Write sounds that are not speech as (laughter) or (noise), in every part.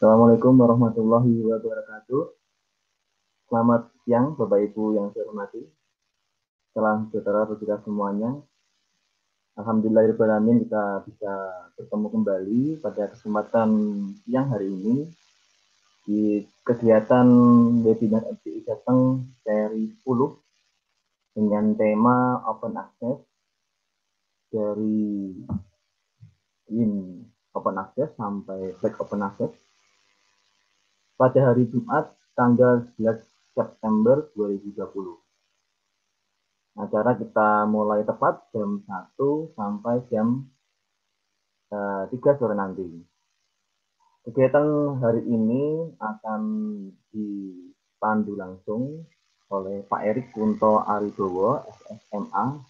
Assalamualaikum warahmatullahi wabarakatuh. Selamat siang Bapak Ibu yang saya hormati. Salam sejahtera bagi kita semuanya. Alhamdulillahirrahmanirrahim kita bisa bertemu kembali pada kesempatan siang hari ini di kegiatan webinar FCI Jateng seri 10 dengan tema Open Access dari in Open Access sampai Back Open Access pada hari Jumat tanggal 11 September 2020. Acara kita mulai tepat jam 1 sampai jam uh, eh, 3 sore nanti. Kegiatan hari ini akan dipandu langsung oleh Pak Erik Kunto Aridowo, SMA.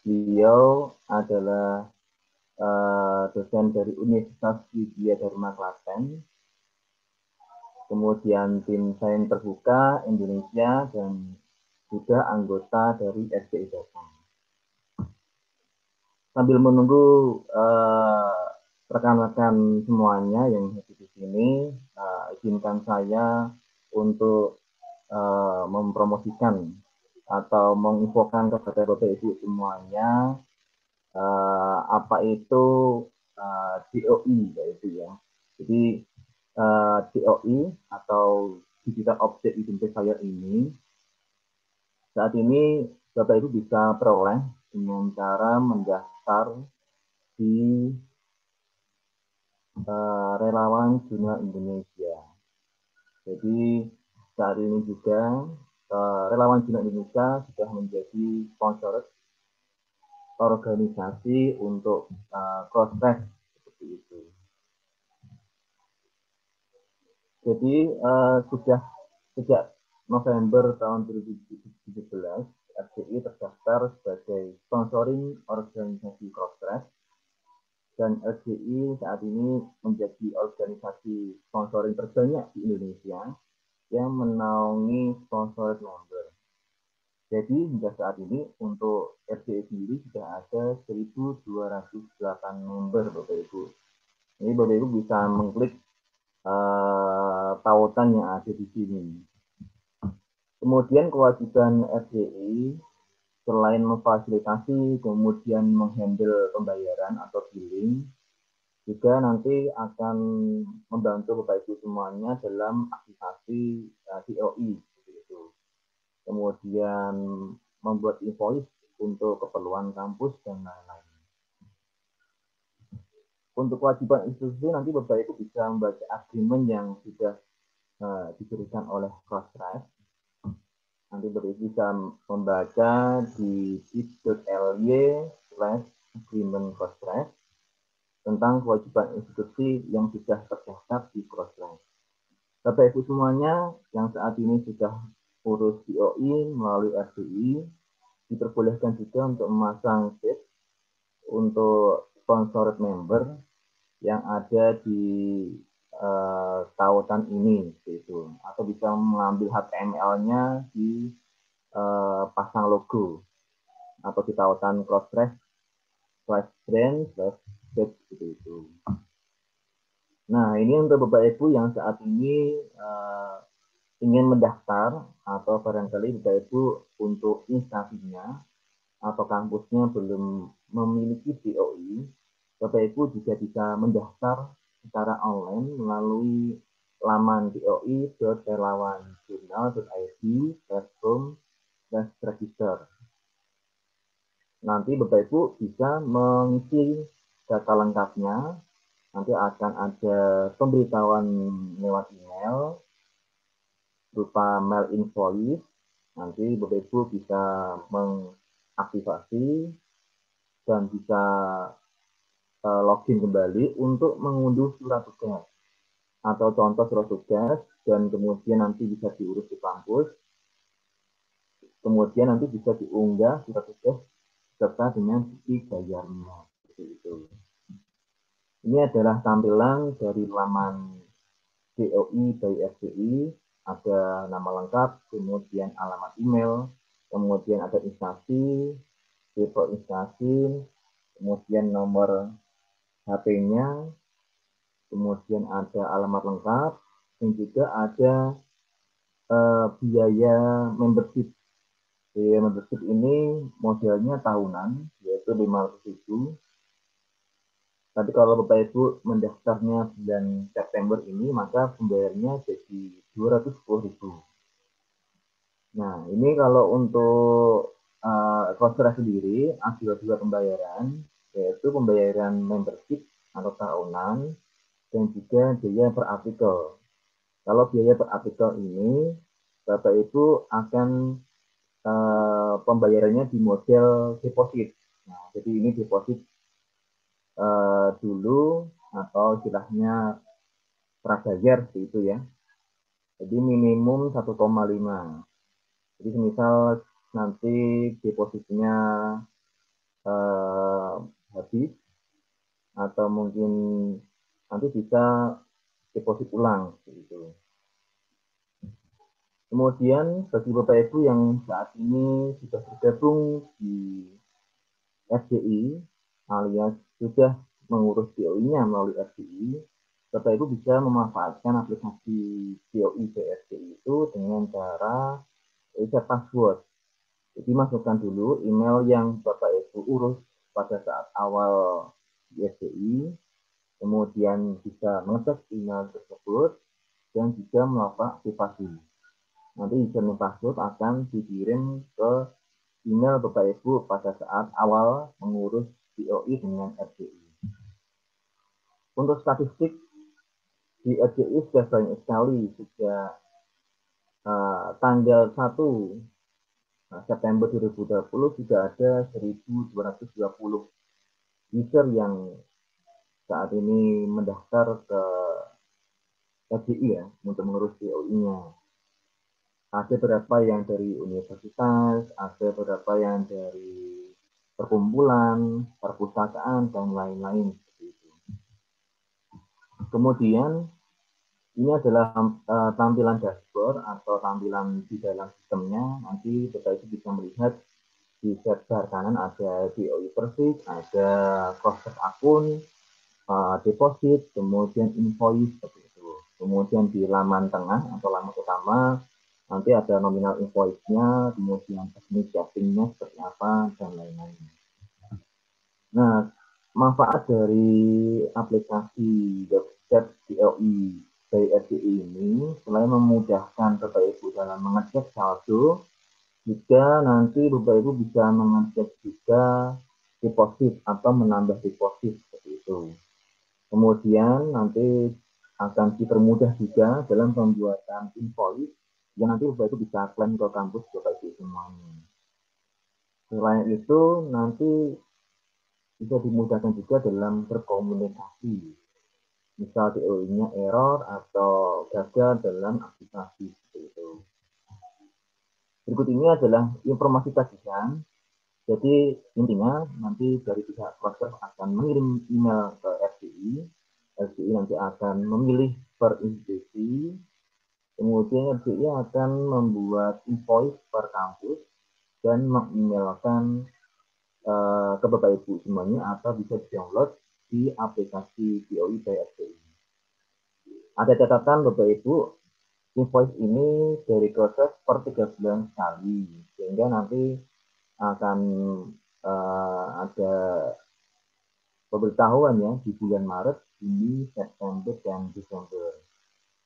Beliau adalah uh, dosen dari Universitas Widya Dharma Klaten kemudian tim sains terbuka Indonesia dan juga anggota dari SDI Jateng. Sambil menunggu uh, rekan-rekan semuanya yang hadir di sini, uh, izinkan saya untuk uh, mempromosikan atau menginfokan kepada Bapak Ibu semuanya apa itu DOI yaitu ya. Jadi uh, eh, DOI atau Digital Object Identifier ini saat ini Bapak Ibu bisa peroleh dengan cara mendaftar di uh, relawan jurnal Indonesia. Jadi saat ini juga uh, relawan jurnal Indonesia sudah menjadi sponsor organisasi untuk uh, cross seperti itu. Jadi uh, sudah sejak November tahun 2017 FCI terdaftar sebagai sponsoring organisasi Crosstrack dan FCI saat ini menjadi organisasi sponsoring terbanyak di Indonesia yang menaungi sponsor member. Jadi hingga saat ini untuk FCI sendiri sudah ada 1.208 member Bapak Ibu. Ini Bapak Ibu bisa mengklik uh, tautan yang ada di sini. Kemudian kewajiban FDI selain memfasilitasi, kemudian menghandle pembayaran atau billing, juga nanti akan membantu Bapak Ibu semuanya dalam aktivasi uh, DOI. Kemudian membuat invoice untuk keperluan kampus dan lain-lain. Untuk kewajiban institusi nanti Bapak Ibu bisa membaca agreement yang sudah uh, diberikan oleh Crossref. Nanti Bapak Ibu bisa membaca di bit.ly slash agreement Crossref tentang kewajiban institusi yang sudah terdaftar di Crossref. Bapak Ibu semuanya yang saat ini sudah urus DOI melalui RDI, diperbolehkan juga untuk memasang bit untuk sponsored member yang ada di uh, tautan ini gitu atau bisa mengambil HTML-nya di uh, pasang logo atau di tautan crossref slash brand slash gitu itu. Nah ini untuk bapak ibu yang saat ini uh, ingin mendaftar atau barangkali bapak ibu untuk instansinya atau kampusnya belum memiliki DOI Bapak Ibu juga bisa mendaftar secara online melalui laman doi.relawanjurnal.id home register. Nanti Bapak Ibu bisa mengisi data lengkapnya. Nanti akan ada pemberitahuan lewat email berupa mail invoice. Nanti Bapak Ibu bisa mengaktifasi dan bisa login kembali untuk mengunduh surat tugas atau contoh surat tugas dan kemudian nanti bisa diurus di kampus. Kemudian nanti bisa diunggah surat tugas serta dengan bukti bayarnya. Itu. Ini adalah tampilan dari laman DOI by FDI, ada nama lengkap, kemudian alamat email, kemudian ada instansi, tipe instansi, kemudian nomor HP-nya, kemudian ada alamat lengkap, dan juga ada uh, biaya membership. Biaya membership ini modelnya tahunan, yaitu 500 ribu. Tapi kalau Bapak Ibu mendaftarnya bulan September ini, maka pembayarannya jadi 210 ribu. Nah, ini kalau untuk uh, sendiri ada dua pembayaran, yaitu pembayaran membership atau tahunan dan juga biaya per artikel. Kalau biaya per artikel ini, Bapak Ibu akan uh, pembayarannya di model deposit. Nah, jadi ini deposit uh, dulu atau istilahnya prabayar itu ya. Jadi minimum 1,5. Jadi misal nanti depositnya uh, habis atau mungkin nanti bisa deposit ulang gitu. Kemudian bagi Bapak Ibu yang saat ini sudah bergabung di FDI alias sudah mengurus COI-nya melalui FDI, Bapak Ibu bisa memanfaatkan aplikasi COI BFDI itu dengan cara reset password. Jadi masukkan dulu email yang Bapak Ibu urus pada saat awal di SDI, kemudian bisa mengecek email tersebut, dan juga melakukan aktivasi. Nanti username password akan dikirim ke email Bapak Ibu pada saat awal mengurus COI dengan RCI. Untuk statistik di RCI sudah banyak sekali sejak uh, tanggal 1 Nah, September 2020 sudah ada 1.220 user yang saat ini mendaftar ke FDI ya untuk mengurus DOI-nya. Ada beberapa yang dari universitas, ada beberapa yang dari perkumpulan, perpustakaan, dan lain-lain. Kemudian ini adalah uh, tampilan dashboard atau tampilan di dalam sistemnya. Nanti kita itu bisa melihat di sebelah kanan ada DOI persis, ada proses akun, uh, deposit, kemudian invoice seperti itu. Kemudian di laman tengah atau laman utama nanti ada nominal invoice-nya, kemudian teknik shopping-nya seperti apa dan lain-lain. Nah, manfaat dari aplikasi website DOI dari RDI ini selain memudahkan Bapak Ibu dalam mengecek saldo, juga nanti Bapak Ibu bisa mengecek juga deposit atau menambah deposit seperti itu. Kemudian nanti akan dipermudah juga dalam pembuatan invoice yang nanti Bapak Ibu bisa klaim ke kampus Bapak Ibu semuanya. Selain itu nanti bisa dimudahkan juga dalam berkomunikasi misal DOI-nya error atau gagal dalam aplikasi seperti itu. Berikut ini adalah informasi tagihan. Jadi intinya nanti dari pihak proses akan mengirim email ke FCI. FCI nanti akan memilih per institusi. Kemudian FCI akan membuat invoice per kampus dan mengemailkan uh, ke Bapak Ibu semuanya atau bisa di-download di aplikasi BOI BSDI. Ada catatan Bapak Ibu, invoice ini dari proses per tiga bulan sekali, sehingga nanti akan uh, ada pemberitahuan ya di bulan Maret, Juni, September, dan Desember.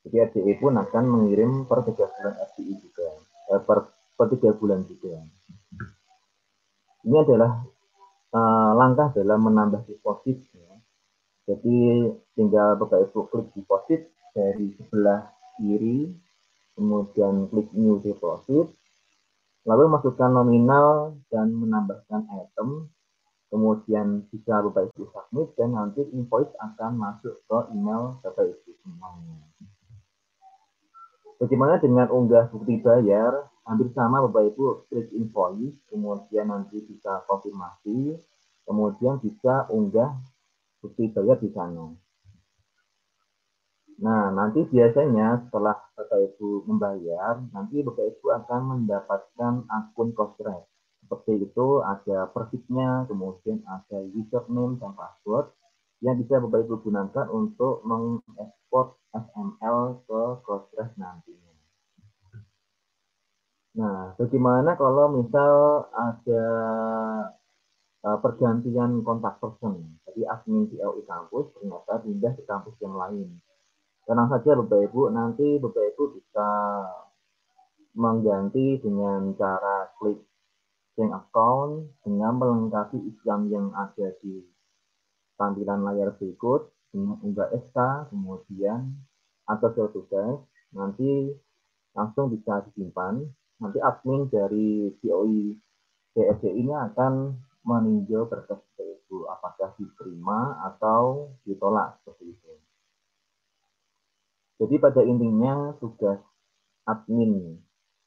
Jadi RDI pun akan mengirim per tiga bulan RDI juga, eh, per, per tiga bulan juga. Ini adalah uh, langkah dalam menambah deposit jadi tinggal Bapak Ibu klik deposit dari sebelah kiri, kemudian klik new deposit, lalu masukkan nominal dan menambahkan item, kemudian bisa Bapak Ibu submit dan nanti invoice akan masuk ke email Bapak Ibu semuanya. Bagaimana dengan unggah bukti bayar? Hampir sama Bapak Ibu klik invoice, kemudian nanti bisa konfirmasi, kemudian bisa unggah bukti bayar di sana. Nah, nanti biasanya setelah Bapak Ibu membayar, nanti Bapak Ibu akan mendapatkan akun Costrex. Seperti itu ada persisnya, kemudian ada username dan password. yang bisa Bapak Ibu gunakan untuk mengekspor XML ke Postgres nantinya. Nah, bagaimana kalau misal ada uh, pergantian kontak person? Jadi admin di LI kampus ternyata pindah ke kampus yang lain. Tenang saja Bapak Ibu, nanti Bapak Ibu bisa mengganti dengan cara klik change account dengan melengkapi Islam yang ada di tampilan layar berikut dengan unggah SK, kemudian atau tugas, nanti langsung bisa disimpan. Nanti admin dari COI CFC ini akan meninjau berkas itu apakah diterima atau ditolak seperti itu. Jadi pada intinya tugas admin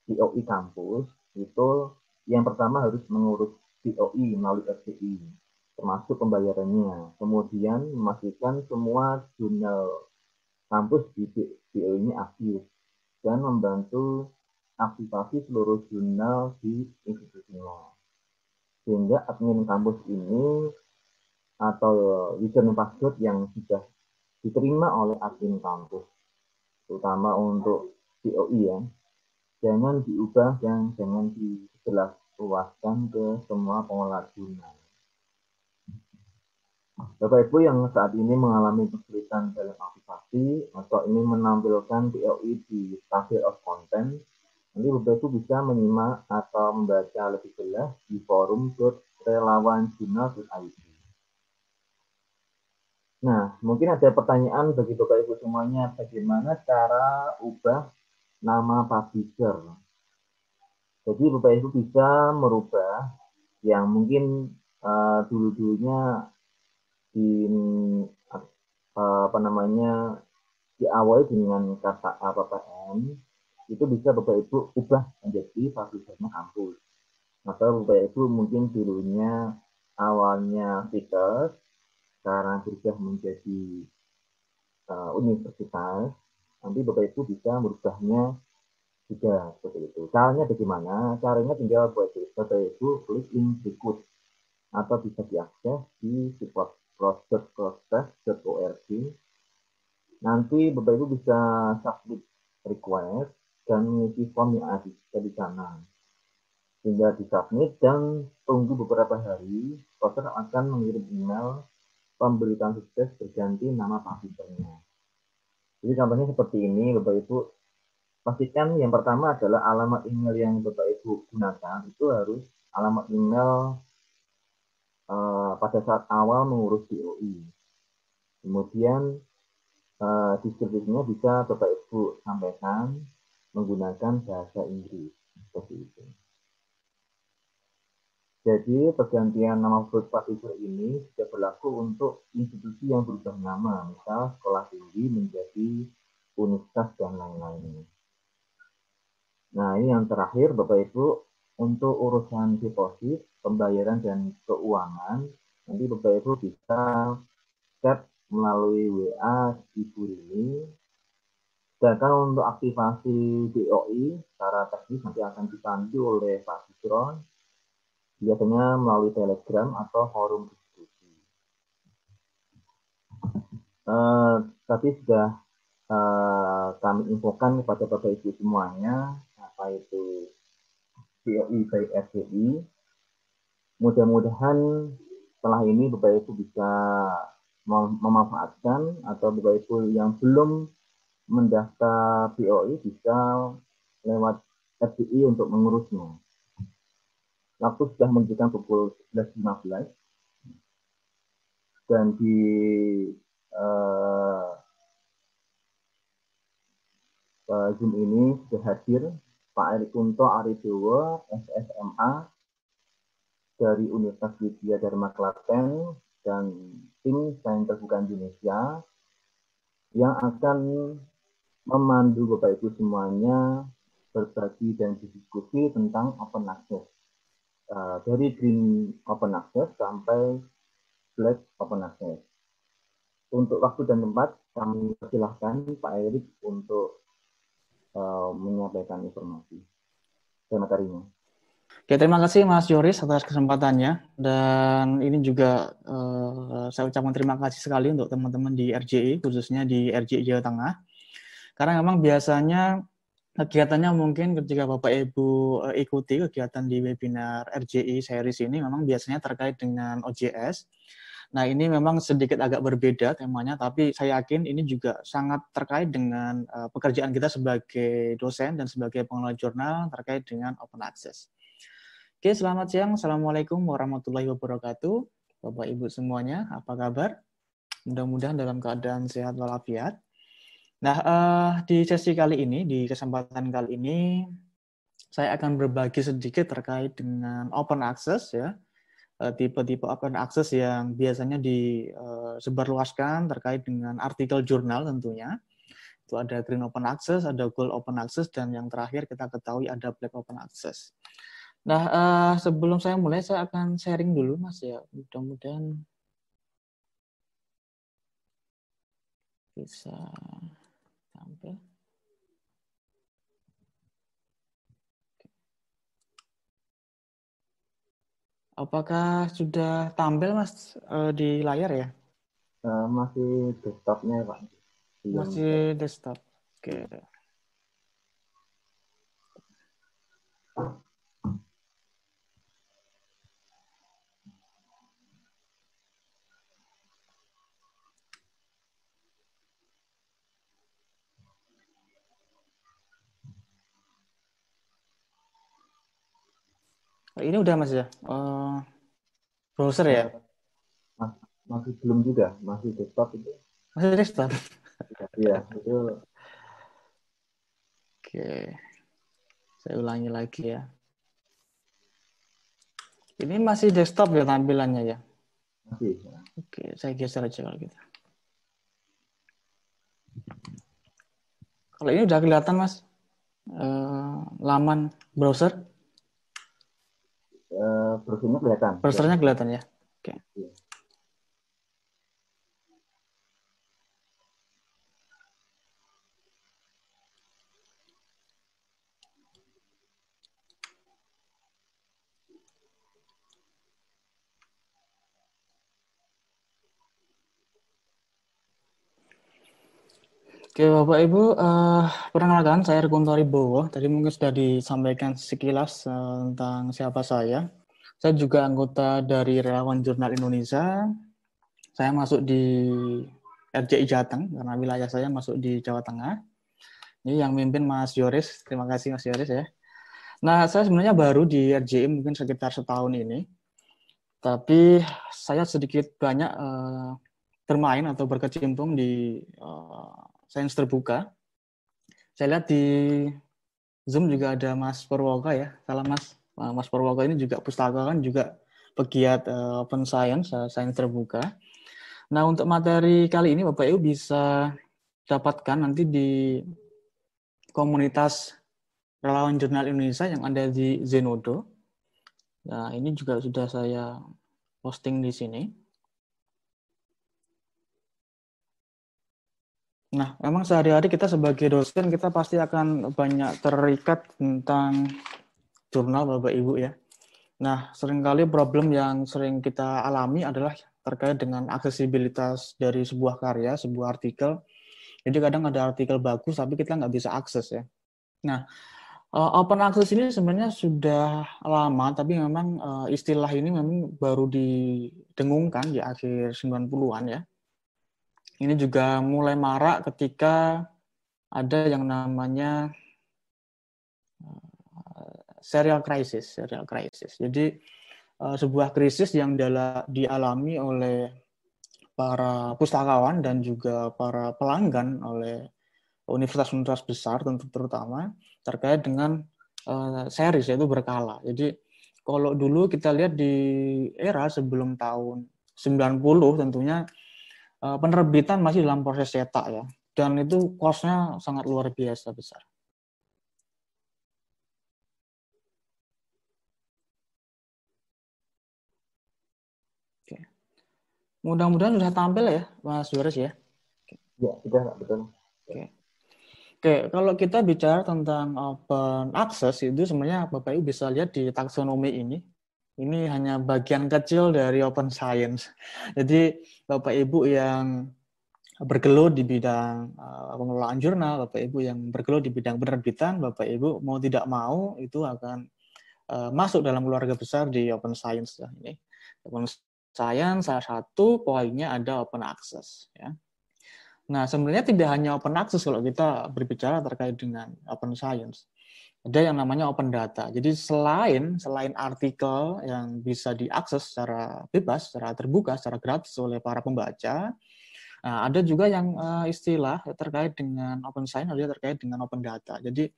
COI kampus itu yang pertama harus mengurus COI melalui FCI termasuk pembayarannya. Kemudian memastikan semua jurnal kampus di BO ini aktif dan membantu aktivasi seluruh jurnal di institusinya. Sehingga admin kampus ini atau username password yang sudah diterima oleh admin kampus, terutama untuk COI ya, jangan diubah dan jangan dijelaskan ke semua pengelola jurnal. Bapak Ibu yang saat ini mengalami kesulitan dalam aktivasi atau ini menampilkan DOI di table of content, nanti Bapak Ibu bisa menyimak atau membaca lebih jelas di forum relawanjurnal.id. Nah, mungkin ada pertanyaan bagi Bapak Ibu semuanya, bagaimana cara ubah nama publisher? Jadi Bapak Ibu bisa merubah yang mungkin uh, dulu-dulunya di apa namanya diawali dengan kata APPN itu bisa Bapak Ibu ubah menjadi publishernya kampus. Atau Bapak Ibu mungkin dulunya awalnya speaker, sekarang berubah menjadi uh, universitas, nanti Bapak Ibu bisa merubahnya juga seperti itu. Caranya bagaimana? Caranya tinggal Bapak Ibu klik link berikut atau bisa diakses di situs proses.proses.org. Nanti Bapak Ibu bisa submit request dan mengisi form yang ada di sana. Hingga disubmit dan tunggu beberapa hari, proses akan mengirim email pemberitaan sukses berganti nama publishernya. Jadi contohnya seperti ini, Bapak Ibu. Pastikan yang pertama adalah alamat email yang Bapak Ibu gunakan itu harus alamat email uh, pada saat awal mengurus DOI. Kemudian uh, deskripsinya bisa Bapak Ibu sampaikan menggunakan bahasa Inggris seperti itu. Jadi pergantian nama food publisher ini sudah berlaku untuk institusi yang berubah nama, misal sekolah tinggi menjadi universitas dan lain-lain. Nah ini yang terakhir Bapak Ibu untuk urusan deposit, pembayaran dan keuangan, nanti Bapak Ibu bisa chat melalui WA Ibu ini. Sedangkan untuk aktivasi DOI secara teknis nanti akan dibantu oleh Pak Bisron, biasanya melalui Telegram atau forum diskusi. Uh, tapi sudah uh, kami infokan kepada Bapak Ibu semuanya, apa itu COI by RCI. Mudah-mudahan setelah ini Bapak Ibu bisa memanfaatkan atau Bapak Ibu yang belum mendaftar POI bisa lewat RCI untuk mengurusnya. Waktu sudah menunjukkan pukul 11.15 dan di uh, Zoom ini sudah hadir Pak Erik Kunto Aridowo, SSMA dari Universitas Widya Dharma Klaten dan tim Sains Terbuka Indonesia yang akan memandu Bapak Ibu semuanya berbagi dan berdiskusi tentang open access. Uh, dari green open access sampai black open access. Untuk waktu dan tempat, kami persilahkan Pak Erik untuk uh, menyampaikan informasi dan materinya. Oke, terima kasih Mas Yoris atas kesempatannya dan ini juga uh, saya ucapkan terima kasih sekali untuk teman-teman di RJI khususnya di RJI Jawa Tengah karena memang biasanya kegiatannya mungkin ketika Bapak Ibu uh, ikuti kegiatan di webinar RJI series ini memang biasanya terkait dengan OJS. Nah, ini memang sedikit agak berbeda temanya, tapi saya yakin ini juga sangat terkait dengan uh, pekerjaan kita sebagai dosen dan sebagai pengelola jurnal terkait dengan open access. Oke, selamat siang. Assalamualaikum warahmatullahi wabarakatuh. Bapak Ibu semuanya, apa kabar? Mudah-mudahan dalam keadaan sehat walafiat. Nah, uh, di sesi kali ini, di kesempatan kali ini, saya akan berbagi sedikit terkait dengan open access ya, eh, tipe-tipe open access yang biasanya disebarluaskan terkait dengan artikel jurnal tentunya. Itu ada green open access, ada gold open access, dan yang terakhir kita ketahui ada black open access. Nah, uh, sebelum saya mulai, saya akan sharing dulu, Mas ya. Mudah-mudahan bisa tampil. Apakah sudah tampil mas uh, di layar ya? Uh, masih desktopnya pak. Masih desktop. Oke. Okay. Ini udah mas ya? Uh, browser ya? Mas, masih belum juga, masih desktop itu. Masih desktop? Iya, itu. Oke, saya ulangi lagi ya. Ini masih desktop ya tampilannya ya? Masih. Ya. Oke, saya geser aja kalau gitu. Kalau ini udah kelihatan mas, uh, laman browser? Uh, browsernya kelihatan. Browsernya kelihatan ya. Oke. Okay. Oke Bapak Ibu, uh, perkenalkan saya Rekunto Bowo. Tadi mungkin sudah disampaikan sekilas uh, tentang siapa saya. Saya juga anggota dari Relawan Jurnal Indonesia. Saya masuk di RJI Jateng karena wilayah saya masuk di Jawa Tengah. Ini yang mimpin Mas Yoris. Terima kasih Mas Yoris ya. Nah, saya sebenarnya baru di RJI mungkin sekitar setahun ini. Tapi saya sedikit banyak uh, bermain atau berkecimpung di uh, sains terbuka. Saya lihat di Zoom juga ada Mas Purwoka ya. Salam Mas. Mas Purwoka ini juga pustaka kan juga pegiat uh, open science, uh, sains terbuka. Nah, untuk materi kali ini Bapak Ibu bisa dapatkan nanti di komunitas relawan jurnal Indonesia yang ada di Zenodo. Nah, ini juga sudah saya posting di sini. Nah, memang sehari-hari kita sebagai dosen kita pasti akan banyak terikat tentang jurnal Bapak Ibu ya. Nah, sering kali problem yang sering kita alami adalah terkait dengan aksesibilitas dari sebuah karya, sebuah artikel. Jadi kadang ada artikel bagus tapi kita nggak bisa akses ya. Nah, eh, open access ini sebenarnya sudah lama tapi memang eh, istilah ini memang baru didengungkan di akhir 90-an ya ini juga mulai marak ketika ada yang namanya uh, serial crisis, serial crisis. Jadi uh, sebuah krisis yang dialami oleh para pustakawan dan juga para pelanggan oleh universitas-universitas besar tentu terutama terkait dengan uh, series yaitu berkala. Jadi kalau dulu kita lihat di era sebelum tahun 90 tentunya Eh, penerbitan masih dalam proses cetak ya, dan itu cost-nya sangat luar biasa besar. Oke. Mudah-mudahan sudah tampil ya, Mas Yoris ya. Ya, sudah, betul. Oke. Oke, kalau kita bicara tentang open access itu sebenarnya Bapak Ibu bisa lihat di taksonomi ini. Ini hanya bagian kecil dari open science. Jadi Bapak Ibu yang bergelut di bidang uh, pengelolaan jurnal, Bapak Ibu yang bergelut di bidang penerbitan, Bapak Ibu mau tidak mau itu akan uh, masuk dalam keluarga besar di open science ya ini. Open science salah satu poinnya ada open access ya. Nah, sebenarnya tidak hanya open access kalau kita berbicara terkait dengan open science. Ada yang namanya open data. Jadi selain selain artikel yang bisa diakses secara bebas, secara terbuka, secara gratis oleh para pembaca, nah, ada juga yang uh, istilah terkait dengan open science, ada terkait dengan open data. Jadi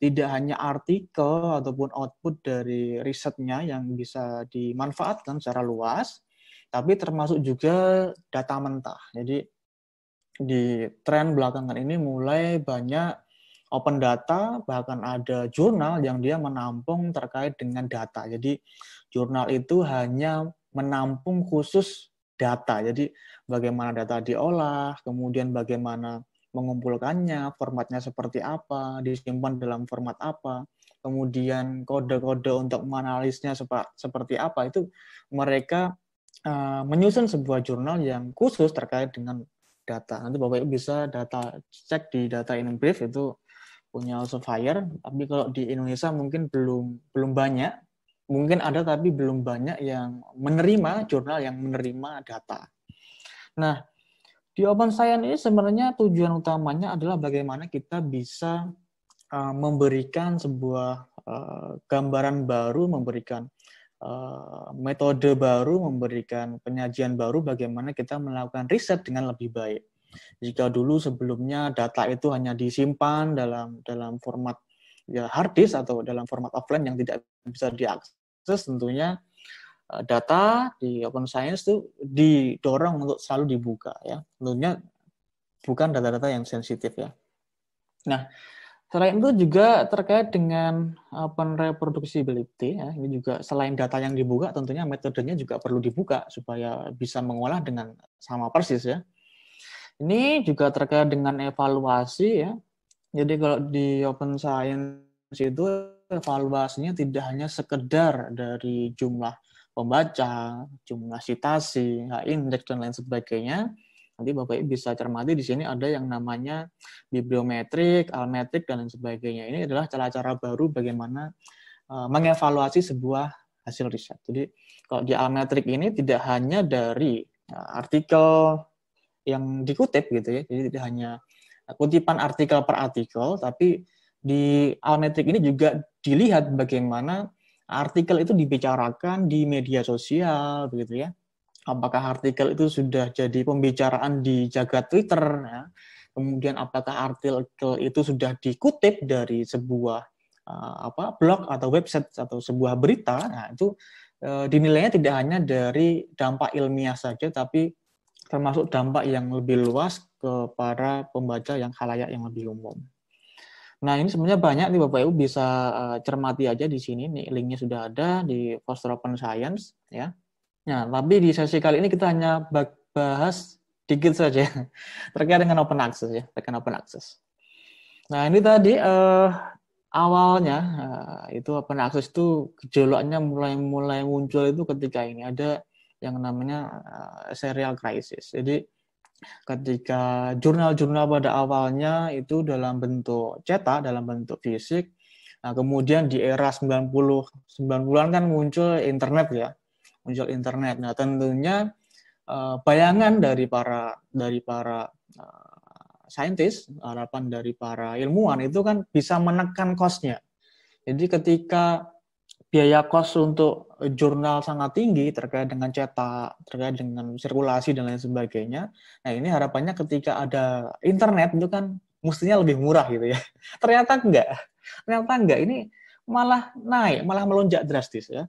tidak hanya artikel ataupun output dari risetnya yang bisa dimanfaatkan secara luas, tapi termasuk juga data mentah. Jadi di tren belakangan ini mulai banyak open data, bahkan ada jurnal yang dia menampung terkait dengan data. Jadi jurnal itu hanya menampung khusus data. Jadi bagaimana data diolah, kemudian bagaimana mengumpulkannya, formatnya seperti apa, disimpan dalam format apa, kemudian kode-kode untuk menganalisnya seperti apa, itu mereka uh, menyusun sebuah jurnal yang khusus terkait dengan data. Nanti Bapak Ibu bisa data cek di data in brief itu punya Elsevier, tapi kalau di Indonesia mungkin belum belum banyak. Mungkin ada tapi belum banyak yang menerima jurnal yang menerima data. Nah, di Open Science ini sebenarnya tujuan utamanya adalah bagaimana kita bisa uh, memberikan sebuah uh, gambaran baru, memberikan Eh, metode baru, memberikan penyajian baru bagaimana kita melakukan riset dengan lebih baik. Jika dulu sebelumnya data itu hanya disimpan dalam dalam format ya hard disk atau dalam format offline yang tidak bisa diakses, tentunya eh, data di open science itu didorong untuk selalu dibuka ya. Tentunya bukan data-data yang sensitif ya. Nah, Selain itu juga terkait dengan open reproducibility, ya, ini juga selain data yang dibuka, tentunya metodenya juga perlu dibuka supaya bisa mengolah dengan sama persis ya. Ini juga terkait dengan evaluasi ya. Jadi kalau di open science itu evaluasinya tidak hanya sekedar dari jumlah pembaca, jumlah citasi, indeks dan lain sebagainya, Nanti Bapak Ibu bisa cermati di sini ada yang namanya bibliometrik, almetrik, dan lain sebagainya. Ini adalah cara-cara baru bagaimana uh, mengevaluasi sebuah hasil riset. Jadi kalau di almetrik ini tidak hanya dari uh, artikel yang dikutip gitu ya, jadi tidak hanya kutipan artikel per artikel, tapi di almetrik ini juga dilihat bagaimana artikel itu dibicarakan di media sosial begitu ya. Apakah artikel itu sudah jadi pembicaraan di jagat Twitter, ya. kemudian apakah artikel itu sudah dikutip dari sebuah uh, apa blog atau website atau sebuah berita, nah itu uh, dinilainya tidak hanya dari dampak ilmiah saja, tapi termasuk dampak yang lebih luas ke para pembaca yang halayak yang lebih umum. Nah ini sebenarnya banyak nih Bapak Ibu bisa uh, cermati aja di sini nih linknya sudah ada di Foster Open Science ya. Nah, tapi di sesi kali ini kita hanya bahas dikit saja (laughs) terkait dengan open access ya, terkait open access. Nah, ini tadi uh, awalnya uh, itu open access itu gejolaknya mulai mulai muncul itu ketika ini ada yang namanya uh, serial crisis. Jadi ketika jurnal-jurnal pada awalnya itu dalam bentuk cetak, dalam bentuk fisik, nah kemudian di era 90 90-an kan muncul internet ya muncul internet. Nah, tentunya uh, bayangan dari para dari para uh, saintis, harapan dari para ilmuwan itu kan bisa menekan kosnya. Jadi ketika biaya kos untuk jurnal sangat tinggi terkait dengan cetak, terkait dengan sirkulasi dan lain sebagainya. Nah ini harapannya ketika ada internet itu kan mestinya lebih murah gitu ya. (laughs) Ternyata enggak. Ternyata enggak. Ini malah naik, malah melonjak drastis ya.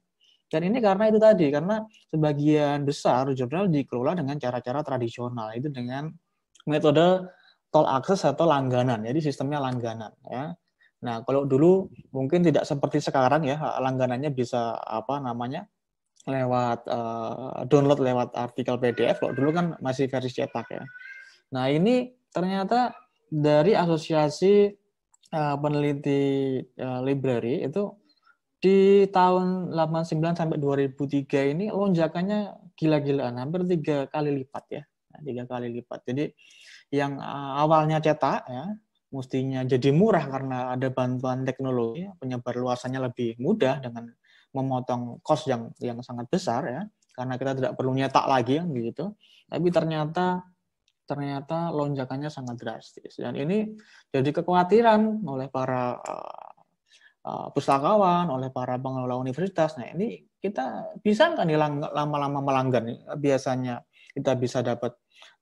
Dan ini karena itu tadi, karena sebagian besar jurnal dikelola dengan cara-cara tradisional, itu dengan metode tol akses atau langganan. Jadi sistemnya langganan ya. Nah, kalau dulu mungkin tidak seperti sekarang ya, langganannya bisa apa namanya? lewat uh, download lewat artikel PDF. Kalau dulu kan masih versi cetak ya. Nah, ini ternyata dari asosiasi uh, peneliti uh, library itu di tahun 89 sampai 2003 ini lonjakannya gila-gilaan, hampir tiga kali lipat ya, nah, tiga kali lipat. Jadi yang awalnya cetak ya, mestinya jadi murah karena ada bantuan teknologi, penyebar luasannya lebih mudah dengan memotong kos yang yang sangat besar ya, karena kita tidak perlu nyetak lagi yang gitu. Tapi ternyata ternyata lonjakannya sangat drastis dan ini jadi kekhawatiran oleh para uh, pustakawan, oleh para pengelola universitas. Nah ini kita bisa nggak nih lama-lama melanggar nih? Biasanya kita bisa dapat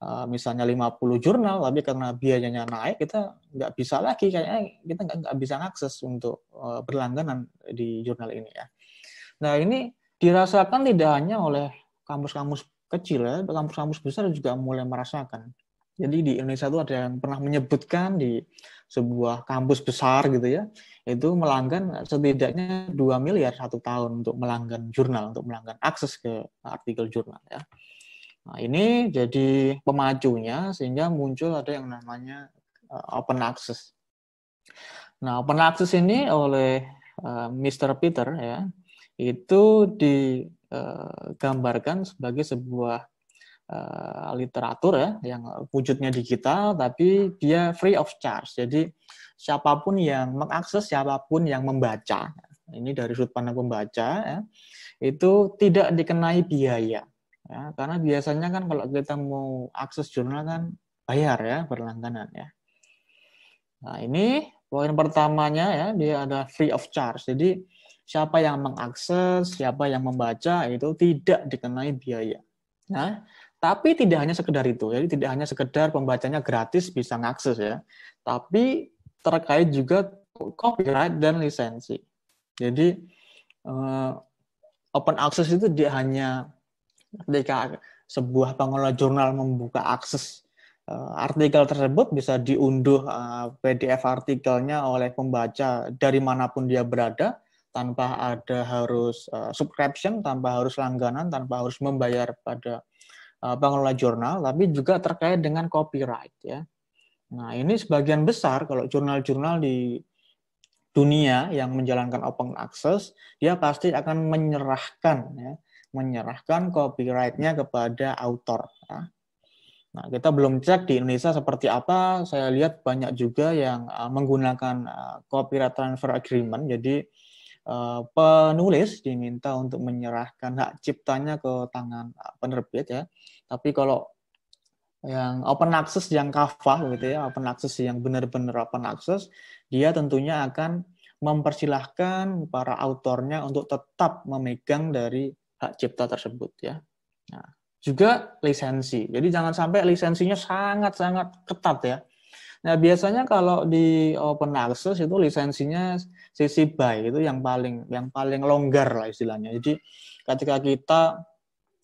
uh, misalnya 50 jurnal, tapi karena biayanya naik, kita nggak bisa lagi, kayaknya kita nggak, nggak bisa akses untuk uh, berlangganan di jurnal ini ya. Nah ini dirasakan tidak hanya oleh kampus-kampus kecil ya, kampus-kampus besar juga mulai merasakan. Jadi di Indonesia itu ada yang pernah menyebutkan di sebuah kampus besar gitu ya, itu melanggan setidaknya 2 miliar satu tahun untuk melanggan jurnal, untuk melanggan akses ke artikel jurnal ya. Nah, ini jadi pemacunya sehingga muncul ada yang namanya uh, open access. Nah, open access ini oleh uh, Mr. Peter ya, itu digambarkan sebagai sebuah uh, literatur ya yang wujudnya digital tapi dia free of charge. Jadi siapa pun yang mengakses, siapa pun yang membaca, ini dari sudut pandang pembaca ya, itu tidak dikenai biaya. Ya, karena biasanya kan kalau kita mau akses jurnal kan bayar ya berlangganan ya. Nah, ini poin pertamanya ya, dia ada free of charge. Jadi siapa yang mengakses, siapa yang membaca itu tidak dikenai biaya. Nah, tapi tidak hanya sekedar itu, jadi tidak hanya sekedar pembacanya gratis bisa mengakses ya, tapi terkait juga copyright dan lisensi. Jadi uh, open access itu dia hanya ketika sebuah pengelola jurnal membuka akses uh, artikel tersebut bisa diunduh uh, eh, PDF artikelnya oleh pembaca dari mana pun dia berada tanpa ada harus uh, subscription, tanpa harus langganan, tanpa harus membayar pada uh, pengelola jurnal, tapi juga terkait dengan copyright ya. Nah, ini sebagian besar kalau jurnal-jurnal di dunia yang menjalankan open access, dia pasti akan menyerahkan ya, menyerahkan copyright-nya kepada autor. Ya. Nah, kita belum cek di Indonesia seperti apa. Saya lihat banyak juga yang uh, menggunakan uh, copyright transfer agreement. Jadi uh, penulis diminta untuk menyerahkan hak ciptanya ke tangan penerbit ya. Tapi kalau yang open access yang kafah gitu ya, open access yang benar-benar open access, dia tentunya akan mempersilahkan para autornya untuk tetap memegang dari hak cipta tersebut ya. Nah, juga lisensi. Jadi jangan sampai lisensinya sangat-sangat ketat ya. Nah, biasanya kalau di open access itu lisensinya sisi buy itu yang paling yang paling longgar lah istilahnya. Jadi ketika kita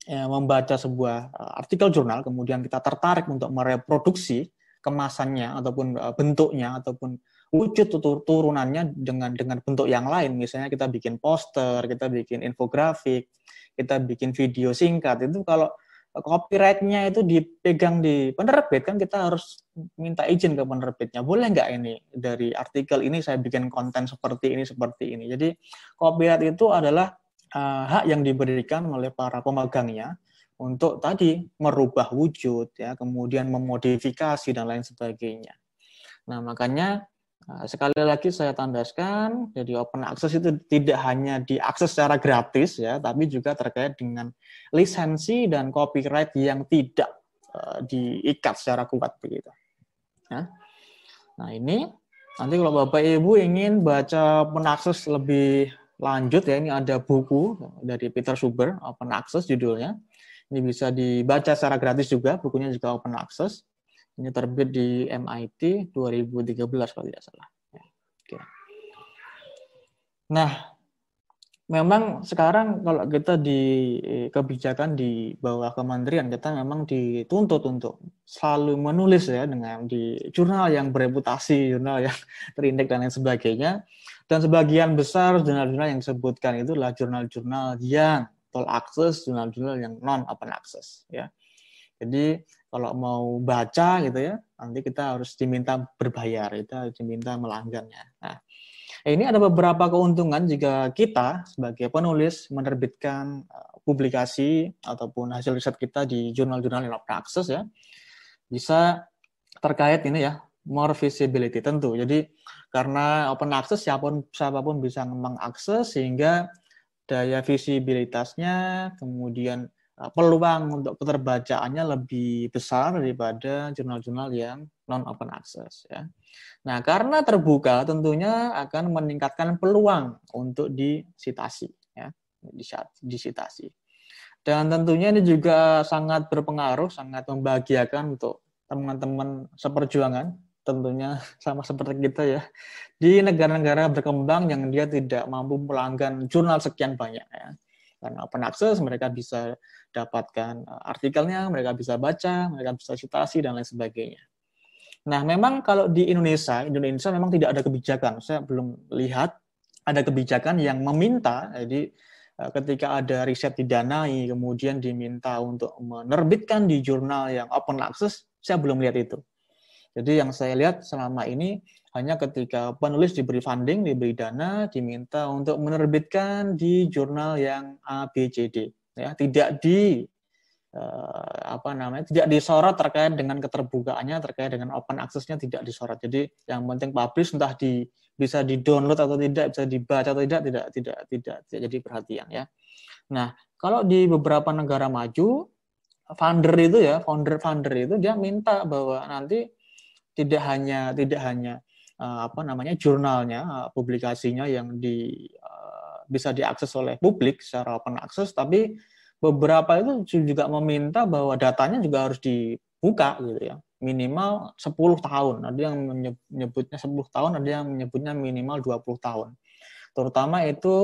ya, membaca sebuah uh, artikel jurnal, kemudian kita tertarik untuk mereproduksi kemasannya ataupun uh, bentuknya ataupun wujud turunannya dengan dengan bentuk yang lain. Misalnya kita bikin poster, kita bikin infografik, kita bikin video singkat. Itu kalau copyrightnya itu dipegang di penerbit kan kita harus minta izin ke penerbitnya boleh nggak ini dari artikel ini saya bikin konten seperti ini seperti ini jadi copyright itu adalah uh, hak yang diberikan oleh para pemegangnya untuk tadi merubah wujud ya kemudian memodifikasi dan lain sebagainya. Nah, makanya uh, sekali lagi saya tandaskan jadi open access itu tidak hanya diakses secara gratis ya, tapi juga terkait dengan lisensi dan copyright yang tidak uh, diikat secara kuat begitu. Ya. Nah, ini nanti kalau Bapak Ibu ingin baca penakses lebih lanjut ya ini ada buku dari Peter Suber open access judulnya ini bisa dibaca secara gratis juga bukunya juga open access ini terbit di MIT 2013 kalau tidak salah ya, nah memang sekarang kalau kita di kebijakan di bawah kementerian kita memang dituntut untuk selalu menulis ya dengan di jurnal yang bereputasi jurnal yang (laughs) terindeks dan lain sebagainya dan sebagian besar jurnal-jurnal yang disebutkan itu adalah jurnal-jurnal yang full access, jurnal-jurnal yang non open access. Ya. Jadi kalau mau baca gitu ya, nanti kita harus diminta berbayar, kita harus diminta melanggannya. Nah, ini ada beberapa keuntungan jika kita sebagai penulis menerbitkan eh, publikasi ataupun hasil riset kita di jurnal-jurnal yang open access ya. Bisa terkait ini ya, more visibility tentu. Jadi karena open access siapa pun siapa pun bisa mengakses sehingga daya visibilitasnya kemudian Eh, peluang untuk keterbacaannya lebih besar daripada jurnal-jurnal yang non open access ya. Nah, karena terbuka tentunya akan meningkatkan peluang untuk disitasi ya, disitasi. Dan tentunya ini juga sangat berpengaruh, sangat membahagiakan untuk teman-teman seperjuangan tentunya (laughs) sama seperti kita ya di negara-negara berkembang yang dia tidak mampu melanggan jurnal sekian banyak ya karena open access mereka bisa dapatkan eh, artikelnya, mereka bisa baca, mereka bisa citasi dan lain sebagainya. Nah, memang kalau di Indonesia, Indonesia memang tidak ada kebijakan. Saya belum lihat ada kebijakan yang meminta, jadi eh, ketika ada riset didanai, kemudian diminta untuk menerbitkan di jurnal yang open access, saya belum lihat itu. Jadi yang saya lihat selama ini hanya ketika penulis diberi funding, diberi dana, diminta untuk menerbitkan di jurnal yang A, B, C, D. Ya, tidak di eh, apa namanya tidak disorot terkait dengan keterbukaannya terkait dengan open access-nya tidak disorot jadi yang penting publish entah di bisa di download atau tidak bisa dibaca atau tidak tidak tidak tidak, tidak jadi perhatian ya nah kalau di beberapa negara maju founder itu ya founder founder itu dia minta bahwa nanti tidak hanya tidak hanya uh, apa namanya jurnalnya, uh, publikasinya yang di uh, bisa diakses oleh publik secara open access, tapi beberapa itu juga meminta bahwa datanya juga harus dibuka gitu ya. Minimal 10 tahun ada yang menyebutnya 10 tahun ada yang menyebutnya minimal 20 tahun. Terutama itu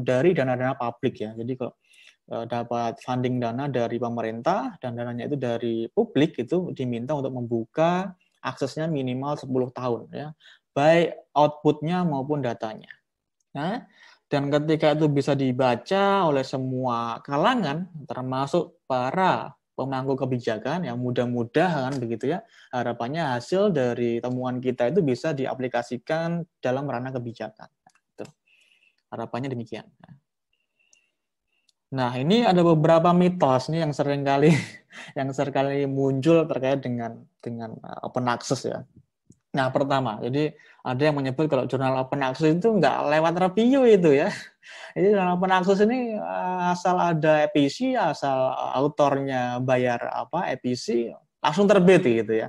dari dana-dana publik ya. Jadi kalau dapat funding dana dari pemerintah dan dananya itu dari publik itu diminta untuk membuka aksesnya minimal 10 tahun ya. Baik outputnya maupun datanya nah dan ketika itu bisa dibaca oleh semua kalangan termasuk para pemangku kebijakan yang mudah-mudahan begitu ya harapannya hasil dari temuan kita itu bisa diaplikasikan dalam ranah kebijakan. Itu harapannya demikian nah ini ada beberapa mitos nih yang sering kali (laughs) yang sering kali muncul terkait dengan dengan uh, open access ya. Nah, pertama, jadi ada yang menyebut kalau jurnal open access itu nggak lewat review itu ya. (laughs) Jadi jurnal open access ini uh, asal ada EPC, asal autornya bayar apa EPC, langsung terbit gitu ya.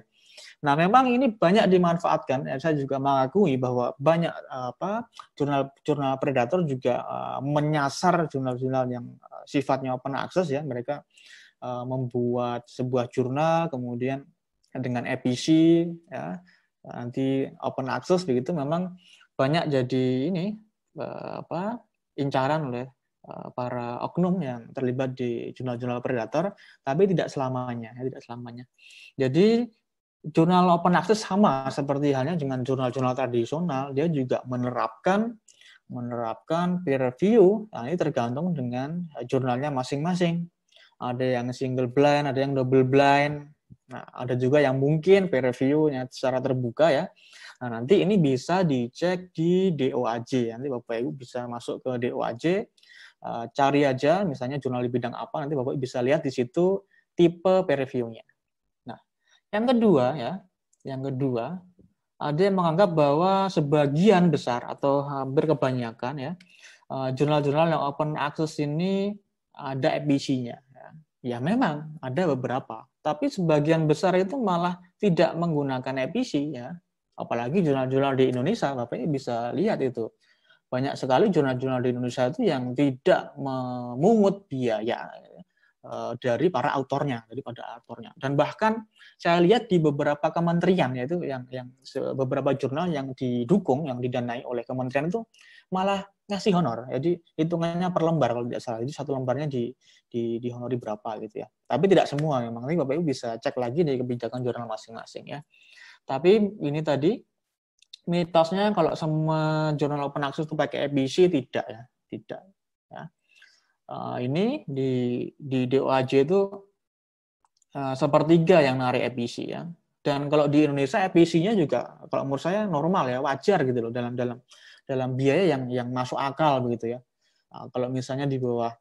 Nah, memang ini banyak dimanfaatkan. Ya, saya juga mengakui bahwa banyak apa jurnal-jurnal predator juga uh, menyasar jurnal-jurnal yang sifatnya open access ya. Mereka uh, membuat sebuah jurnal kemudian dengan EPC ya nanti open access begitu memang banyak jadi ini uh, apa incaran oleh uh, para oknum yang terlibat di jurnal-jurnal predator tapi tidak selamanya ya, tidak selamanya jadi jurnal open access sama seperti halnya dengan jurnal-jurnal tradisional dia juga menerapkan menerapkan peer review nah ini tergantung dengan jurnalnya masing-masing ada yang single blind, ada yang double blind. Nah, ada juga yang mungkin peer review-nya secara terbuka ya. Nah, nanti ini bisa dicek di DOAJ. Nanti Bapak Ibu bisa masuk ke DOAJ, uh, cari aja misalnya jurnal di bidang apa, nanti Bapak Ibu bisa lihat di situ tipe peer review-nya. Nah, yang kedua ya, yang kedua ada yang menganggap bahwa sebagian besar atau hampir kebanyakan ya uh, jurnal-jurnal yang open access ini ada EPC-nya. Ya memang ada beberapa, tapi sebagian besar itu malah tidak menggunakan EPC ya. Apalagi jurnal-jurnal di Indonesia, Bapak bisa lihat itu. Banyak sekali jurnal-jurnal di Indonesia itu yang tidak memungut biaya eh, dari para autornya, daripada autornya. Dan bahkan saya lihat di beberapa kementerian yaitu yang yang beberapa jurnal yang didukung, yang didanai oleh kementerian itu malah ngasih honor. Jadi hitungannya per lembar kalau tidak salah. Jadi satu lembarnya di di dihonori berapa gitu ya. Tapi tidak semua memang. Nanti Bapak Ibu bisa cek lagi dari kebijakan jurnal masing-masing ya. Tapi ini tadi mitosnya kalau semua jurnal open access itu pakai EBC tidak ya, tidak ya. Uh, ini di di DOAJ itu uh, sepertiga yang narik EPC ya. Dan kalau di Indonesia EPC-nya juga kalau menurut saya normal ya, wajar gitu loh dalam dalam dalam biaya yang yang masuk akal begitu ya. Nah, kalau misalnya di bawah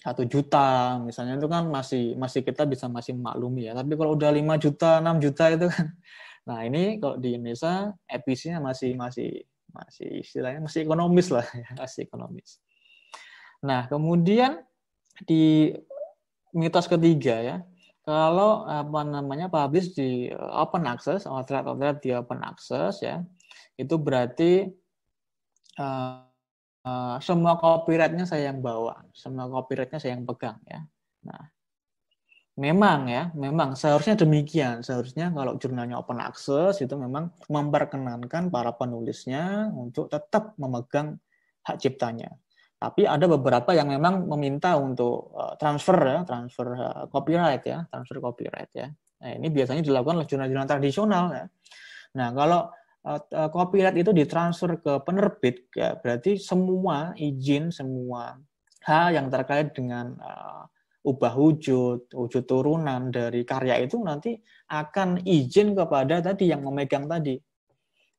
satu juta misalnya itu kan masih masih kita bisa masih maklumi ya. Tapi kalau udah 5 juta, 6 juta itu kan (laughs) Nah, ini kalau di Indonesia EPC-nya masih masih masih istilahnya masih ekonomis lah (laughs) ya, masih ekonomis. Nah, kemudian di mitos ketiga ya, kalau apa namanya publish di open access, outlet outlet di open access ya, itu berarti uh, uh, semua copyrightnya saya yang bawa, semua copyrightnya saya yang pegang ya. Nah, Memang ya, memang seharusnya demikian. Seharusnya kalau jurnalnya open access itu memang memperkenankan para penulisnya untuk tetap memegang hak ciptanya. Tapi ada beberapa yang memang meminta untuk eh, transfer ya, transfer eh, copyright ya, transfer copyright ya. Nah, ini biasanya dilakukan oleh jurnal-jurnal tradisional ya. Nah, kalau eh, copyright itu ditransfer ke penerbit ya berarti semua izin, semua hal yang terkait dengan ubah wujud, wujud turunan dari karya itu nanti akan izin kepada tadi yang memegang tadi.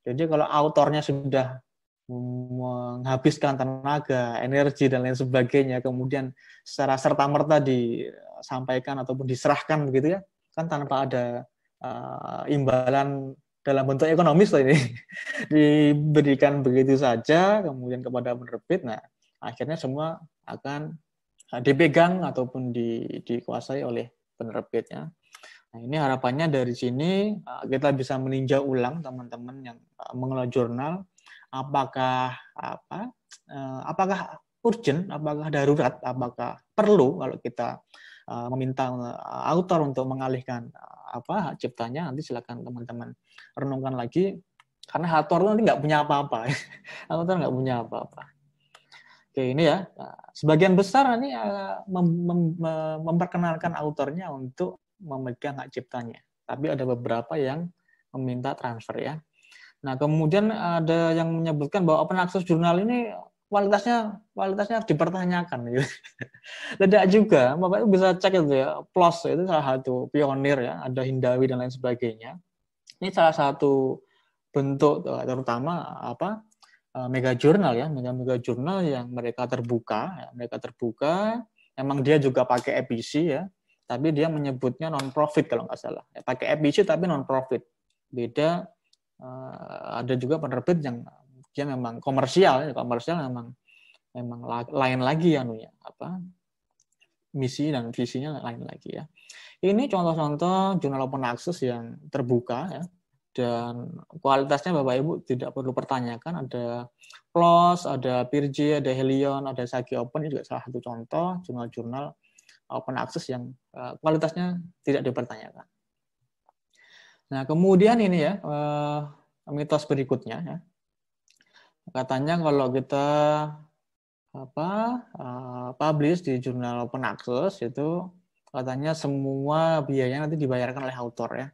Jadi kalau autornya sudah menghabiskan tenaga, energi dan lain sebagainya, kemudian secara serta merta disampaikan ataupun diserahkan begitu ya, kan tanpa ada uh, imbalan dalam bentuk ekonomis lah ini (laughs) diberikan begitu saja, kemudian kepada penerbit, nah akhirnya semua akan Nah, dipegang ataupun di, dikuasai oleh penerbitnya. Nah, ini harapannya dari sini uh, kita bisa meninjau ulang teman-teman yang mengelola jurnal apakah apa uh, apakah urgent, apakah darurat, apakah perlu kalau kita meminta autor untuk mengalihkan apa hak ciptanya nanti silakan teman-teman renungkan lagi karena autor nanti nggak punya apa-apa (laughs) autor nggak punya apa-apa Oke, ini ya. Nah, sebagian besar ini uh, mem mem memperkenalkan autornya untuk memegang hak ciptanya. Tapi ada beberapa yang meminta transfer ya. Nah, kemudian ada yang menyebutkan bahwa open access jurnal ini kualitasnya kualitasnya dipertanyakan gitu. (laughs) Tidak juga, Bapak bisa cek itu ya. PLOS itu salah satu pionir ya, ada Hindawi dan lain sebagainya. Ini salah satu bentuk terutama apa Eh, mega jurnal ya, mega mega jurnal yang mereka terbuka, ya, mereka terbuka. Emang dia juga pakai EPC ya, tapi dia menyebutnya non profit kalau nggak salah. Ya, pakai EPC tapi non profit. Beda ada juga penerbit yang dia memang komersial, ya, komersial memang memang lain lagi ya anunya apa misi dan visinya lain lagi ya. Ini contoh-contoh jurnal open access yang terbuka ya dan kualitasnya Bapak Ibu tidak perlu pertanyakan ada PLOS, ada PIRJ, ada Helion, ada Sagi Open ini juga salah satu contoh jurnal-jurnal open access yang uh, kualitasnya tidak dipertanyakan. Nah, kemudian ini ya uh, mitos berikutnya ya. Katanya kalau kita apa uh, publish di jurnal open access itu katanya semua biayanya nanti dibayarkan oleh autor ya.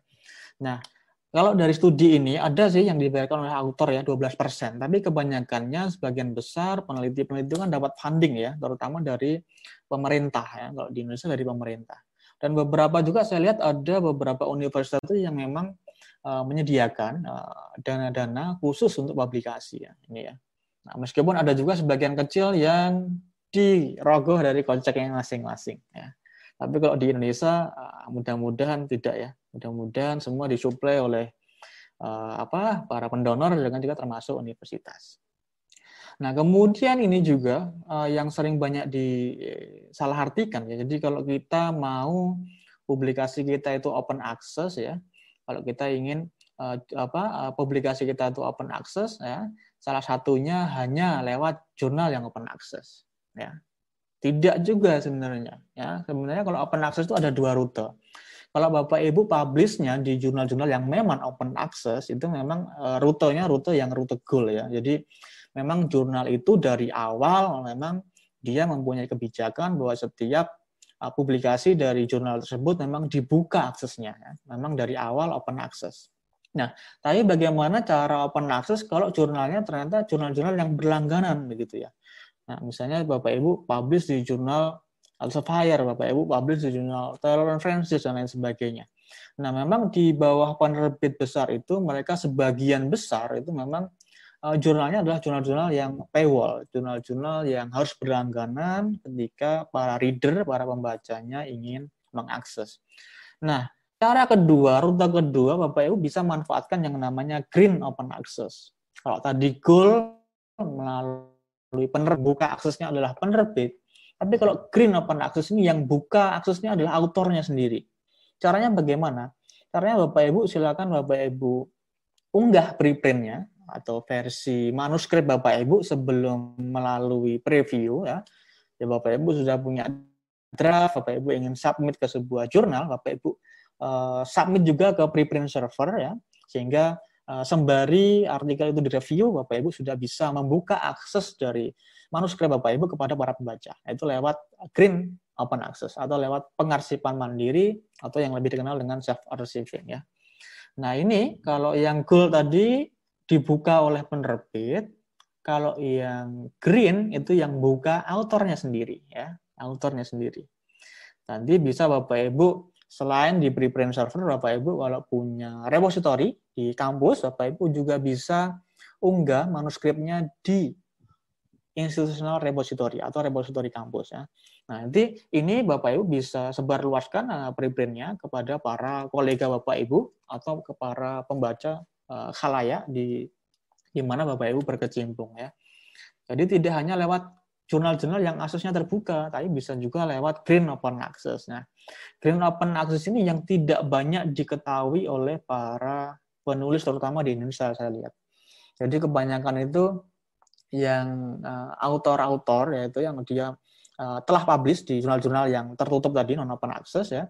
Nah, kalau dari studi ini ada sih yang dibayarkan oleh autor ya 12%, tapi kebanyakannya sebagian besar peneliti-peneliti kan dapat funding ya, terutama dari pemerintah ya, kalau di Indonesia dari pemerintah. Dan beberapa juga saya lihat ada beberapa universitas yang memang uh, menyediakan uh, dana-dana khusus untuk publikasi ya, ini ya. Nah, meskipun ada juga sebagian kecil yang dirogoh dari koceknya masing-masing ya. Tapi kalau di Indonesia uh, mudah-mudahan tidak ya Mudah-mudahan semua disuplai oleh uh, apa para pendonor dengan juga termasuk universitas. Nah, kemudian ini juga uh, yang sering banyak disalahartikan ya. Jadi kalau kita mau publikasi kita itu open access ya, kalau kita ingin uh, apa uh, publikasi kita itu open access ya, salah satunya hanya lewat jurnal yang open access ya. Tidak juga sebenarnya ya. Sebenarnya kalau open access itu ada dua rute. Kalau Bapak Ibu publishnya di jurnal-jurnal yang memang open access itu memang rutenya rute yang rute goal ya. Jadi memang jurnal itu dari awal memang dia mempunyai kebijakan bahwa setiap uh, publikasi dari jurnal tersebut memang dibuka aksesnya ya. Memang dari awal open access. Nah, tapi bagaimana cara open access kalau jurnalnya ternyata jurnal-jurnal yang berlangganan begitu ya. Nah, misalnya Bapak Ibu publish di jurnal Elsevier, Bapak Ibu, publish di jurnal Taylor Francis dan lain sebagainya. Nah, memang di bawah penerbit besar itu mereka sebagian besar itu memang uh, jurnalnya adalah jurnal-jurnal yang paywall, jurnal-jurnal yang harus berlangganan ketika para reader, para pembacanya ingin mengakses. Nah, cara kedua, rute kedua, Bapak Ibu bisa manfaatkan yang namanya green open access. Kalau tadi goal melalui penerbit, buka aksesnya adalah penerbit, tapi kalau green open access ini yang buka aksesnya adalah autornya sendiri. Caranya bagaimana? Caranya Bapak Ibu silakan Bapak Ibu unggah preprintnya atau versi manuskrip Bapak Ibu sebelum melalui preview ya. Ya Bapak Ibu sudah punya draft, Bapak Ibu ingin submit ke sebuah jurnal, Bapak Ibu uh, submit juga ke preprint server ya, sehingga uh, sembari artikel itu direview, Bapak Ibu sudah bisa membuka akses dari manuskrip Bapak Ibu kepada para pembaca. Itu lewat green open access atau lewat pengarsipan mandiri atau yang lebih dikenal dengan self archiving ya. Nah, ini kalau yang gold tadi dibuka oleh penerbit, kalau yang green itu yang buka autornya sendiri ya, autornya sendiri. Nanti bisa Bapak Ibu selain di preprint server Bapak Ibu kalau punya repository di kampus Bapak Ibu juga bisa unggah manuskripnya di institutional repository atau repository kampus ya. Nah, nanti ini Bapak Ibu bisa sebarluaskan uh, preprintnya kepada para kolega Bapak Ibu atau ke para pembaca uh, khalayak di di mana Bapak Ibu berkecimpung ya. Jadi tidak hanya lewat jurnal-jurnal yang aksesnya terbuka, tapi bisa juga lewat Green Open Access. Nah, Green Open Access ini yang tidak banyak diketahui oleh para penulis terutama di Indonesia saya lihat. Jadi kebanyakan itu yang uh, autor-autor yaitu yang dia uh, telah publish di jurnal-jurnal yang tertutup tadi non open access ya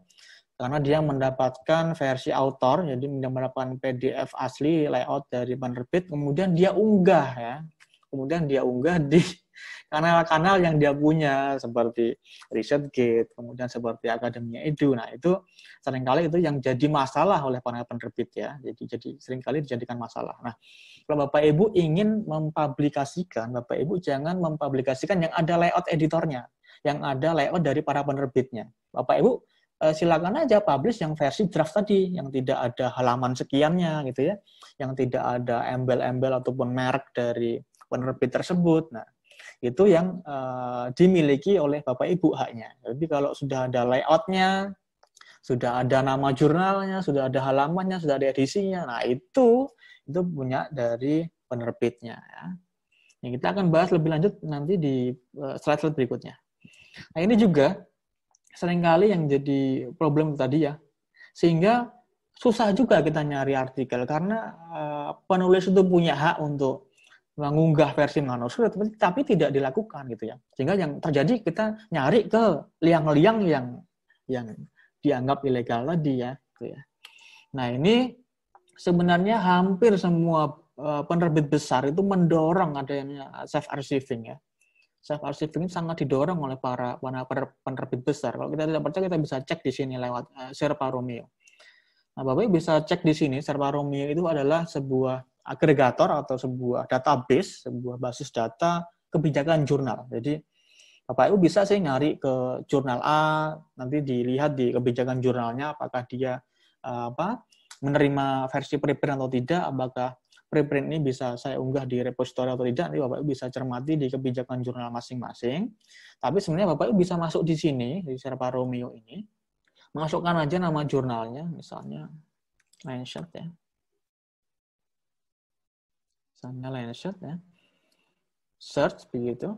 karena dia mendapatkan versi autor jadi mendapatkan PDF asli layout dari penerbit kemudian dia unggah ya kemudian dia unggah di (laughs) kanal-kanal yang dia punya seperti ResearchGate, kemudian seperti Akademia Edu. Nah, itu sering kali itu yang jadi masalah oleh para penerbit ya. Jadi jadi sering kali dijadikan masalah. Nah, kalau Bapak Ibu ingin mempublikasikan, Bapak Ibu jangan mempublikasikan yang ada layout editornya, yang ada layout dari para penerbitnya. Bapak Ibu eh, silakan aja publish yang versi draft tadi, yang tidak ada halaman sekiannya gitu ya, yang tidak ada embel-embel ataupun merek dari penerbit tersebut. Nah, itu yang uh, dimiliki oleh Bapak Ibu haknya. Jadi kalau sudah ada layoutnya, sudah ada nama jurnalnya, sudah ada halamannya, sudah ada edisinya, nah itu itu punya dari penerbitnya. Ya. Yang kita akan bahas lebih lanjut nanti di eh, slide-slide berikutnya. Nah ini juga sering kali yang jadi problem tadi ya, sehingga susah juga kita nyari artikel karena uh, penulis itu punya hak untuk mengunggah versi manuskrip tapi tidak dilakukan gitu ya. Sehingga yang terjadi kita nyari ke liang-liang yang yang dianggap ilegal tadi ya gitu ya. Nah ini sebenarnya hampir semua uh, penerbit besar itu mendorong adanya self archiving ya self archiving sangat didorong oleh para para penerbit besar kalau kita tidak percaya kita bisa cek di sini lewat uh, Serpa Romeo nah bapak bisa cek di sini Serpa Romeo itu adalah sebuah agregator atau sebuah database, sebuah basis data kebijakan jurnal. Jadi Bapak Ibu bisa sih nyari ke jurnal A, nanti dilihat di kebijakan jurnalnya apakah dia eh, apa menerima versi preprint atau tidak, apakah preprint ini bisa saya unggah di repository atau tidak, nanti Bapak Ibu bisa cermati di kebijakan jurnal masing-masing. Tapi sebenarnya Bapak Ibu bisa masuk di sini, di Serpa Romeo ini, masukkan aja nama jurnalnya, misalnya Lancet ya. Misalnya Lancet ya. Search begitu.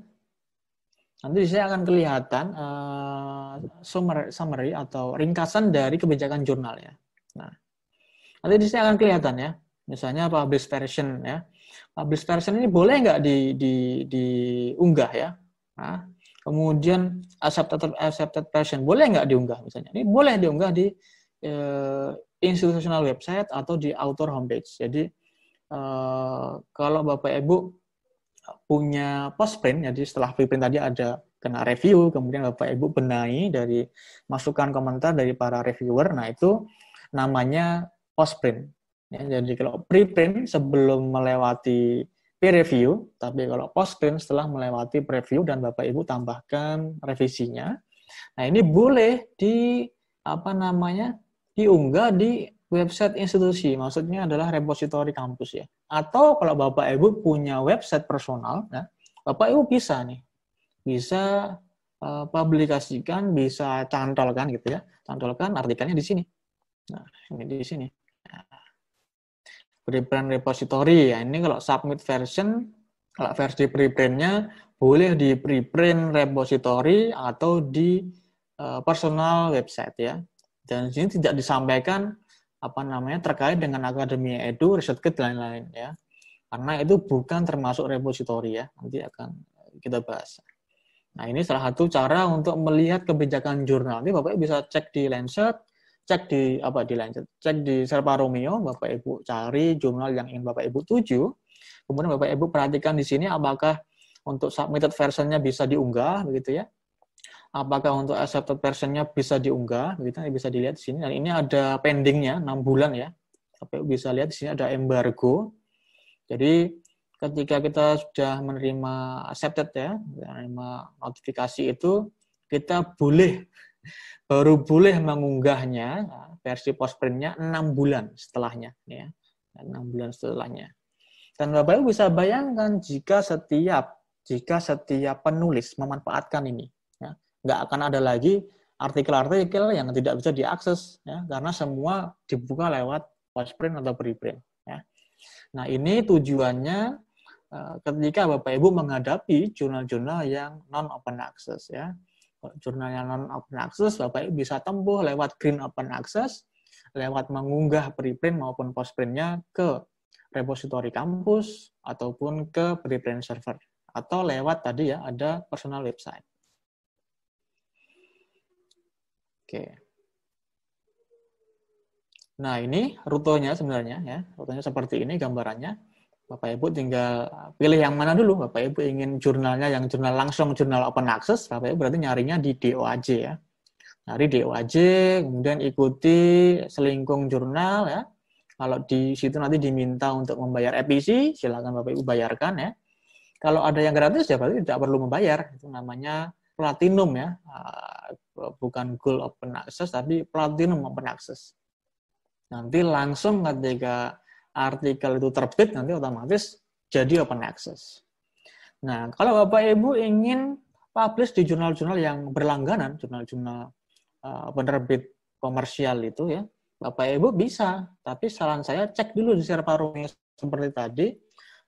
Nanti sini akan kelihatan uh, summary, summary atau ringkasan dari kebijakan jurnal ya. Nah nanti sini akan kelihatan ya misalnya publish version ya. Publish version ini boleh nggak di, di, diunggah ya? Nah, kemudian accepted accepted version boleh nggak diunggah misalnya? Ini boleh diunggah di uh, institutional website atau di author homepage. Jadi Eh, kalau Bapak Ibu punya postprint, jadi setelah preprint tadi ada kena review, kemudian Bapak Ibu benahi dari masukan komentar dari para reviewer, nah itu namanya postprint. Ya, jadi kalau preprint sebelum melewati peer review, tapi kalau postprint setelah melewati preview dan Bapak Ibu tambahkan revisinya, Nah, ini boleh di apa namanya? diunggah di website institusi. Maksudnya adalah repositori kampus ya. Atau kalau Bapak Ibu punya website personal, ya, Bapak Ibu bisa nih. Bisa uh, publikasikan, bisa cantolkan gitu ya. Cantolkan artikelnya di sini. Nah, ini di sini. Preprint repository ya. Ini kalau submit version, kalau versi preprintnya boleh di preprint repository atau di uh, personal website ya. Dan di sini tidak disampaikan apa namanya terkait dengan akademi edu, riset kit dan lain-lain ya. Karena itu bukan termasuk repository ya. Nanti akan kita bahas. Nah, ini salah satu cara untuk melihat kebijakan jurnal. Ini Bapak bisa cek di Lancet, cek di apa di Lancet, cek di Serpa Romeo, Bapak Ibu cari jurnal yang ingin Bapak Ibu tuju. Kemudian Bapak Ibu perhatikan di sini apakah untuk submitted versionnya bisa diunggah begitu ya apakah untuk accepted versionnya bisa diunggah, begitu bisa dilihat di sini. Dan ini ada pendingnya 6 bulan ya. Tapi bisa lihat di sini ada embargo. Jadi ketika kita sudah menerima accepted ya, menerima notifikasi itu, kita boleh baru boleh mengunggahnya versi postprintnya 6 bulan setelahnya ya. 6 bulan setelahnya. Dan Bapak Ibu bisa bayangkan jika setiap jika setiap penulis memanfaatkan ini nggak akan ada lagi artikel-artikel yang tidak bisa diakses ya karena semua dibuka lewat postprint atau preprint ya. Nah, ini tujuannya eh, ketika Bapak Ibu menghadapi jurnal-jurnal yang non open access ya. Jurnal yang non open access Bapak Ibu bisa tempuh lewat green open access, lewat mengunggah preprint maupun postprintnya ke repository kampus ataupun ke preprint server atau lewat tadi ya ada personal website. Oke. Nah, ini rutenya sebenarnya ya. Rutenya seperti ini gambarannya. Bapak Ibu tinggal pilih yang mana dulu. Bapak Ibu ingin jurnalnya yang jurnal langsung jurnal open access, Bapak Ibu berarti nyarinya di DOAJ ya. Nyari DOAJ, kemudian ikuti selingkung jurnal ya. Kalau di situ nanti diminta untuk membayar EPC, silakan Bapak Ibu bayarkan ya. Kalau ada yang gratis ya berarti tidak perlu membayar. Itu namanya platinum ya bukan gold open access tapi platinum open access. Nanti langsung ketika artikel itu terbit nanti otomatis jadi open access. Nah, kalau Bapak Ibu ingin publish di jurnal-jurnal yang berlangganan, jurnal-jurnal uh, penerbit komersial itu ya, Bapak Ibu bisa, tapi saran saya cek dulu di share seperti tadi,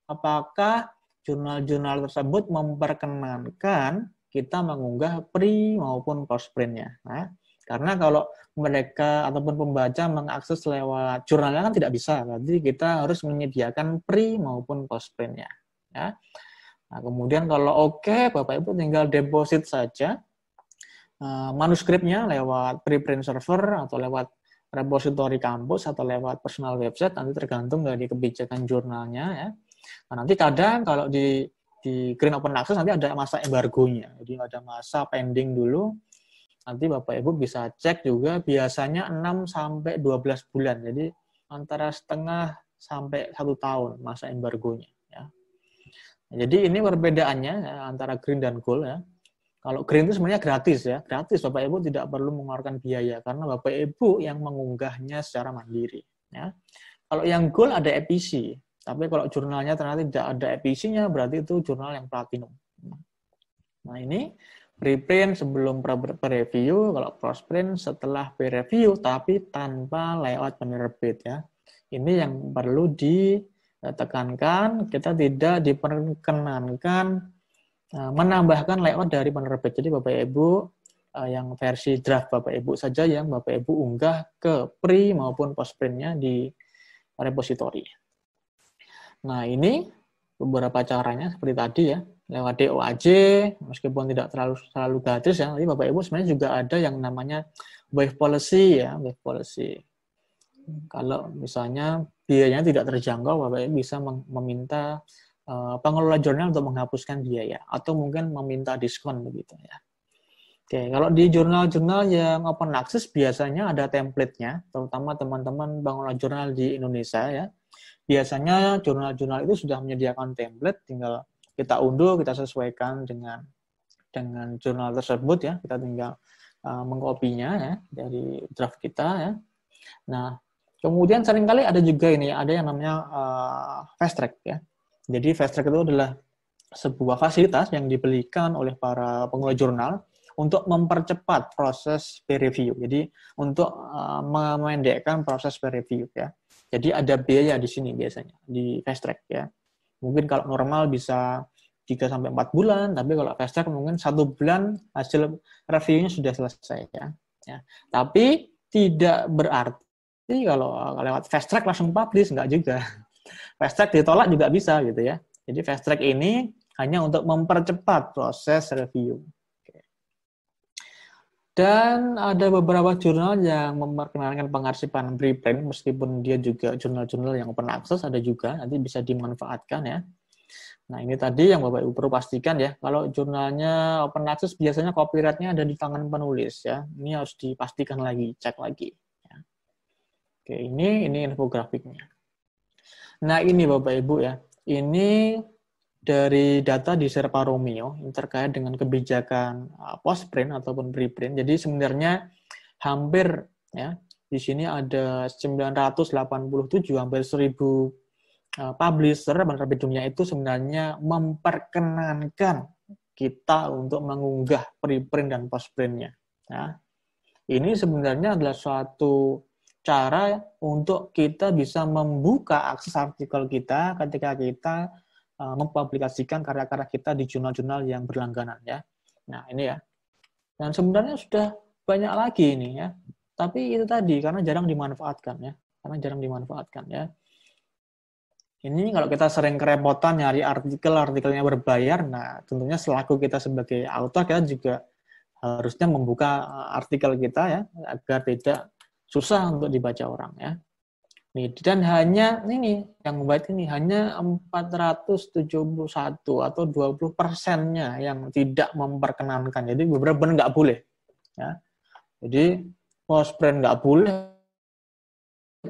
apakah jurnal-jurnal tersebut memperkenankan kita mengunggah pre maupun post printnya. Nah, karena kalau mereka ataupun pembaca mengakses lewat jurnalnya kan tidak bisa, berarti kita harus menyediakan pre maupun post printnya. Ya. Nah, kemudian kalau oke, okay, Bapak Ibu tinggal deposit saja uh, manuskripnya lewat preprint server atau lewat repository kampus atau lewat personal website nanti tergantung dari kebijakan jurnalnya ya. Nah, nanti kadang kalau di di Green Open Access nanti ada masa embargonya. Jadi ada masa pending dulu. Nanti Bapak Ibu bisa cek juga biasanya 6 sampai 12 bulan. Jadi antara setengah sampai satu tahun masa embargonya. Ya. Jadi ini perbedaannya ya, antara green dan gold ya. Kalau green itu sebenarnya gratis ya, gratis Bapak Ibu tidak perlu mengeluarkan biaya karena Bapak Ibu yang mengunggahnya secara mandiri. Ya. Kalau yang gold ada EPC, tapi kalau jurnalnya ternyata tidak ada episinya, berarti itu jurnal yang platinum. Nah ini preprint sebelum pre-review, kalau cross-print setelah pre-review, tapi tanpa layout penerbit ya. Ini yang perlu ditekankan, kita tidak diperkenankan eh, menambahkan layout dari penerbit. Jadi Bapak Ibu eh, yang versi draft Bapak Ibu saja yang Bapak Ibu unggah ke pre maupun post printnya di repository. Nah, ini beberapa caranya seperti tadi ya, lewat DOAJ, meskipun tidak terlalu selalu gratis ya, tapi Bapak Ibu sebenarnya juga ada yang namanya wave policy ya, wave policy. Kalau misalnya biayanya tidak terjangkau, Bapak Ibu bisa meminta uh, pengelola jurnal untuk menghapuskan biaya atau mungkin meminta diskon begitu ya. Oke, kalau di jurnal-jurnal yang open access biasanya ada template-nya, terutama teman-teman pengelola jurnal di Indonesia ya biasanya jurnal-jurnal itu sudah menyediakan template, tinggal kita unduh, kita sesuaikan dengan dengan jurnal tersebut ya. Kita tinggal uh, mengkopinya ya dari draft kita ya. Nah, kemudian sering kali ada juga ini ada yang namanya uh, fast track ya. Jadi fast track itu adalah sebuah fasilitas yang dibelikan oleh para pengelola jurnal untuk mempercepat proses peer review. Jadi untuk uh, memendekkan proses peer review ya. Jadi ada biaya di sini biasanya di fast track ya. Mungkin kalau normal bisa 3 sampai 4 bulan, tapi kalau fast track mungkin satu bulan hasil reviewnya sudah selesai ya. ya. Tapi tidak berarti kalau lewat fast track langsung publish enggak juga. (laughs) Fast track ditolak juga bisa gitu ya. Jadi fast track ini hanya untuk mempercepat proses review. Dan ada beberapa jurnal yang memperkenalkan pengarsipan preprint, meskipun dia juga jurnal-jurnal yang open access, ada juga, nanti bisa dimanfaatkan ya. Nah ini tadi yang Bapak Ibu perlu pastikan ya, kalau jurnalnya open access biasanya copyrightnya ada di tangan penulis ya. Ini harus dipastikan lagi, cek lagi. Ya. Oke, ini ini infografiknya. Nah ini Bapak Ibu ya, ini dari data di Serpa Romeo yang terkait dengan kebijakan uh, postprint ataupun preprint. Jadi sebenarnya hampir ya di sini ada 987 hampir 1000 uh, publisher penerbit dunia itu sebenarnya memperkenankan kita untuk mengunggah preprint dan postprintnya. Ya. Ini sebenarnya adalah suatu cara untuk kita bisa membuka akses artikel kita ketika kita uh, mempublikasikan karya-karya kita di jurnal-jurnal yang berlangganan ya. Nah, ini ya. Dan sebenarnya sudah banyak lagi ini ya. Tapi itu tadi karena jarang dimanfaatkan ya. Karena jarang dimanfaatkan ya. Ini kalau kita sering kerepotan nyari artikel, artikelnya berbayar, nah tentunya selaku kita sebagai author kita juga harusnya membuka eh, artikel kita ya agar tidak susah untuk dibaca orang ya. Nih, dan hanya ini yang baik ini hanya 471 atau 20 persennya yang tidak memperkenankan. Jadi beberapa benar nggak boleh. Ya. Jadi postprint nggak boleh,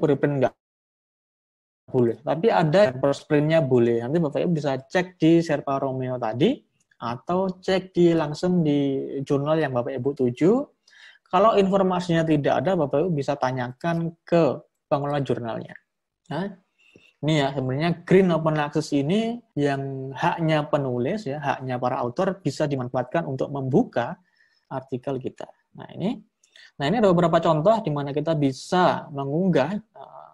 preprint nggak boleh. Tapi ada postprintnya boleh. Nanti Bapak Ibu bisa cek di Serpa Romeo tadi atau cek di langsung di jurnal yang Bapak Ibu tuju. Kalau informasinya tidak ada, Bapak Ibu bisa tanyakan ke pengelola jurnalnya. Nah, ini ya sebenarnya green open access ini yang haknya penulis ya, haknya para author bisa dimanfaatkan untuk membuka artikel kita. Nah, ini Nah, ini ada beberapa contoh di mana kita bisa mengunggah uh,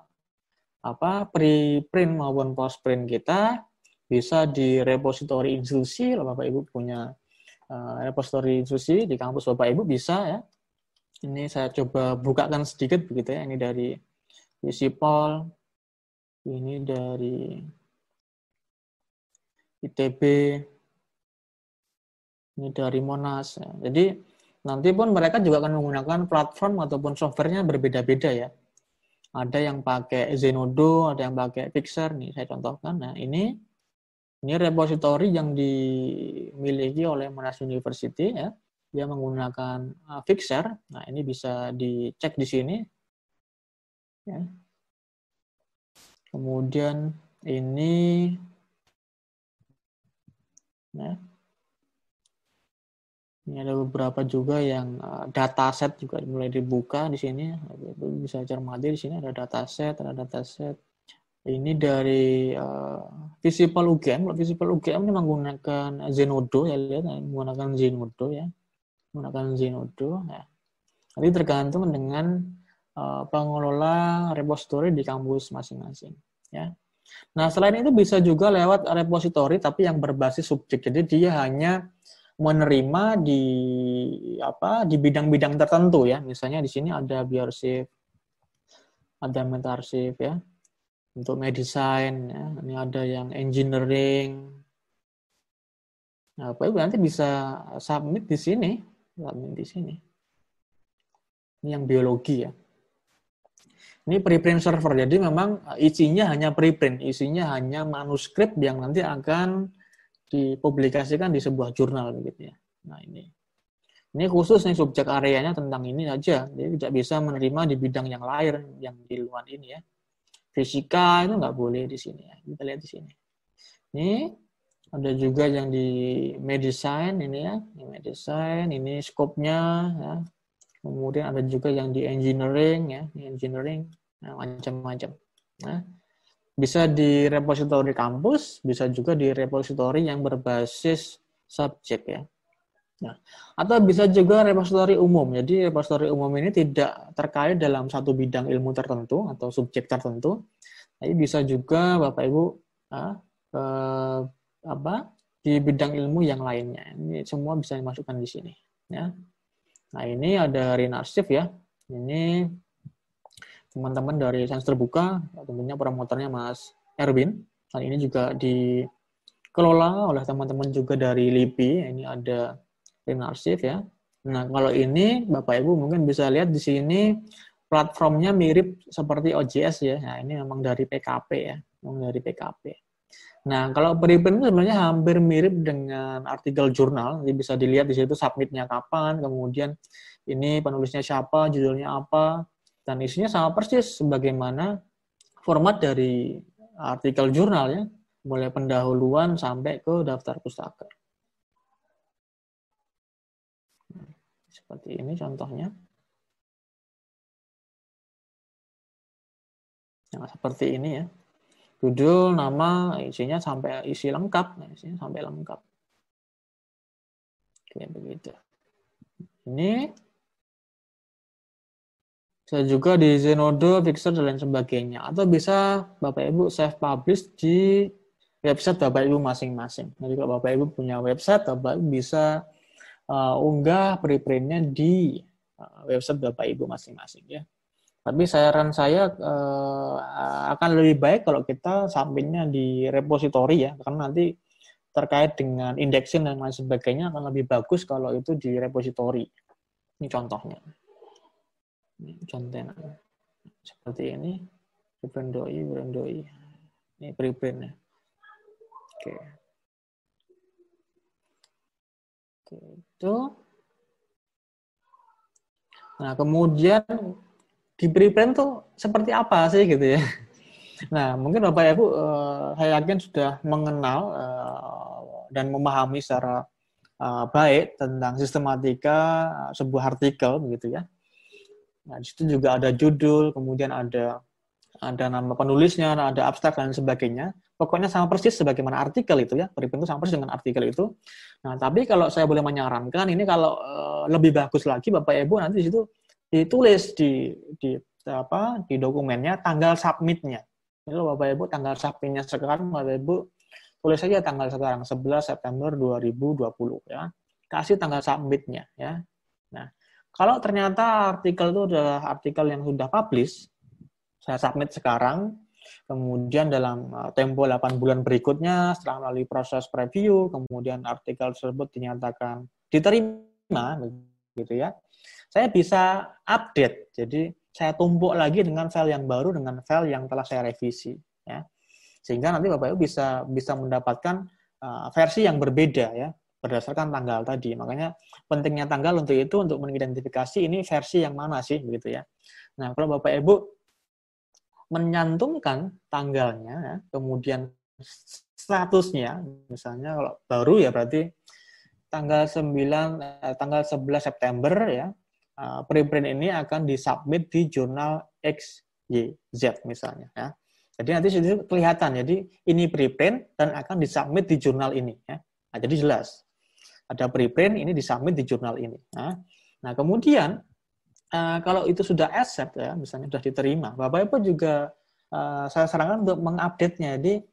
apa preprint maupun postprint kita bisa di repository institusi, Bapak Ibu punya uh, repository institusi di kampus Bapak Ibu bisa ya. Ini saya coba bukakan sedikit begitu ya. Ini dari Visipol, ini dari ITB, ini dari Monas. Jadi nanti pun mereka juga akan menggunakan platform ataupun softwarenya berbeda-beda ya. Ada yang pakai Zenodo, ada yang pakai Pixar. Nih saya contohkan. Nah ini ini repository yang dimiliki oleh Monash University ya. Dia menggunakan uh, Pixar. Nah ini bisa dicek di sini Ya. Kemudian ini ya. Ini ada beberapa juga yang uh, dataset juga mulai dibuka di sini. Bisa cermati di sini ada dataset, ada dataset. Ini dari uh, Visible UGM. Kalau Visible UGM ini menggunakan Zenodo ya lihat menggunakan Zenodo ya. Menggunakan Zenodo ya. Nanti tergantung dengan Eh, pengelola repository di kampus masing-masing. Ya. Nah, selain itu bisa juga lewat repository tapi yang berbasis subjek. Jadi dia hanya menerima di apa di bidang-bidang tertentu ya. Misalnya di sini ada bioarsip, ada metarsip ya. Untuk medicine ya. Ini ada yang engineering. Nah, Ibu nanti bisa submit di sini, submit di sini. Ini yang biologi ya. Ini preprint server, jadi memang eh, isinya hanya preprint, isinya hanya manuskrip yang nanti akan dipublikasikan di sebuah jurnal begitu ya. Nah ini, ini khusus nih subjek areanya tentang ini saja, jadi tidak bisa menerima di bidang yang lain yang di luar ini ya. Fisika itu nggak boleh di sini ya, kita lihat di sini. Ini ada juga yang di medicine ini ya, di medicine ini skopnya ya. Kemudian ada juga yang di engineering ya, di engineering nah, macam-macam. Nah, bisa di repositori kampus, bisa juga di repositori yang berbasis subjek ya. Nah, atau bisa juga repositori umum. Jadi repositori umum ini tidak terkait dalam satu bidang ilmu tertentu atau subjek tertentu. Tapi bisa juga Bapak Ibu ah, eh, apa di bidang ilmu yang lainnya. Ini semua bisa dimasukkan di sini. Ya. Nah ini ada Rinarsif ya. Ini teman-teman dari Sains Terbuka, tentunya promotornya Mas Erwin. Dan ini juga dikelola oleh teman-teman juga dari LIPI. Ini ada Rinarsif ya. Nah kalau ini Bapak Ibu mungkin bisa lihat di sini platformnya mirip seperti OJS ya. Nah ini memang dari PKP ya, memang dari PKP. Nah, kalau preprint itu sebenarnya hampir mirip dengan artikel jurnal. Jadi bisa dilihat di situ submitnya kapan, kemudian ini penulisnya siapa, judulnya apa, dan isinya sama persis sebagaimana format dari artikel jurnal ya, mulai pendahuluan sampai ke daftar pustaka. Seperti ini contohnya. Yang seperti ini ya judul, nama, isinya sampai isi lengkap, nah, isinya sampai lengkap. Oke, begitu. Ini bisa juga di Zenodo, Fixer, dan lain sebagainya. Atau bisa Bapak Ibu self publish di website Bapak Ibu masing-masing. Jadi kalau Bapak Ibu punya website, Bapak Ibu bisa uh, unggah preprintnya di uh, website Bapak Ibu masing-masing ya. Tapi saran saya uh, akan lebih baik kalau kita sampingnya di repositori ya, karena nanti terkait dengan indexing dan lain sebagainya akan lebih bagus kalau itu di repositori. Ini contohnya. Ini contohnya. Seperti ini. Preprint doi, preprint doi. Ini preprintnya. Oke. Oke, itu. Nah, kemudian di preprint tuh seperti apa sih gitu ya. (laughs) Nah, mungkin Bapak Ibu uh, saya yakin sudah mengenal uh, dan memahami secara uh, baik tentang sistematika sebuah artikel begitu ya. Nah, di situ juga ada judul, kemudian ada ada nama penulisnya, ada abstrak dan sebagainya. Pokoknya sama persis sebagaimana artikel itu ya. Preprint itu sama persis dengan artikel itu. Nah, tapi kalau saya boleh menyarankan ini kalau uh, lebih bagus lagi Bapak Ibu nanti di situ ditulis di di apa di dokumennya tanggal submitnya. Ini Bapak Ibu tanggal submitnya sekarang Bapak Ibu tulis saja tanggal sekarang 11 September 2020 ya. Kasih tanggal submitnya ya. Nah, kalau ternyata artikel itu adalah artikel yang sudah publish, saya submit sekarang, kemudian dalam uh, tempo 8 bulan berikutnya setelah melalui proses preview, kemudian artikel tersebut dinyatakan diterima, gitu ya saya bisa update. Jadi saya tumpuk lagi dengan file yang baru dengan file yang telah saya revisi ya. Sehingga nanti Bapak Ibu bisa bisa mendapatkan uh, versi yang berbeda ya berdasarkan tanggal tadi. Makanya pentingnya tanggal untuk itu untuk mengidentifikasi ini versi yang mana sih begitu ya. Nah, kalau Bapak Ibu menyantumkan tanggalnya ya, kemudian statusnya misalnya kalau baru ya berarti tanggal 9 eh, tanggal 11 September ya uh, preprint ini akan disubmit di jurnal X, Y, Z misalnya. Ya. Jadi nanti sudah kelihatan. Jadi ini preprint dan akan disubmit di jurnal ini. Ya. Nah, jadi jelas. Ada preprint, ini disubmit di jurnal ini. Ya. Nah kemudian uh, kalau itu sudah accept ya, misalnya sudah diterima, Bapak Ibu juga saya sarankan untuk mengupdate-nya. Jadi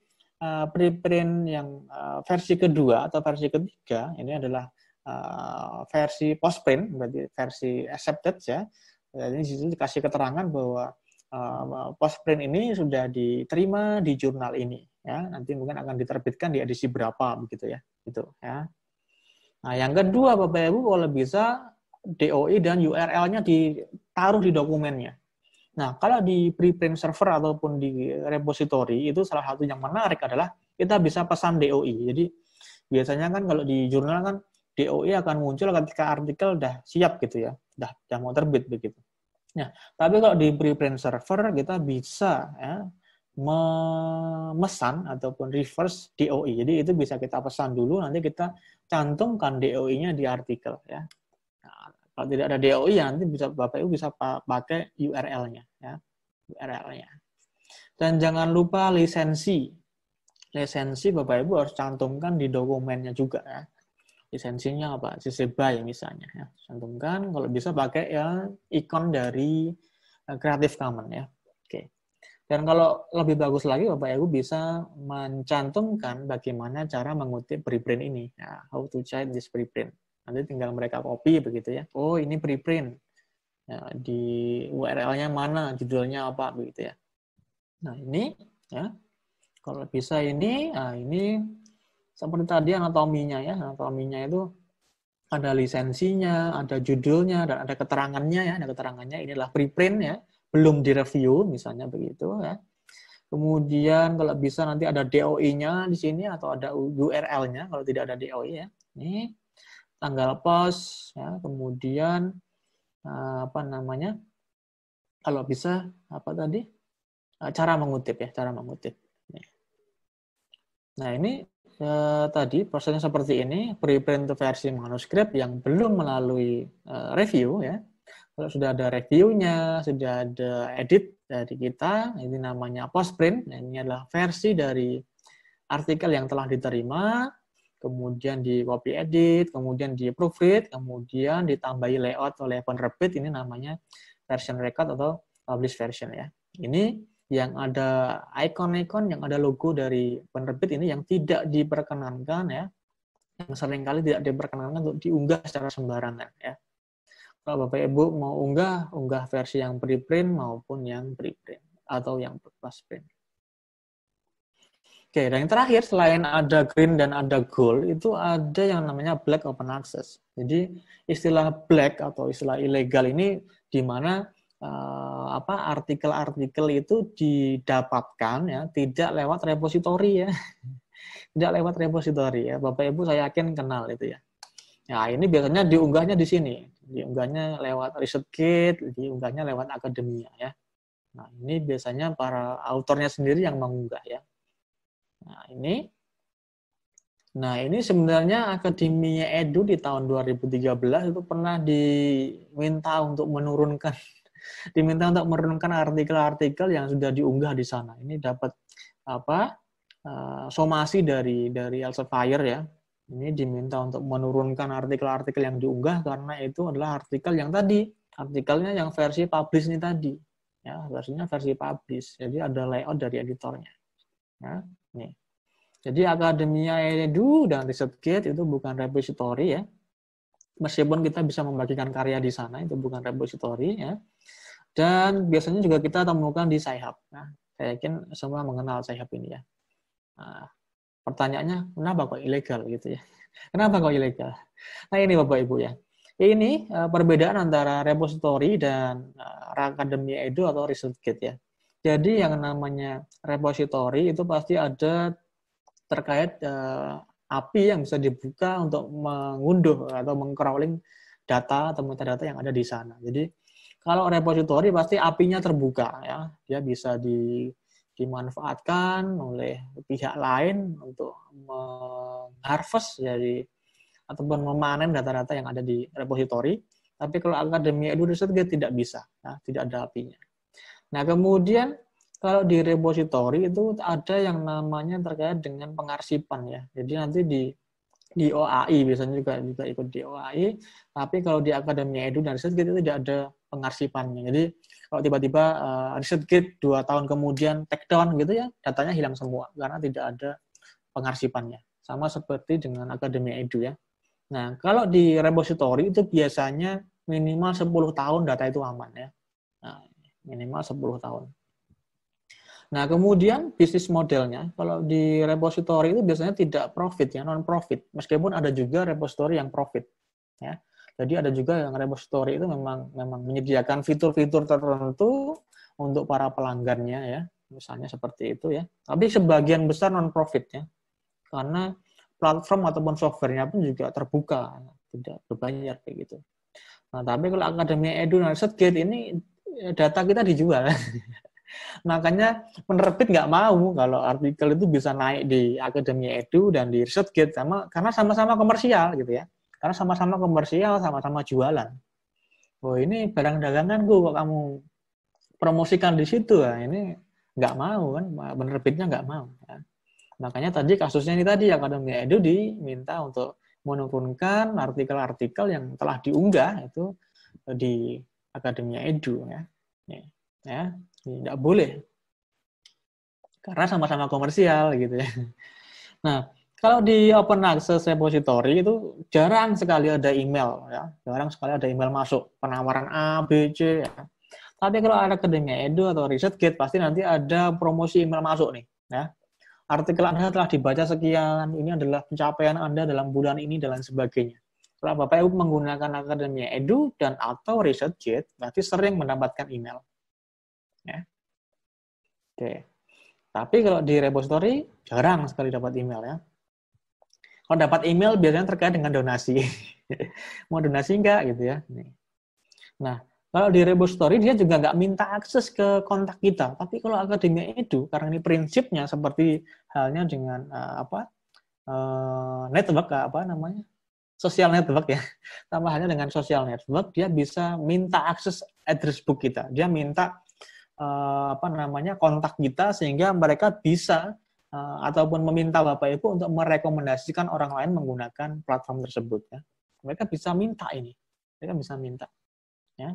uh, preprint yang uh, versi kedua atau versi ketiga ini adalah uh, versi postprint, berarti versi accepted ya. Jadi di situ dikasih keterangan bahwa uh, postprint ini sudah diterima di jurnal ini ya. Nanti mungkin akan diterbitkan di edisi berapa begitu ya. Gitu ya. Nah, yang kedua Bapak Ibu kalau bisa DOI dan URL-nya ditaruh di dokumennya. Nah, kalau di preprint server ataupun di repository itu salah satu yang menarik adalah kita bisa pesan DOI. Jadi biasanya kan kalau di jurnal kan DOI akan muncul ketika artikel udah siap gitu ya, udah, udah mau terbit begitu. Nah, tapi kalau di preprint server kita bisa ya memesan ataupun reverse DOI. Jadi itu bisa kita pesan dulu, nanti kita cantumkan DOI-nya di artikel ya. Nah, kalau tidak ada DOI ya nanti bisa Bapak Ibu bisa pakai URL-nya ya. URL-nya. Dan jangan lupa lisensi. Lisensi Bapak Ibu harus cantumkan di dokumennya juga ya. Lisensinya apa? CC BY misalnya ya. Cantumkan kalau bisa pakai ya ikon dari eh, Creative Commons ya. Dan kalau lebih bagus lagi, Bapak Ibu bisa mencantumkan bagaimana cara mengutip preprint ini. Nah, how to cite this preprint. Nanti tinggal mereka copy begitu ya. Oh, ini preprint. Ya, di URL-nya mana, judulnya apa begitu ya. Nah, ini ya. Kalau bisa ini, nah ini seperti tadi anatominya ya. Anatominya itu ada lisensinya, ada judulnya, dan ada keterangannya ya. Ada keterangannya, inilah preprint ya belum direview misalnya begitu ya. Kemudian kalau bisa nanti ada DOI-nya di sini atau ada URL-nya kalau tidak ada DOI ya. Ini tanggal pos ya, kemudian eh, apa namanya? Kalau bisa apa tadi? Eh, cara mengutip ya, cara mengutip. Nah, ini eh, tadi prosesnya seperti ini, preprint versi manuskrip yang belum melalui eh, review ya kalau sudah ada reviewnya, sudah ada edit dari kita, ini namanya postprint. Nah, ini adalah versi dari artikel yang telah diterima, kemudian di copy edit, kemudian di proofread, kemudian ditambahi layout oleh penerbit, ini namanya version record atau publish version ya. Ini yang ada icon-icon, yang ada logo dari penerbit ini yang tidak diperkenankan ya, yang sering kali tidak diperkenankan untuk diunggah secara sembarangan ya kalau Bapak Ibu mau unggah, unggah versi yang preprint maupun yang preprint atau yang plus print. Oke, dan yang terakhir selain ada green dan ada gold itu ada yang namanya black open access. Jadi istilah black atau istilah ilegal ini di mana uh, apa artikel-artikel itu didapatkan ya tidak lewat repositori ya. (laughs) tidak lewat repositori ya. Bapak Ibu saya yakin kenal itu ya. Nah, ini biasanya diunggahnya di sini diunggahnya lewat ResearchGate, diunggahnya lewat akademia ya. Nah, ini biasanya para autornya sendiri yang mengunggah ya. Nah, ini. Nah, ini sebenarnya Akademia Edu di tahun 2013 itu pernah diminta untuk menurunkan (laughs) diminta untuk menurunkan artikel-artikel yang sudah diunggah di sana. Ini dapat apa? Uh, somasi dari dari Elsevier ya. Ini diminta untuk menurunkan artikel-artikel yang diunggah karena itu adalah artikel yang tadi artikelnya yang versi publish ini tadi. Ya versinya versi publish. Jadi ada layout dari editornya. Ya nih jadi akademia edu dan researchgate itu bukan repository ya meskipun kita bisa membagikan karya di sana itu bukan repository ya dan biasanya juga kita temukan di Sci-Hub nah saya yakin semua mengenal Sci-Hub ini ya nah, Pertanyaannya, kenapa kok ilegal gitu ya? (laughs) Kenapa kok ilegal? Nah ini Bapak Ibu ya. Ini uh, perbedaan antara repository dan uh, Akademi Edu atau ResearchGate ya. Jadi yang namanya repository itu pasti ada terkait uh, API yang bisa dibuka untuk mengunduh atau mengcrawling data atau metadata yang ada di sana. Jadi kalau repository pasti API-nya terbuka ya, dia bisa di dimanfaatkan oleh pihak lain untuk mengharvest dari ataupun memanen data-data yang ada di repositori. Tapi kalau akademi edu dia tidak bisa, ya, tidak ada apinya. Nah kemudian kalau di repositori itu ada yang namanya terkait dengan pengarsipan ya. Jadi nanti di di OAI biasanya juga juga ikut di OAI. Tapi kalau di akademi edu dan riset itu tidak ada pengarsipannya. Jadi kalau tiba-tiba uh, riset gate dua tahun kemudian take down gitu ya, datanya hilang semua karena tidak ada pengarsipannya. Sama seperti dengan akademi edu ya. Nah, kalau di repository itu biasanya minimal 10 tahun data itu aman ya. Minimal 10 tahun. Nah, kemudian bisnis modelnya, kalau di repository itu biasanya tidak profit ya, non profit. Meskipun ada juga repository yang profit ya. Jadi ada juga yang repository itu memang memang menyediakan fitur-fitur tertentu untuk para pelanggannya ya, misalnya seperti itu ya. Tapi sebagian besar non profit ya, karena platform ataupun softwarenya pun juga terbuka, tidak berbayar kayak gitu. Nah, tapi kalau Akademi Edu dan Gate ini data kita dijual. (laughs) Makanya penerbit nggak mau kalau artikel itu bisa naik di Akademi Edu dan di ResearchGate sama karena sama-sama komersial gitu ya. Karena sama-sama komersial, sama-sama jualan. Oh ini barang dagangan gue kok kamu promosikan di situ ya. Ini nggak mau kan, penerbitnya nggak mau. Ya. Makanya tadi kasusnya ini tadi Akademi Edu diminta untuk menurunkan artikel-artikel yang telah diunggah itu di Akademi Edu ya. Ya, tidak boleh. Karena sama-sama komersial gitu ya. Nah, kalau di open access repository itu jarang sekali ada email ya. Jarang sekali ada email masuk penawaran A, B, C ya. Tapi kalau ada Akademi Edu atau ResearchGate pasti nanti ada promosi email masuk nih ya artikel Anda telah dibaca sekian, ini adalah pencapaian Anda dalam bulan ini, dan lain sebagainya. Kalau Bapak Ibu menggunakan Akademi Edu dan atau ResearchGate, berarti sering mendapatkan email. Ya. Oke. Tapi kalau di repository, jarang sekali dapat email ya. Kalau dapat email biasanya terkait dengan donasi. (laughs) Mau donasi enggak gitu ya. Nah, kalau di repository dia juga nggak minta akses ke kontak kita, tapi kalau akademia itu karena ini prinsipnya seperti halnya dengan uh, apa uh, network apa namanya sosial network ya, (laughs) sama halnya dengan sosial network dia bisa minta akses address book kita, dia minta uh, apa namanya kontak kita sehingga mereka bisa uh, ataupun meminta bapak ibu untuk merekomendasikan orang lain menggunakan platform tersebut ya, mereka bisa minta ini, mereka bisa minta ya.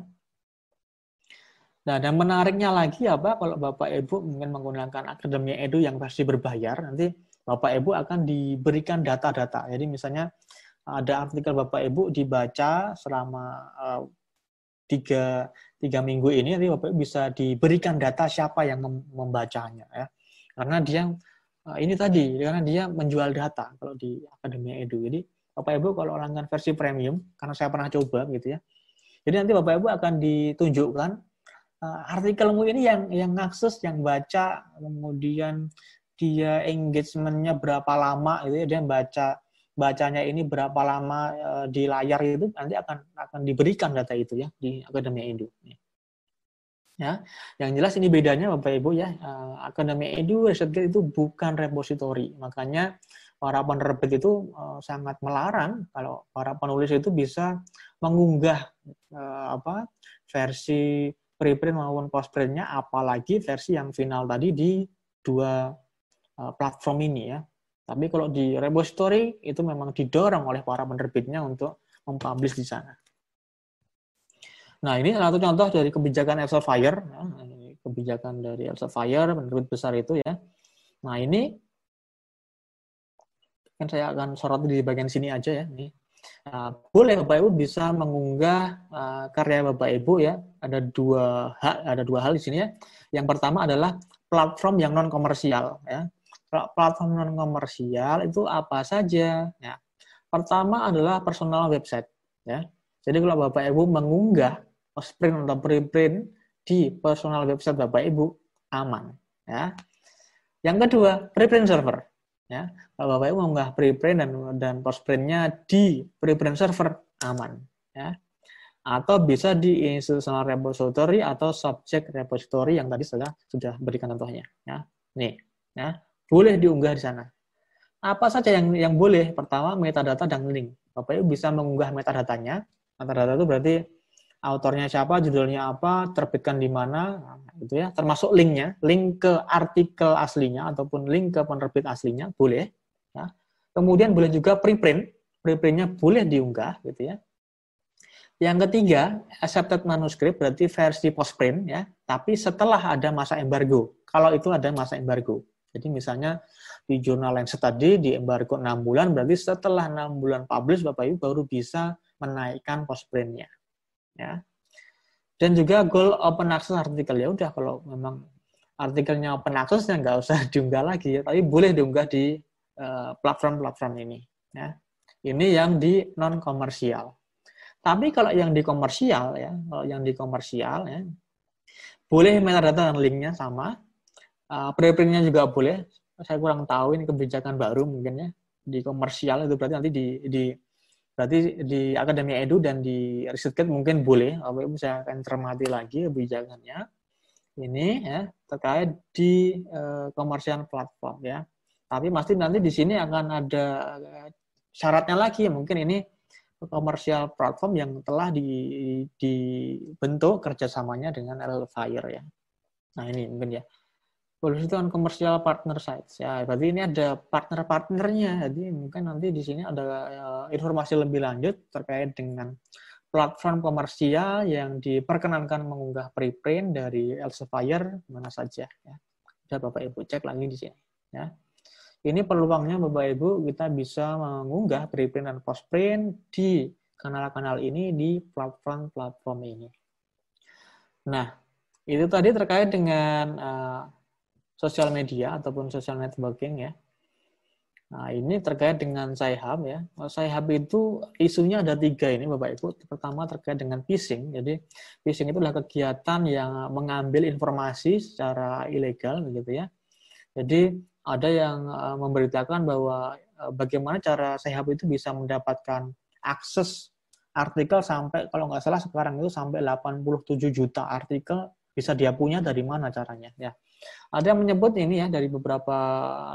Nah, dan menariknya lagi apa kalau Bapak Ibu mungkin menggunakan Akademi Edu yang versi berbayar, nanti Bapak Ibu akan diberikan data-data. Jadi misalnya ada artikel Bapak Ibu dibaca selama uh, tiga, tiga minggu ini, nanti Bapak Ibu bisa diberikan data siapa yang membacanya. ya Karena dia, uh, ini tadi, karena dia menjual data kalau di Akademi Edu. Jadi Bapak Ibu kalau langgan versi premium, karena saya pernah coba gitu ya, jadi nanti Bapak Ibu akan ditunjukkan uh, artikelmu ini yang yang ngakses, yang baca, kemudian dia engagementnya berapa lama itu ya dia baca bacanya ini berapa lama uh, di layar itu nanti akan akan diberikan data itu ya di Akademi Edu. Ya, yang jelas ini bedanya Bapak Ibu ya, uh, Akademi Edu ResearchGate itu bukan repository. Makanya para penerbit itu uh, sangat melarang kalau para penulis itu bisa mengunggah apa versi preprint maupun postprintnya, apalagi versi yang final tadi di dua platform ini ya. Tapi kalau di repository itu memang didorong oleh para penerbitnya untuk mempublish di sana. Nah, ini salah satu contoh dari kebijakan Elsevier, ya. kebijakan dari Elsevier, penerbit besar itu ya. Nah, ini kan saya akan sorot di bagian sini aja ya. Nih. Nah, boleh Bapak Ibu bisa mengunggah uh, karya Bapak Ibu ya. Ada dua hal, ada dua hal di sini ya. Yang pertama adalah platform yang non komersial ya. Platform non komersial itu apa saja? Ya. Pertama adalah personal website ya. Jadi kalau Bapak Ibu mengunggah print atau preprint di personal website Bapak Ibu aman ya. Yang kedua, preprint server. Ya, kalau Bapak Ibu mengunggah preprint dan dan postprintnya di preprint server aman. Ya. Atau bisa di institutional repository atau subject repository yang tadi sudah sudah berikan contohnya. Ya. Nih, ya, boleh diunggah di sana. Apa saja yang yang boleh? Pertama, metadata dan link. Bapak Ibu bisa mengunggah metadatanya. Metadata itu berarti autornya siapa, judulnya apa, terbitkan di mana, gitu ya. Termasuk linknya, link ke artikel aslinya ataupun link ke penerbit aslinya boleh. Ya. Kemudian boleh juga preprint, preprintnya boleh diunggah, gitu ya. Yang ketiga, accepted manuscript berarti versi postprint ya, tapi setelah ada masa embargo. Kalau itu ada masa embargo. Jadi misalnya di jurnal yang tadi di embargo 6 bulan, berarti setelah 6 bulan publish Bapak Ibu baru bisa menaikkan postprintnya ya. Dan juga goal open access artikel ya udah kalau memang artikelnya open access ya nggak usah (laughs) diunggah lagi ya. Tapi boleh diunggah di eh, platform-platform uh, ini ya. Ini yang di non komersial tapi kalau yang di komersial ya kalau yang di komersial ya boleh metadata dan linknya sama uh, preprintnya juga boleh saya kurang tahu ini kebijakan baru mungkin ya di komersial itu berarti nanti di di Berarti di Akademi Edu dan di ResearchGate mungkin boleh, Bapak Ibu saya akan cermati lagi kebijakannya. Ini ya, terkait di uh, komersial platform ya. Tapi pasti nanti di sini akan ada syaratnya lagi mungkin ini komersial platform yang telah di, dibentuk kerjasamanya dengan Elfire ya. Nah ini mungkin ya. Polisi itu kan komersial partner sites ya. Berarti ini ada partner-partnernya. Jadi mungkin nanti di sini ada uh, informasi lebih lanjut terkait dengan platform komersial yang diperkenankan mengunggah preprint dari Elsevier mana saja ya. Bisa Bapak Ibu cek lagi di sini ya. Ini peluangnya Bapak Ibu kita bisa mengunggah preprint dan postprint di kanal-kanal ini di platform-platform ini. Nah, itu tadi terkait dengan uh, sosial media ataupun social networking ya. Nah, ini terkait dengan Sci-Hub ya. Sci-Hub itu isunya ada tiga ini Bapak Ibu. Pertama terkait dengan phishing. Jadi phishing itu adalah kegiatan yang mengambil informasi secara ilegal begitu ya. Jadi ada yang eh, memberitakan bahwa eh, bagaimana cara Sci-Hub itu bisa mendapatkan akses artikel sampai kalau nggak salah sekarang itu sampai 87 juta artikel bisa dia punya dari mana caranya ya. Ada yang menyebut ini ya dari beberapa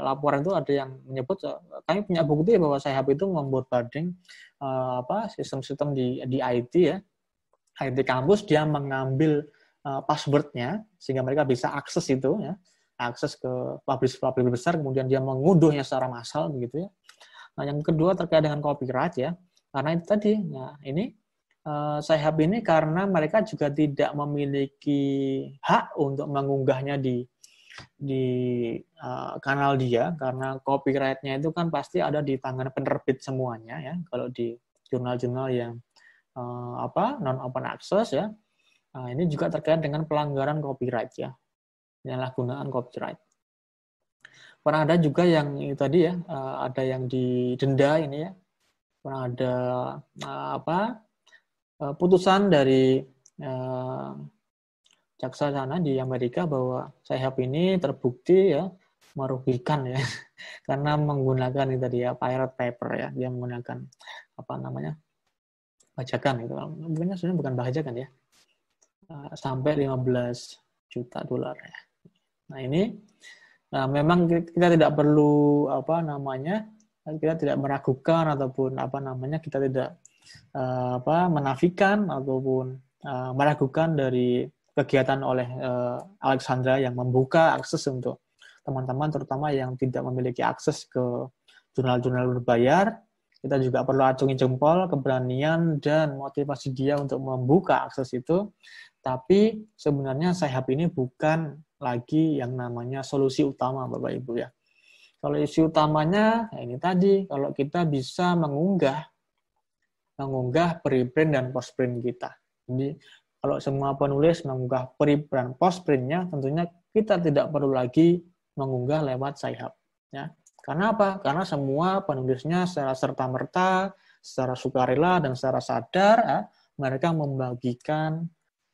laporan itu ada yang menyebut eh, kami punya bukti bahwa Sahab itu membuat uh, apa sistem-sistem di di IT ya. IT kampus dia mengambil uh, passwordnya sehingga mereka bisa akses itu ya akses ke publisher-publisher besar kemudian dia mengunduhnya secara massal begitu ya. Nah, yang kedua terkait dengan copyright ya. Karena itu tadi nah ini uh, Sahab ini karena mereka juga tidak memiliki hak untuk mengunggahnya di di uh, kanal dia karena copyrightnya itu kan pasti ada di tangan penerbit semuanya ya. Kalau di jurnal-jurnal yang uh, apa non open access ya. Nah, ini juga terkait dengan pelanggaran copyright ya. Penyalahgunaan copyright. Pernah ada juga yang tadi ya uh, ada yang didenda ini ya. Pernah ada uh, apa uh, putusan dari uh, jaksa sana di Amerika bahwa Sahab ini terbukti ya merugikan ya. (laughs) Karena menggunakan itu tadi ya pirate paper ya. Dia menggunakan apa namanya? Bajakan itu mungkin sebenarnya bukan bajakan ya. Eh, sampai 15 juta dolar ya. Nah ini nah memang kita tidak perlu apa namanya kita tidak meragukan ataupun apa namanya kita tidak uh, apa menafikan ataupun meragukan dari kegiatan oleh uh, Alexandra yang membuka akses untuk teman-teman terutama yang tidak memiliki akses ke jurnal-jurnal berbayar. Kita juga perlu acungi jempol keberanian dan motivasi dia untuk membuka akses itu. Tapi sebenarnya Sahab ini bukan lagi yang namanya solusi utama Bapak Ibu ya. Solusi utamanya ya ini tadi kalau kita bisa mengunggah mengunggah preprint dan postprint kita. Jadi kalau semua penulis mengunggah pre dan post printnya, tentunya kita tidak perlu lagi mengunggah lewat Sci-Hub. Ya. Karena apa? Karena semua penulisnya secara serta-merta, secara sukarela, dan secara sadar, ya, mereka membagikan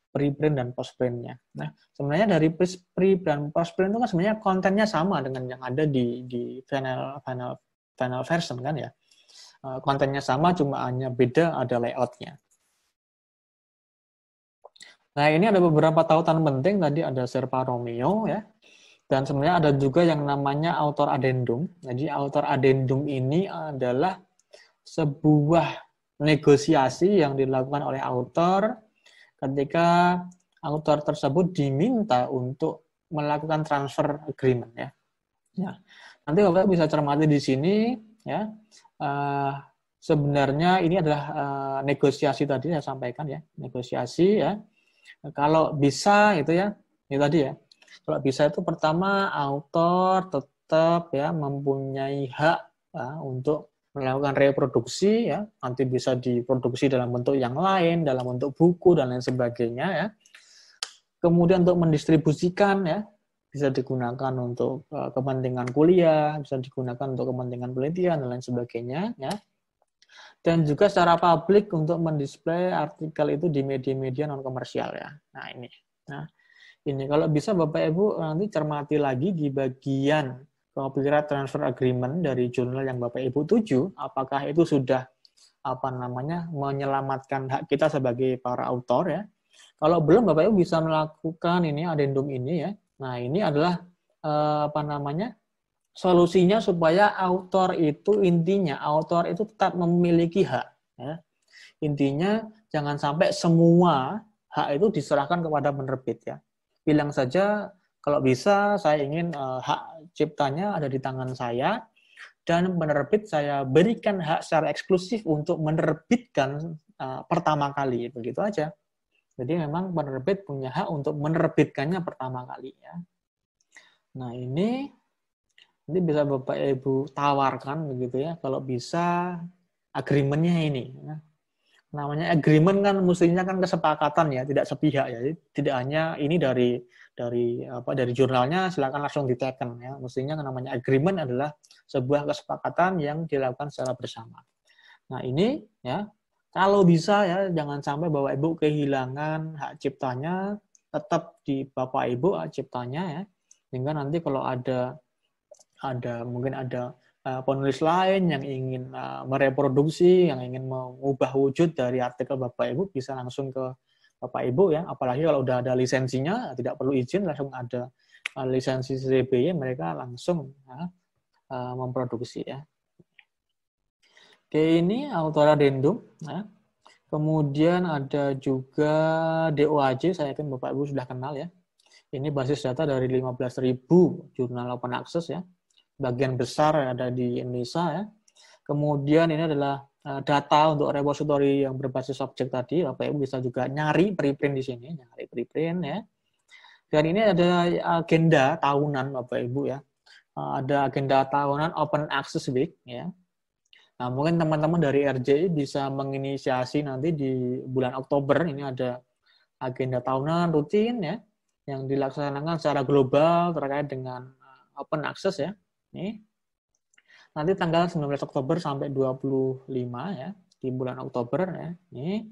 preprint dan postprintnya. Nah, sebenarnya dari pre dan postprint itu kan sebenarnya kontennya sama dengan yang ada di di final final final version kan ya. Eh, kontennya sama, cuma hanya beda ada layoutnya. Nah, ini ada beberapa tautan penting. Tadi ada Serpa Romeo, ya. Dan sebenarnya ada juga yang namanya author addendum. Jadi, author addendum ini adalah sebuah negosiasi yang dilakukan oleh author ketika author tersebut diminta untuk melakukan transfer agreement, ya. Ya. Nanti Bapak bisa cermati di sini, ya. Uh, sebenarnya ini adalah uh, negosiasi tadi saya sampaikan ya, negosiasi ya kalau bisa itu ya, ini tadi ya. Kalau bisa itu pertama autor tetap ya mempunyai hak ya, untuk melakukan reproduksi ya, nanti bisa diproduksi dalam bentuk yang lain, dalam bentuk buku dan lain sebagainya ya. Kemudian untuk mendistribusikan ya, bisa digunakan untuk uh, kepentingan kuliah, bisa digunakan untuk kepentingan penelitian dan lain sebagainya ya dan juga secara publik untuk mendisplay artikel itu di media-media non komersial ya. Nah ini, nah ini kalau bisa Bapak Ibu nanti cermati lagi di bagian copyright transfer agreement dari jurnal yang Bapak Ibu tuju, apakah itu sudah apa namanya menyelamatkan hak kita sebagai para autor ya. Kalau belum Bapak Ibu bisa melakukan ini adendum ini ya. Nah, ini adalah eh, apa namanya? Solusinya supaya autor itu intinya autor itu tetap memiliki hak ya. Intinya jangan sampai semua hak itu diserahkan kepada penerbit ya. Bilang saja kalau bisa saya ingin uh, hak ciptanya ada di tangan saya dan penerbit saya berikan hak secara eksklusif untuk menerbitkan uh, pertama kali begitu aja. Jadi memang penerbit punya hak untuk menerbitkannya pertama kali ya. Nah ini nanti bisa Bapak Ibu tawarkan begitu ya, kalau bisa agreementnya ini. Ya. Namanya agreement kan mestinya kan kesepakatan ya, tidak sepihak ya. Jadi, tidak hanya ini dari dari apa dari jurnalnya silakan langsung diteken ya. Mestinya kan namanya agreement adalah sebuah kesepakatan yang dilakukan secara bersama. Nah ini ya kalau bisa ya jangan sampai Bapak Ibu kehilangan hak ciptanya, tetap di Bapak Ibu hak ciptanya ya. Sehingga nanti kalau ada ada mungkin ada uh, penulis lain yang ingin uh, mereproduksi, yang ingin mengubah wujud dari artikel Bapak Ibu bisa langsung ke Bapak Ibu ya. Apalagi kalau udah ada lisensinya, tidak perlu izin langsung ada uh, lisensi CBY mereka langsung uh, memproduksi ya. Oke, ini autora dendum. Ya. Kemudian ada juga DOAJ, saya yakin Bapak Ibu sudah kenal ya. Ini basis data dari 15.000 jurnal open access ya. Bagian besar ada di Indonesia ya. Kemudian ini adalah eh, data untuk repository yang berbasis objek tadi. Bapak Ibu bisa juga nyari preprint di sini, nyari preprint ya. Dan ini ada agenda tahunan Bapak Ibu ya. Eh, ada agenda tahunan Open Access Week ya Nah, mungkin teman-teman dari RJI bisa menginisiasi nanti di bulan Oktober ini ada agenda tahunan rutin ya yang dilaksanakan secara global terkait dengan uh, open access ya. Ini nanti tanggal 19 Oktober sampai 25 ya di bulan Oktober ya. Ini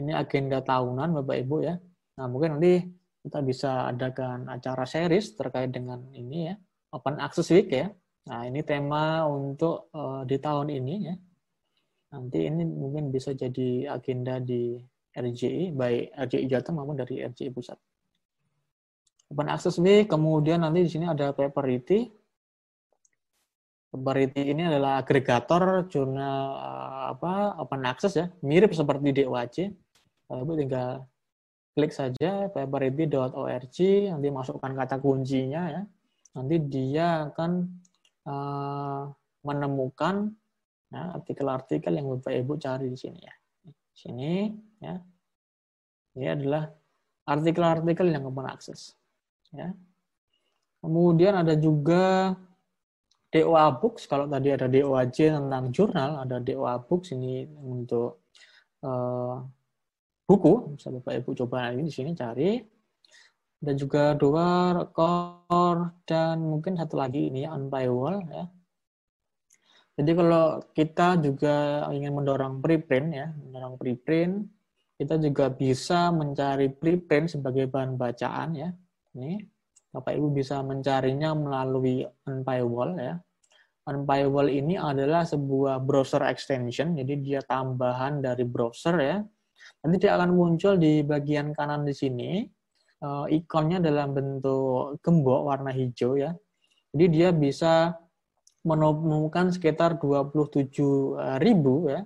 ini agenda tahunan Bapak Ibu ya. Nah, mungkin nanti kita bisa adakan acara series terkait dengan ini ya, Open Access Week ya. Nah, ini tema untuk uh, di tahun ini ya. Nanti ini mungkin bisa jadi agenda di RJI, baik RJI Jateng maupun dari RJI Pusat. Open Access Week, kemudian nanti di sini ada Paperity. Paperity ini adalah agregator jurnal uh, apa Open Access ya, mirip seperti DOAC. Ibu tinggal klik saja paperity.org, nanti masukkan kata kuncinya ya. Nanti dia akan uh, menemukan ya, artikel-artikel yang Bapak Ibu cari di sini ya. Sini ya. Ini adalah artikel-artikel yang open access. Ya. Kemudian ada juga DOA Books. Kalau tadi ada DOAJ tentang jurnal, ada DOA Books ini untuk uh, buku. Bisa Bapak Ibu coba ini di sini cari dan juga dua core dan mungkin satu lagi ini on paywall ya. Jadi kalau kita juga ingin mendorong preprint ya, mendorong preprint, kita juga bisa mencari preprint sebagai bahan bacaan ya. Ini Bapak Ibu bisa mencarinya melalui Unpaywall ya. Unpaywall ini adalah sebuah browser extension, jadi dia tambahan dari browser ya. Nanti dia akan muncul di bagian kanan di sini uh, ikonnya dalam bentuk gembok warna hijau ya. Jadi dia bisa menemukan sekitar 27 ribu ya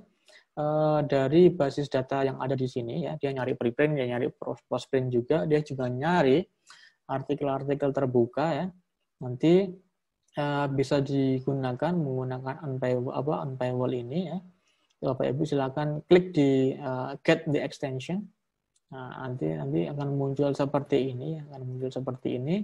uh, dari basis data yang ada di sini ya. Dia nyari preprint, dia nyari postprint juga, dia juga nyari artikel-artikel terbuka ya. Nanti uh, bisa digunakan menggunakan unpaywall apa unpaywall ini ya. Bapak Ibu silakan klik di uh, get the extension Nah, nanti nanti akan muncul seperti ini, akan muncul seperti ini.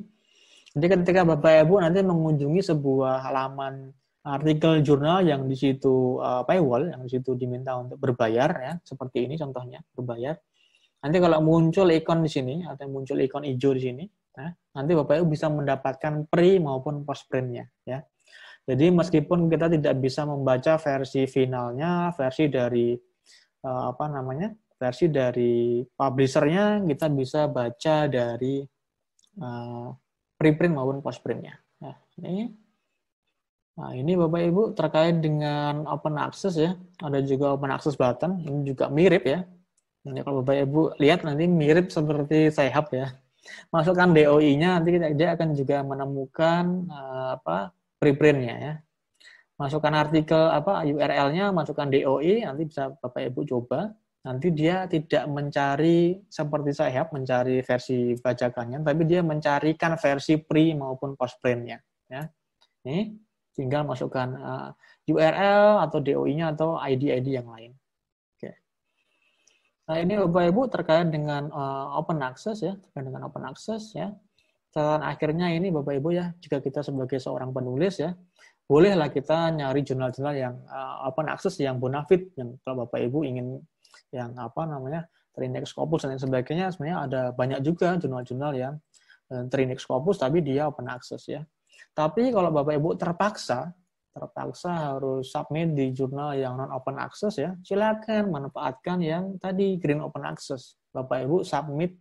Jadi ketika Bapak Ibu nanti mengunjungi sebuah halaman artikel jurnal yang di situ uh, paywall, yang di situ diminta untuk berbayar ya, seperti ini contohnya, berbayar. Nanti kalau muncul ikon di sini atau muncul ikon hijau di sini, nah, nanti Bapak Ibu bisa mendapatkan pre maupun post printnya ya. Jadi meskipun kita tidak bisa membaca versi finalnya, versi dari uh, apa namanya versi dari publishernya kita bisa baca dari uh, preprint maupun postprintnya. Nah, ini, nah ini Bapak Ibu terkait dengan open access ya, ada juga open access button, ini juga mirip ya. Ini kalau Bapak Ibu lihat nanti mirip seperti Sehab ya. Masukkan DOI-nya nanti dia akan juga menemukan uh, apa preprint-nya ya. Masukkan artikel apa URL-nya, masukkan DOI, nanti bisa Bapak Ibu coba. Nanti dia tidak mencari seperti saya mencari versi bajakannya, tapi dia mencarikan versi pre maupun post print-nya ya. Ini tinggal masukkan uh, URL atau DOI-nya atau ID-ID yang lain. Nah, ini Bapak Ibu terkait dengan uh, open access ya, terkait dengan open access ya. Dan akhirnya ini Bapak Ibu ya, jika kita sebagai seorang penulis ya, bolehlah kita nyari jurnal-jurnal yang uh, open access yang bonafit yang kalau Bapak Ibu ingin yang apa namanya terindeks Scopus dan sebagainya sebenarnya ada banyak juga jurnal-jurnal yang uh, terindeks Scopus tapi dia open access ya. Tapi kalau Bapak Ibu terpaksa terpaksa harus submit di jurnal yang non open access ya, silakan manfaatkan yang tadi green open access. Bapak Ibu submit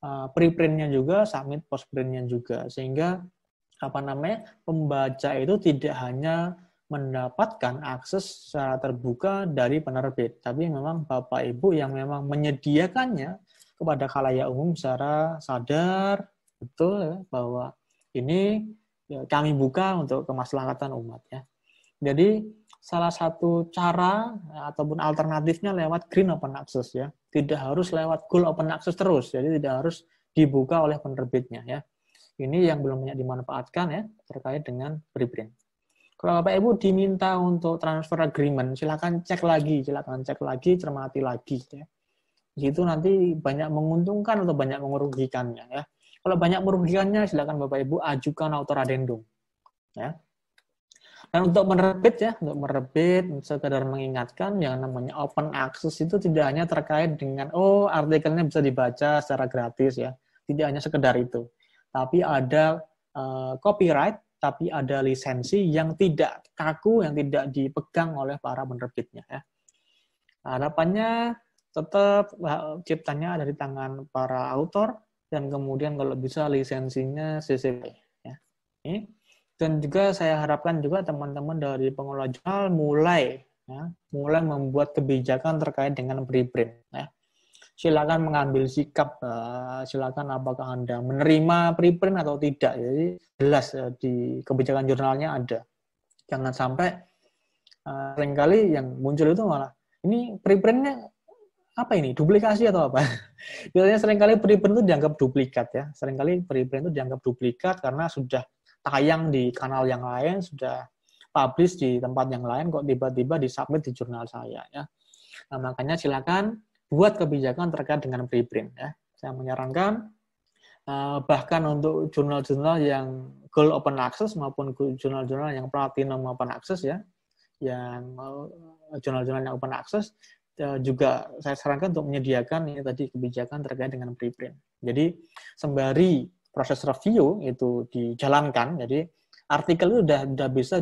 uh, preprintnya juga, submit postprintnya juga, sehingga apa namanya pembaca itu tidak hanya mendapatkan akses secara terbuka dari penerbit, tapi memang Bapak Ibu yang memang menyediakannya kepada khalayak umum secara sadar betul ya, bahwa ini ya, kami buka untuk kemaslahatan umat ya. Jadi salah satu cara ya, ataupun alternatifnya lewat green open access ya. Tidak harus lewat gold open access terus. Jadi tidak harus dibuka oleh penerbitnya ya. Ini yang belum banyak dimanfaatkan ya terkait dengan preprint. Kalau Bapak Ibu diminta untuk transfer agreement, silakan cek lagi, silakan cek lagi, cermati lagi ya. Itu nanti banyak menguntungkan atau banyak merugikannya ya. Kalau banyak merugikannya, silakan Bapak Ibu ajukan autor addendum. Ya. Dan untuk menerbit ya, untuk menerbit, sekedar mengingatkan yang namanya open access itu tidak hanya terkait dengan oh artikelnya bisa dibaca secara gratis ya, tidak hanya sekedar itu, tapi ada uh, copyright, tapi ada lisensi yang tidak kaku, yang tidak dipegang oleh para penerbitnya ya. Harapannya tetap ciptanya ada di tangan para autor dan kemudian kalau bisa lisensinya CCP ya. Ini dan juga saya harapkan juga teman-teman dari pengelola jurnal mulai ya, mulai membuat kebijakan terkait dengan preprint ya. Silakan mengambil sikap, uh, silakan apakah Anda menerima preprint atau tidak. Jadi jelas uh, di kebijakan jurnalnya ada. Jangan sampai uh, sering kali yang muncul itu malah ini preprintnya apa ini duplikasi atau apa? (laughs) Biasanya sering kali preprint itu dianggap duplikat ya. Seringkali preprint itu dianggap duplikat karena sudah tayang di kanal yang lain, sudah publish di tempat yang lain, kok tiba-tiba disubmit di jurnal saya ya. Nah, makanya silakan buat kebijakan terkait dengan preprint ya. Saya menyarankan uh, bahkan untuk jurnal-jurnal yang gold open access maupun jurnal-jurnal yang platinum open access ya, yang uh, jurnal-jurnal yang open access uh, juga saya sarankan untuk menyediakan ini tadi kebijakan terkait dengan preprint. Jadi sembari proses review itu dijalankan, jadi artikel itu sudah sudah bisa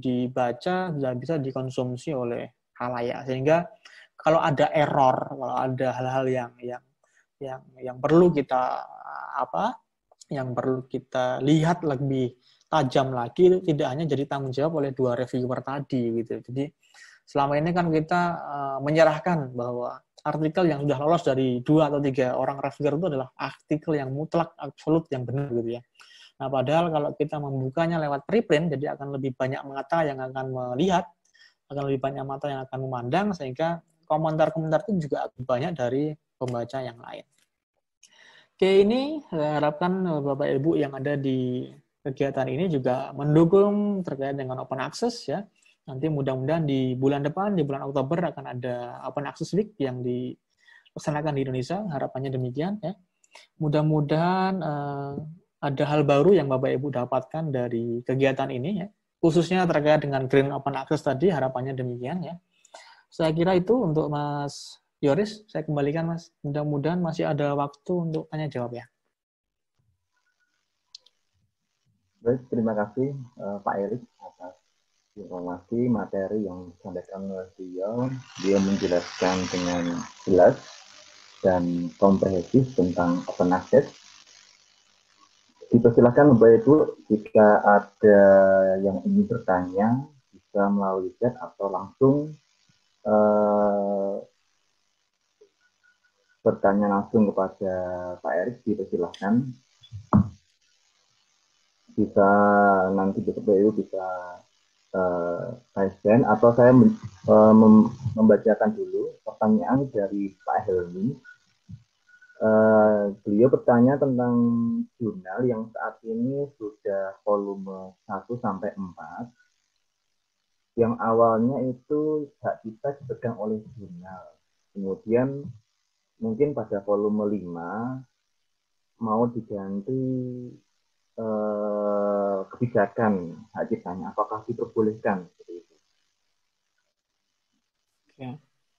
dibaca, sudah bisa dikonsumsi oleh halayak sehingga kalau ada error, kalau ada hal-hal yang yang yang yang perlu kita apa, yang perlu kita lihat lebih tajam lagi itu tidak hanya jadi tanggung jawab oleh dua reviewer tadi gitu. Jadi selama ini kan kita uh, menyerahkan bahwa artikel yang sudah lolos dari dua atau tiga orang reviewer itu adalah artikel yang mutlak, absolut, yang benar gitu ya. Nah, padahal kalau kita membukanya lewat preprint, jadi akan lebih banyak mata yang akan melihat, akan lebih banyak mata yang akan memandang, sehingga komentar-komentar itu juga banyak dari pembaca yang lain. Oke, ini harapkan Bapak Ibu yang ada di kegiatan ini juga mendukung terkait dengan open access ya Nanti mudah-mudahan di bulan depan, di bulan Oktober akan ada Open Access Week yang dilaksanakan di Indonesia. Harapannya demikian ya. Mudah-mudahan uh, ada hal baru yang Bapak Ibu dapatkan dari kegiatan ini ya. Khususnya terkait dengan Green Open Access tadi, harapannya demikian ya. Saya kira itu untuk Mas Yoris, saya kembalikan Mas. Mudah-mudahan masih ada waktu untuk tanya jawab ya. Baik, terima kasih uh, Pak Erik atas informasi materi yang disampaikan oleh beliau. Dia menjelaskan dengan jelas dan komprehensif tentang open access. Dipersilakan Bapak Ibu jika ada yang ingin bertanya bisa melalui chat atau langsung uh, bertanya langsung kepada Pak Erik, dipersilahkan. Bisa nanti BPU bisa uh, atau saya uh, membacakan dulu pertanyaan dari Pak Helmi. Uh, beliau bertanya tentang jurnal yang saat ini sudah volume 1 sampai 4 yang awalnya itu hak kita dipegang oleh jurnal. Kemudian mungkin pada volume 5 mau diganti eh, kebijakan hak ciptanya, apakah diperbolehkan seperti itu. Ya.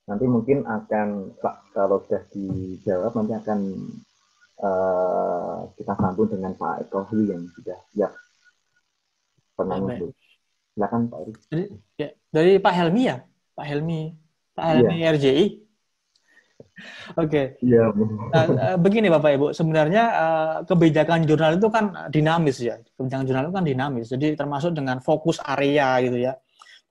Nanti mungkin akan Pak kalau sudah dijawab nanti akan eh, kita sambung dengan Pak Eko yang sudah siap penanya. Silakan Pak Eri. Dari, ya, dari Pak Helmi ya? Pak Helmi. Pak Helmi ya. RJI. Oke. Okay. Iya. Nah, begini Bapak Ibu, sebenarnya uh, kebijakan jurnal itu kan dinamis ya. Kebijakan jurnal itu kan dinamis. Jadi termasuk dengan fokus area gitu ya.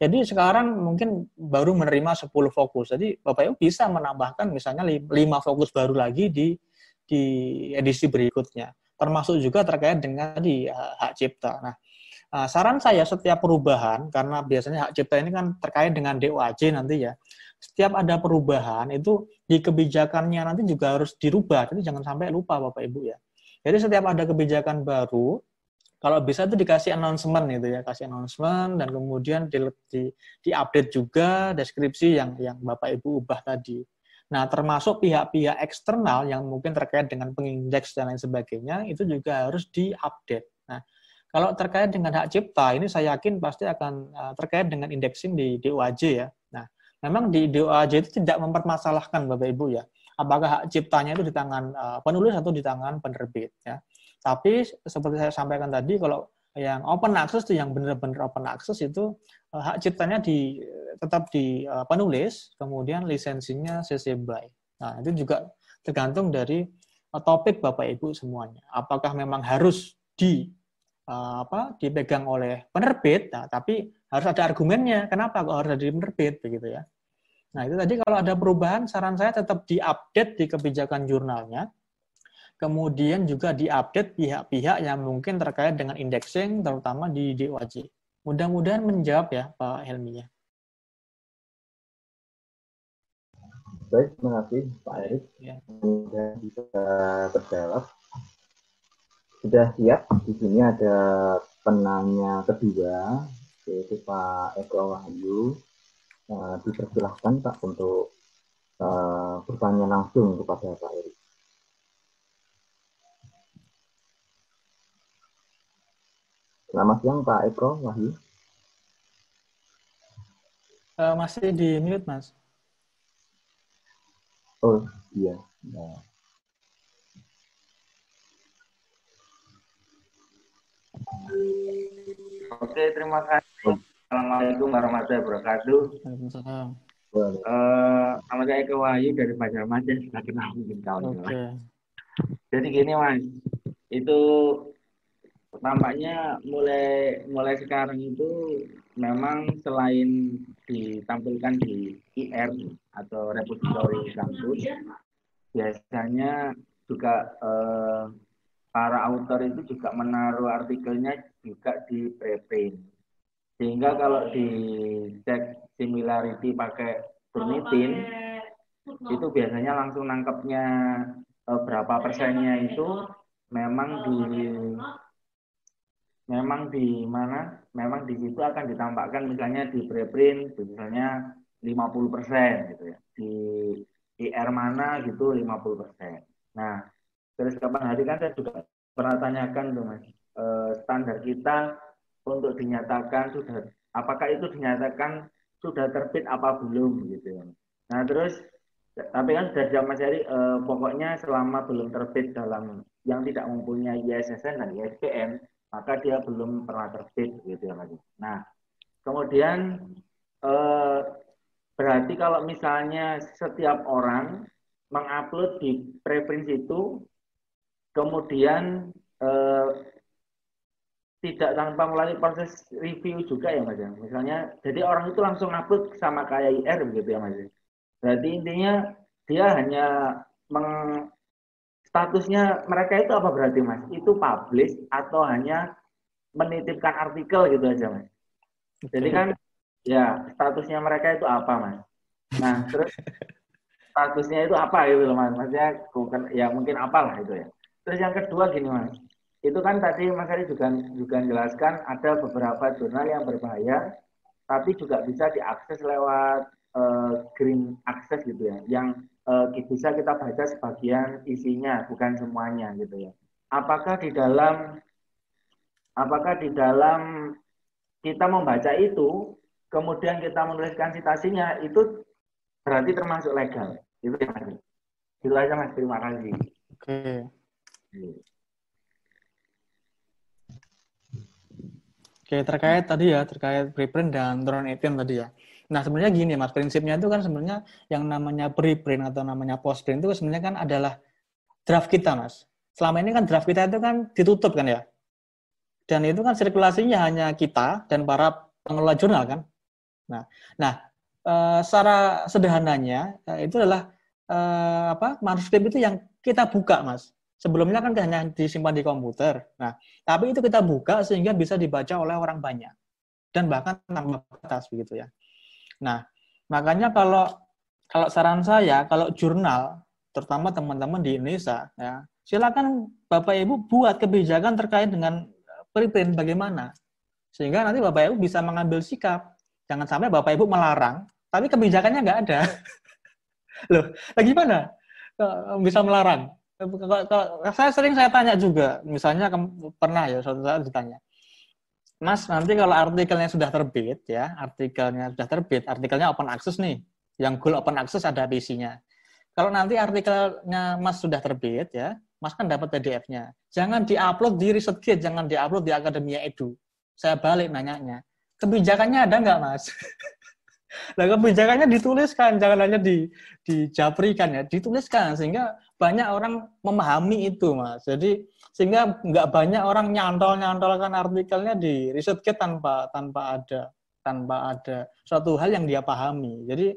Jadi sekarang mungkin baru menerima 10 fokus. Jadi Bapak Ibu bisa menambahkan misalnya 5 fokus baru lagi di di edisi berikutnya. Termasuk juga terkait dengan di uh, hak cipta. Nah, Nah, saran saya setiap perubahan, karena biasanya hak cipta ini kan terkait dengan DOAJ nanti ya, setiap ada perubahan itu di kebijakannya nanti juga harus dirubah. Jadi jangan sampai lupa Bapak Ibu ya. Jadi setiap ada kebijakan baru, kalau bisa itu dikasih announcement gitu ya, kasih announcement dan kemudian di, di, di update juga deskripsi yang yang Bapak Ibu ubah tadi. Nah, termasuk pihak-pihak eksternal yang mungkin terkait dengan pengindeks dan lain sebagainya itu juga harus diupdate. Nah, kalau terkait dengan hak cipta, ini saya yakin pasti akan uh, terkait dengan indexing di DOAJ ya. Memang di DOAJ itu tidak mempermasalahkan Bapak Ibu ya, apakah hak ciptanya itu di tangan uh, penulis atau di tangan penerbit ya. Tapi seperti saya sampaikan tadi, kalau yang open access itu yang benar-benar open access itu uh, hak ciptanya di tetap di penulis, kemudian lisensinya CC BY. Nah, itu juga tergantung dari topik Bapak Ibu semuanya. Apakah memang harus di apa dipegang oleh penerbit, nah, tapi harus ada argumennya. Kenapa kok harus ada di penerbit begitu ya? Nah itu tadi kalau ada perubahan, saran saya tetap diupdate di kebijakan jurnalnya. Kemudian juga diupdate pihak-pihak yang mungkin terkait dengan indexing, terutama di DOAJ. Mudah-mudahan menjawab ya Pak Helmi ya. Baik, terima kasih Pak Erik. Ya. Mudah bisa terjawab sudah siap. Di sini ada penanya kedua, yaitu Pak Eko Wahyu. Uh, dipersilahkan Pak untuk uh, bertanya langsung kepada Pak Eri. Selamat siang Pak Eko Wahyu. Uh, masih di mute Mas. Oh iya. Nah. Oke, terima kasih. Assalamualaikum warahmatullahi wabarakatuh. Waalaikumsalam. Uh, nama saya Eko Wahyu dari Banjarmasin, sudah kenal mungkin kawan okay. Jadi gini mas, itu tampaknya mulai mulai sekarang itu memang selain ditampilkan di IR atau repository kampus, biasanya juga uh, para author itu juga menaruh artikelnya juga di preprint. Sehingga kalau dicek similarity pakai Turnitin, itu biasanya langsung nangkepnya eh, berapa persennya itu memang di memang di mana? Memang di situ akan ditambahkan misalnya di preprint misalnya 50 persen gitu ya. Di IR mana gitu 50 persen. Nah Terus kapan hari kan saya juga pernah tanyakan tuh mas, e, standar kita untuk dinyatakan sudah, apakah itu dinyatakan sudah terbit apa belum gitu ya. Nah terus, tapi kan dari Mas Heri, e, pokoknya selama belum terbit dalam yang tidak mempunyai ISSN dan ISBN, maka dia belum pernah terbit gitu ya mas. Nah kemudian e, berarti kalau misalnya setiap orang mengupload di preference itu kemudian eh, tidak tanpa melalui proses review juga ya mas ya. Misalnya, jadi orang itu langsung upload sama kayak IR begitu ya mas. Ya. Berarti intinya dia hanya meng, statusnya mereka itu apa berarti mas? Itu publish atau hanya menitipkan artikel gitu aja mas? Jadi kan ya statusnya mereka itu apa mas? Nah terus (laughs) statusnya itu apa gitu loh mas? Maksudnya bukan ya mungkin apalah itu ya. Terus yang kedua gini mas, itu kan tadi Mas Ari juga juga jelaskan ada beberapa jurnal yang berbahaya, tapi juga bisa diakses lewat uh, green access gitu ya, yang uh, bisa kita baca sebagian isinya, bukan semuanya gitu ya. Apakah di dalam apakah di dalam kita membaca itu, kemudian kita menuliskan citasinya, itu berarti termasuk legal. Itu ya Mas. Itu aja Mas, terima kasih. Oke. Okay. Oke, terkait tadi ya, terkait preprint dan drone 18 tadi ya. Nah, sebenarnya gini Mas, prinsipnya itu kan sebenarnya yang namanya preprint atau namanya postprint itu sebenarnya kan adalah draft kita, Mas. Selama ini kan draft kita itu kan ditutup kan ya. Dan itu kan sirkulasinya hanya kita dan para pengelola jurnal kan. Nah, nah e, secara sederhananya eh, itu adalah e, apa manuskrip itu yang kita buka, Mas. Sebelumnya kan hanya disimpan di komputer. Nah, tapi itu kita buka sehingga bisa dibaca oleh orang banyak dan bahkan tanpa batas begitu ya. Nah, makanya kalau kalau saran saya kalau jurnal terutama teman-teman di Indonesia ya, silakan Bapak Ibu buat kebijakan terkait dengan preprint bagaimana sehingga nanti Bapak Ibu bisa mengambil sikap. Jangan sampai Bapak Ibu melarang tapi kebijakannya nggak ada. (laughs) Loh, lagi mana? Bisa melarang kalau saya sering saya tanya juga, misalnya pernah ya suatu saat ditanya, Mas nanti kalau artikelnya sudah terbit ya, artikelnya sudah terbit, artikelnya open access nih, yang goal open access ada isinya. Kalau nanti artikelnya Mas sudah terbit ya, Mas kan dapat PDF-nya. Jangan diupload di ResearchGate, jangan diupload di Akademia Edu. Saya balik nanyanya, kebijakannya ada nggak Mas? (laughs) Nah, kebijakannya dituliskan, jangan hanya di dijaprikan ya, dituliskan sehingga banyak orang memahami itu, Mas. Jadi sehingga nggak banyak orang nyantol-nyantolkan artikelnya di ResearchGate tanpa tanpa ada tanpa ada suatu hal yang dia pahami. Jadi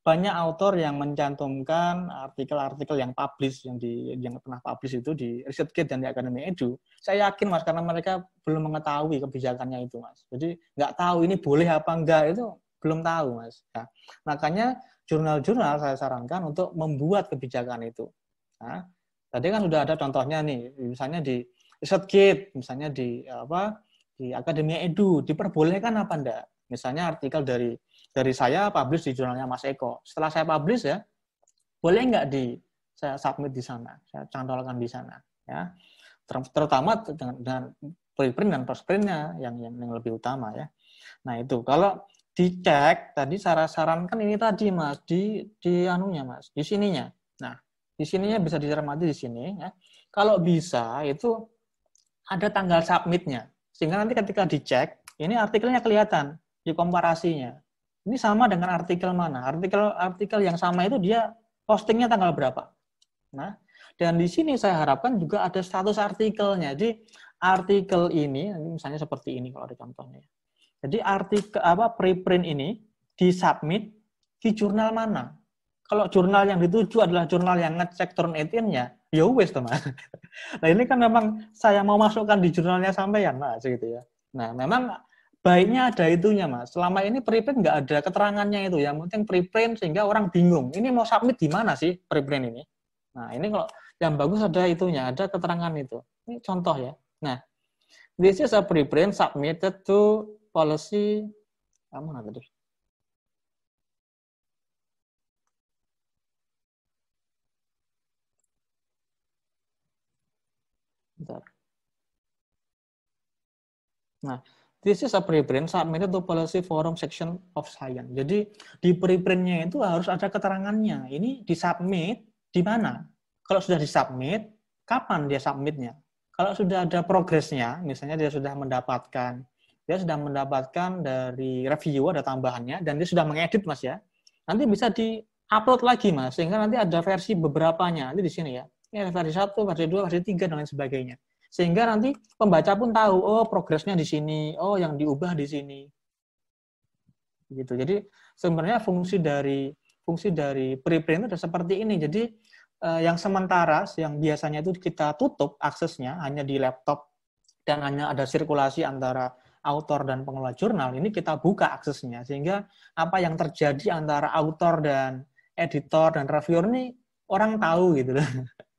banyak autor yang mencantumkan artikel-artikel yang publish yang di yang pernah publish itu di ResearchGate dan di Akademi Edu. Saya yakin mas karena mereka belum mengetahui kebijakannya itu mas. Jadi nggak tahu ini boleh apa enggak itu belum tahu mas. Ya. Makanya jurnal-jurnal saya sarankan untuk membuat kebijakan itu. Nah, tadi kan sudah ada contohnya nih, misalnya di ResearchGate, misalnya di apa di Akademia Edu, diperbolehkan apa enggak? Misalnya artikel dari dari saya publish di jurnalnya Mas Eko. Setelah saya publish ya, boleh enggak di saya submit di sana, saya cantolkan di sana, ya. Terutama dengan, dengan preprint dan postprintnya yang, yang yang lebih utama ya. Nah itu kalau dicek tadi saya sarankan ini tadi mas di di anunya mas di sininya nah di sininya bisa dicermati di sini ya. Kalau bisa itu ada tanggal submitnya. Sehingga nanti ketika dicek ini artikelnya kelihatan di komparasinya. Ini sama dengan artikel mana? Artikel artikel yang sama itu dia postingnya tanggal berapa? Nah dan di sini saya harapkan juga ada status artikelnya. Jadi artikel ini misalnya seperti ini kalau ada contohnya jadi artikel apa preprint ini disubmit di jurnal mana? Kalau jurnal yang dituju adalah jurnal yang ngecek turn 18-nya, ya wes teman. Nah ini kan memang saya mau masukkan di jurnalnya sampean mas gitu ya. Nah memang baiknya ada itunya mas. Selama ini preprint nggak ada keterangannya itu. Yang penting preprint sehingga orang bingung. Ini mau submit di mana sih preprint ini? Nah ini kalau yang bagus ada itunya, ada keterangan itu. Ini contoh ya. Nah, this is a preprint submitted to policy mana tadi? Nah, this is a preprint submitted to policy forum section of science. Jadi di preprintnya itu harus ada keterangannya. Ini disubmit di mana? Kalau sudah disubmit, kapan dia submitnya? Kalau sudah ada progresnya, misalnya dia sudah mendapatkan dia sudah mendapatkan dari review ada tambahannya dan dia sudah mengedit mas ya nanti bisa di upload lagi mas sehingga nanti ada versi beberapanya nanti di sini ya ini ada versi satu versi dua versi tiga dan lain sebagainya sehingga nanti pembaca pun tahu oh progresnya di sini oh yang diubah di sini gitu jadi sebenarnya fungsi dari fungsi dari preprint itu seperti ini jadi uh, yang sementara yang biasanya itu kita tutup aksesnya hanya di laptop dan hanya ada sirkulasi antara autor dan pengelola jurnal ini kita buka aksesnya sehingga apa yang terjadi antara autor dan editor dan reviewer ini orang tahu gitu loh.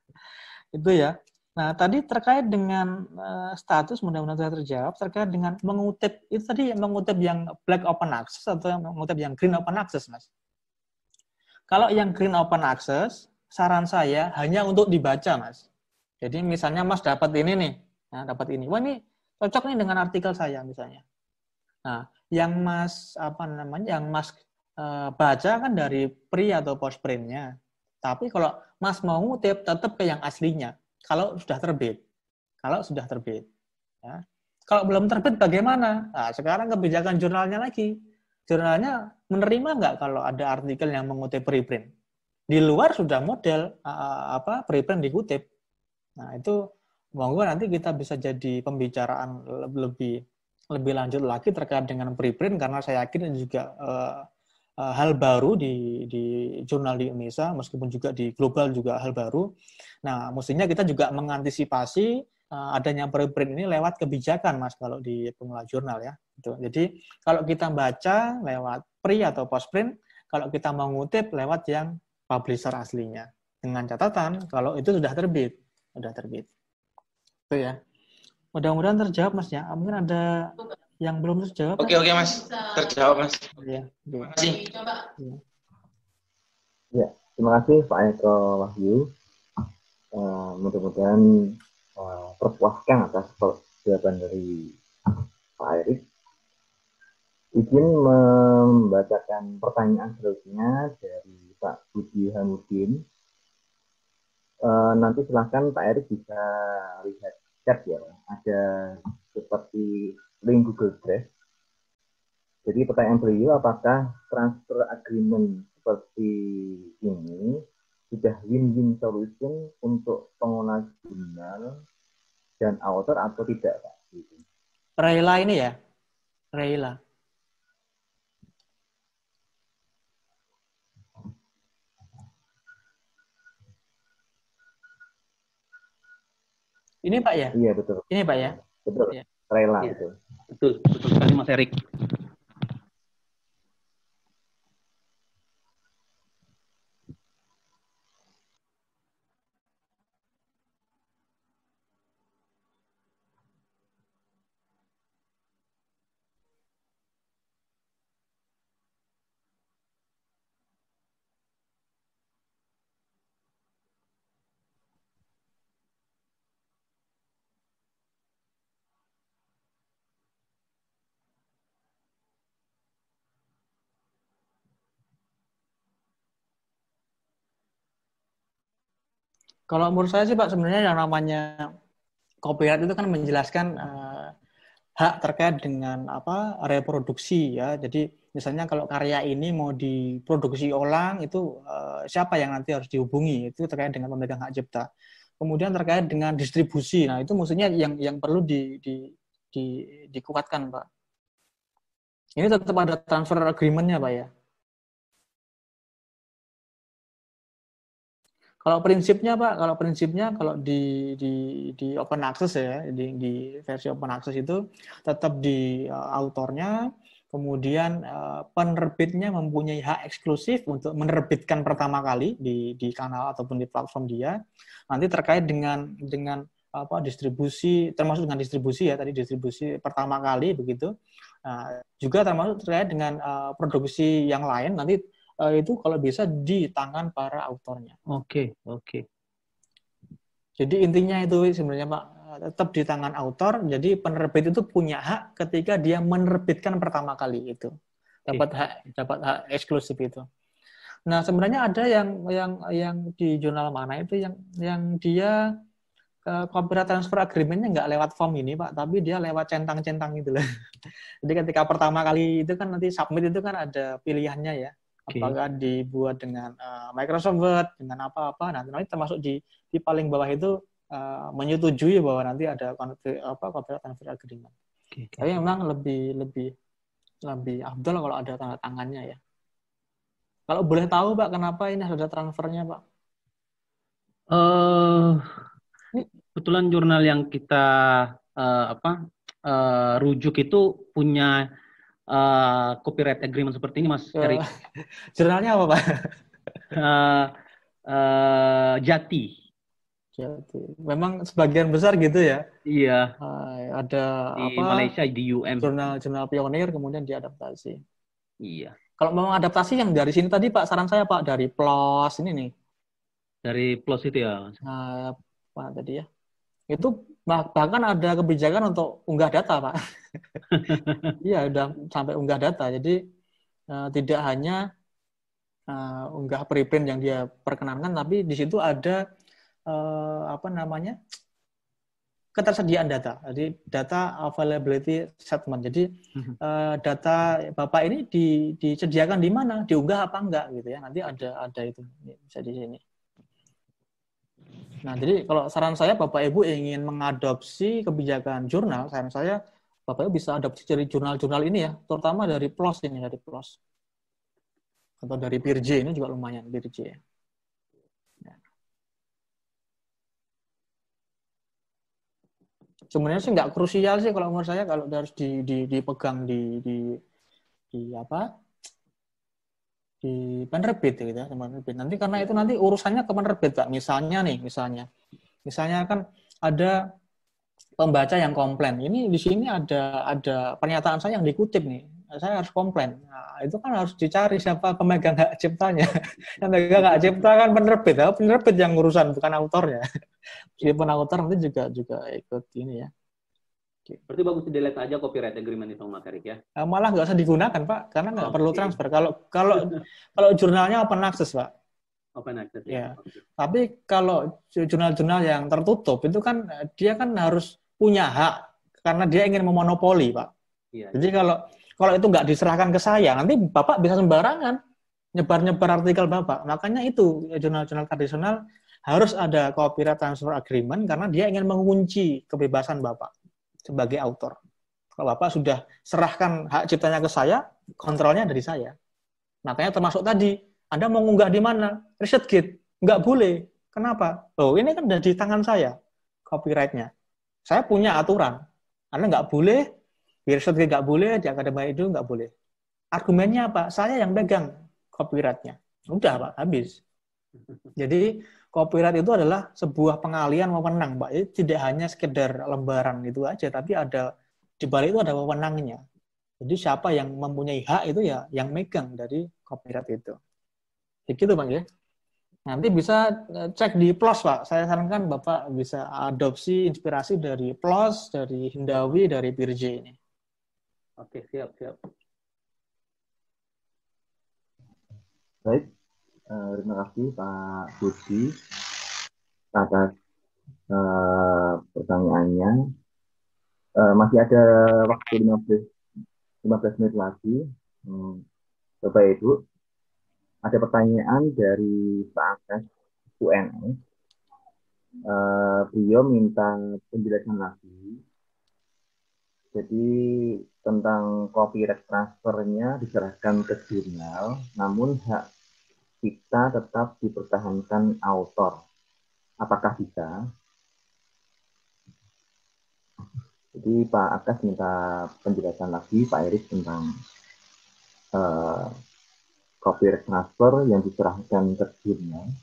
(laughs) itu ya. Nah, tadi terkait dengan uh, status mudah-mudahan sudah terjawab terkait dengan mengutip itu tadi mengutip yang black open access atau mengutip yang green open access, Mas. Kalau yang green open access, saran saya hanya untuk dibaca, Mas. Jadi misalnya Mas dapat ini nih, nah, dapat ini. Wah, ini cocok nih dengan artikel saya misalnya. Nah, yang Mas apa namanya? Yang Mas uh, baca kan dari pre atau post printnya. Tapi kalau Mas mau ngutip tetap ke yang aslinya kalau sudah terbit. Kalau sudah terbit. Ya. Kalau belum terbit bagaimana? Nah, sekarang kebijakan jurnalnya lagi. Jurnalnya menerima nggak kalau ada artikel yang mengutip preprint? Di luar sudah model apa preprint dikutip. Nah, itu monggo nanti kita bisa jadi pembicaraan lebih lebih lanjut lagi terkait dengan preprint karena saya yakin juga uh, uh, hal baru di di jurnal di Indonesia meskipun juga di global juga hal baru Nah, mestinya kita juga mengantisipasi uh, adanya preprint ini lewat kebijakan, Mas, kalau di pengelola jurnal ya. Gitu. Jadi, kalau kita baca lewat pre atau post print, kalau kita mau ngutip lewat yang publisher aslinya. Dengan catatan kalau itu sudah terbit, sudah terbit. Itu ya. Mudah-mudahan terjawab, Mas ya. Mungkin ada yang belum terjawab. Oke, oke, Mas. Terjawab, Mas. Ya, terima kasih. Ya, terima kasih Pak Eko Wahyu. Uh, mudah-mudahan uh, terpuaskan atas jawaban dari Pak Erik. Izin membacakan pertanyaan selanjutnya dari Pak Budi Hamudin. Uh, nanti silahkan Pak Erik bisa lihat chat ya. Ada seperti link Google Drive. Jadi pertanyaan beliau apakah transfer agreement seperti ini sudah win-win solution untuk pengguna jurnal dan author atau tidak Pak? Gitu. Rela ini ya? Rela. Ini Pak ya? Iya betul. Ini Pak ya? Betul. Ya. Rela ya. betul. Betul, betul sekali Mas Erik. Kalau menurut saya sih Pak sebenarnya yang namanya copyright itu kan menjelaskan uh, hak terkait dengan apa reproduksi ya. Jadi misalnya kalau karya ini mau diproduksi ulang itu uh, siapa yang nanti harus dihubungi itu terkait dengan pemegang hak cipta. Kemudian terkait dengan distribusi. Nah, itu maksudnya yang yang perlu di, di, di dikuatkan, Pak. Ini tetap ada transfer agreement-nya, Pak ya. Kalau prinsipnya Pak, kalau prinsipnya kalau di di di open access ya, di, di versi open access itu tetap di uh, autornya, kemudian uh, penerbitnya mempunyai hak eksklusif untuk menerbitkan pertama kali di di kanal ataupun di platform dia. Nanti terkait dengan dengan apa distribusi termasuk dengan distribusi ya tadi distribusi pertama kali begitu. Nah, juga termasuk terkait dengan uh, produksi yang lain nanti uh, itu kalau bisa di tangan para autornya. Oke, okay, oke. Okay. Jadi intinya itu sebenarnya Pak tetap di tangan autor. Jadi penerbit itu punya hak ketika dia menerbitkan pertama kali itu. Dapat okay. hak dapat hak eksklusif itu. Nah, sebenarnya ada yang yang yang di jurnal mana itu yang yang dia uh, copyright transfer agreement-nya nggak lewat form ini, Pak, tapi dia lewat centang-centang itu lah. (laughs) Jadi ketika pertama kali itu kan nanti submit itu kan ada pilihannya ya okay. apakah dibuat dengan uh, Microsoft Word dengan apa-apa? Nah nanti termasuk di di paling bawah itu uh, menyetujui bahwa nanti ada apa copyright transfer agreement. Okay, tapi memang lebih lebih lebih afdol kalau ada tanda tangannya ya. Kalau boleh tahu pak kenapa ini ada transfernya pak? Eh, kebetulan jurnal yang kita eh, apa eh, rujuk itu punya eh, copyright agreement seperti ini, Mas Erik. (laughs) Jurnalnya apa, Pak? Eh, eh, Jati. Jadi, memang sebagian besar gitu ya. Iya, Eh, ada di apa? Malaysia di UM. Jurnal-jurnal pionir kemudian diadaptasi. Iya, Kalau memang adaptasi yang dari sini tadi Pak, saran saya Pak dari PLOS ini nih. dari plus itu ya. Mas. Nah, apa tadi ya? Itu bahkan ada kebijakan untuk unggah data, Pak. (laughs) Iya, udah sampai unggah data. Jadi eh, tidak hanya eh, unggah preprint yang dia perkenankan, tapi di situ ada eh, apa namanya ketersediaan data. Jadi data availability statement. Jadi eh, data bapak ini di, disediakan di mana, diunggah apa enggak gitu ya. Nanti ada ada itu bisa di sini. Nah, jadi kalau saran saya Bapak Ibu ingin mengadopsi kebijakan jurnal, saran saya Bapak Ibu bisa adopsi dari jurnal-jurnal ini ya, terutama dari PLOS ini, dari PLOS. Atau dari PIRJ ini juga lumayan, PIRJ. ya. Sebenarnya sih nggak krusial sih kalau menurut saya kalau harus di, di, dipegang di, di, di apa di penerbit gitu ya penerbit. Nanti karena itu nanti urusannya ke penerbit Pak. Misalnya nih, misalnya. Misalnya kan ada pembaca yang komplain. Ini di sini ada ada pernyataan saya yang dikutip nih. Saya harus komplain. Nah, itu kan harus dicari siapa pemegang hak ciptanya. (laughs) yang pemegang hak cipta kan penerbit. Ya. Penerbit yang urusan bukan autornya. (laughs) Meskipun autor nanti juga juga ikut ini ya. Berarti bagus di delete aja copyright agreement itu Mas Erik ya. Eh, Malah nggak usah digunakan Pak, karena nggak Oke. perlu transfer. Kalau kalau (laughs) kalau jurnalnya open access Pak. Open access Ya. ya. Oke. Tapi kalau jurnal-jurnal yang tertutup itu kan dia kan harus punya hak karena dia ingin memonopoli, Pak. Iya. Jadi kalau kalau itu nggak diserahkan ke saya, nanti Bapak bisa sembarangan nyebar-nyebar artikel Bapak. Makanya itu jurnal-jurnal tradisional harus ada copyright transfer agreement karena dia ingin mengunci kebebasan Bapak sebagai autor. Kalau Bapak sudah serahkan hak ciptanya ke saya, kontrolnya dari saya. Makanya termasuk tadi, Anda mau ngunggah di mana? ResearchGate. Nggak boleh. Kenapa? Oh, ini kan dari tangan saya, copyright-nya. Saya punya aturan. Anda nggak boleh, di ResearchGate nggak boleh, di Akademi itu nggak boleh. Argumennya apa? Saya yang pegang copyright-nya. Udah, Pak, habis. Jadi, copyright itu adalah sebuah pengalian wewenang, Pak. Jadi tidak hanya sekedar lembaran itu aja, tapi ada di balik itu ada wewenangnya. Jadi siapa yang mempunyai hak itu ya yang megang dari copyright itu. Begitu Pak ya. Nanti bisa eh, cek di PLOS Pak. Saya sarankan Bapak bisa adopsi inspirasi dari PLOS, dari Hindawi, dari Birj ini. Oke, siap, siap. Baik, eh, terima kasih Pak Budi atas eh, pertanyaannya. Eh, masih ada waktu 15, 15 menit lagi. Hmm, Bapak Ibu, ada pertanyaan dari Pak Akes UNS. Eh, beliau minta penjelasan lagi. Jadi tentang copyright transfernya diserahkan ke jurnal, namun hak cipta tetap dipertahankan autor. Apakah bisa? Jadi Pak Akas minta penjelasan lagi Pak Erik tentang eh, copyright transfer yang diserahkan ke jurnal,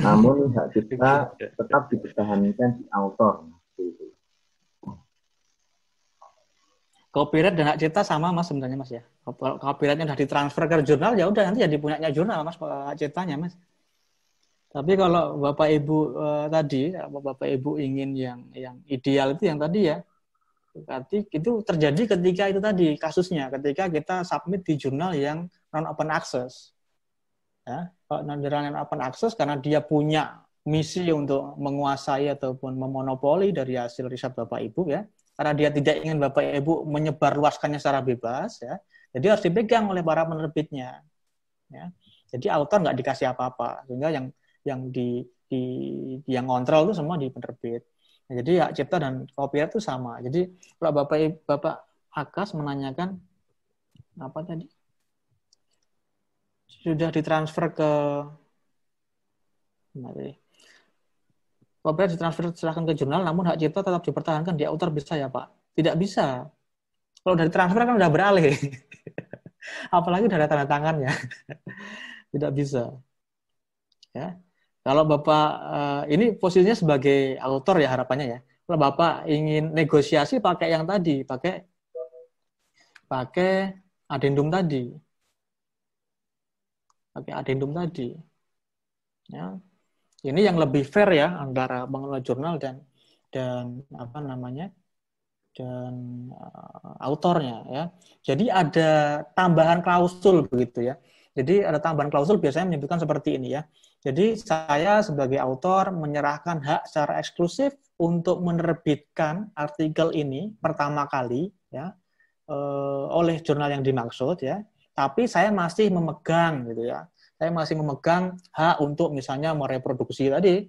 namun hak cipta tetap dipertahankan di autor. Seperti itu. Copyright dan hak cipta sama Mas sebenarnya Mas ya. Kalau copyrightnya udah ditransfer ke jurnal ya udah nanti jadi punyanya jurnal Mas hak ciptanya Mas. Tapi kalau Bapak Ibu eh, tadi, apa Bapak Ibu ingin yang yang ideal itu yang tadi ya, berarti itu terjadi ketika itu tadi kasusnya, ketika kita submit di jurnal yang non open access. Ya, kalau non jurnal non open access karena dia punya misi untuk menguasai ataupun memonopoli dari hasil riset Bapak Ibu ya, karena dia tidak ingin Bapak Ibu menyebarluaskannya secara bebas ya, jadi harus dipegang oleh para penerbitnya. Ya. Jadi autor nggak dikasih apa-apa, sehingga yang yang di, di yang kontrol itu semua di penerbit. Nah, jadi hak cipta dan copyright itu sama. Jadi kalau Bapak Bapak Akas menanyakan apa tadi? Sudah ditransfer ke mana? Copyright ditransfer serahkan ke jurnal, namun hak cipta tetap dipertahankan di author bisa ya Pak? Tidak bisa. Kalau dari transfer kan udah beralih. (laughs) Apalagi dari tanda tangannya. (laughs) Tidak bisa. Ya. Kalau Bapak uh, ini posisinya sebagai autor ya harapannya ya. Kalau Bapak ingin negosiasi pakai yang tadi, pakai pakai adendum tadi. Pakai adendum tadi. Ya. Ini yang lebih fair ya antara pengelola jurnal dan dan apa namanya? dan uh, autornya ya. Jadi ada tambahan klausul begitu ya. Jadi ada tambahan klausul biasanya menyebutkan seperti ini ya. Jadi saya sebagai autor menyerahkan hak secara eksklusif untuk menerbitkan artikel ini pertama kali ya uh, oleh jurnal yang dimaksud ya. Tapi saya masih memegang gitu ya. Saya masih memegang hak untuk misalnya mereproduksi tadi,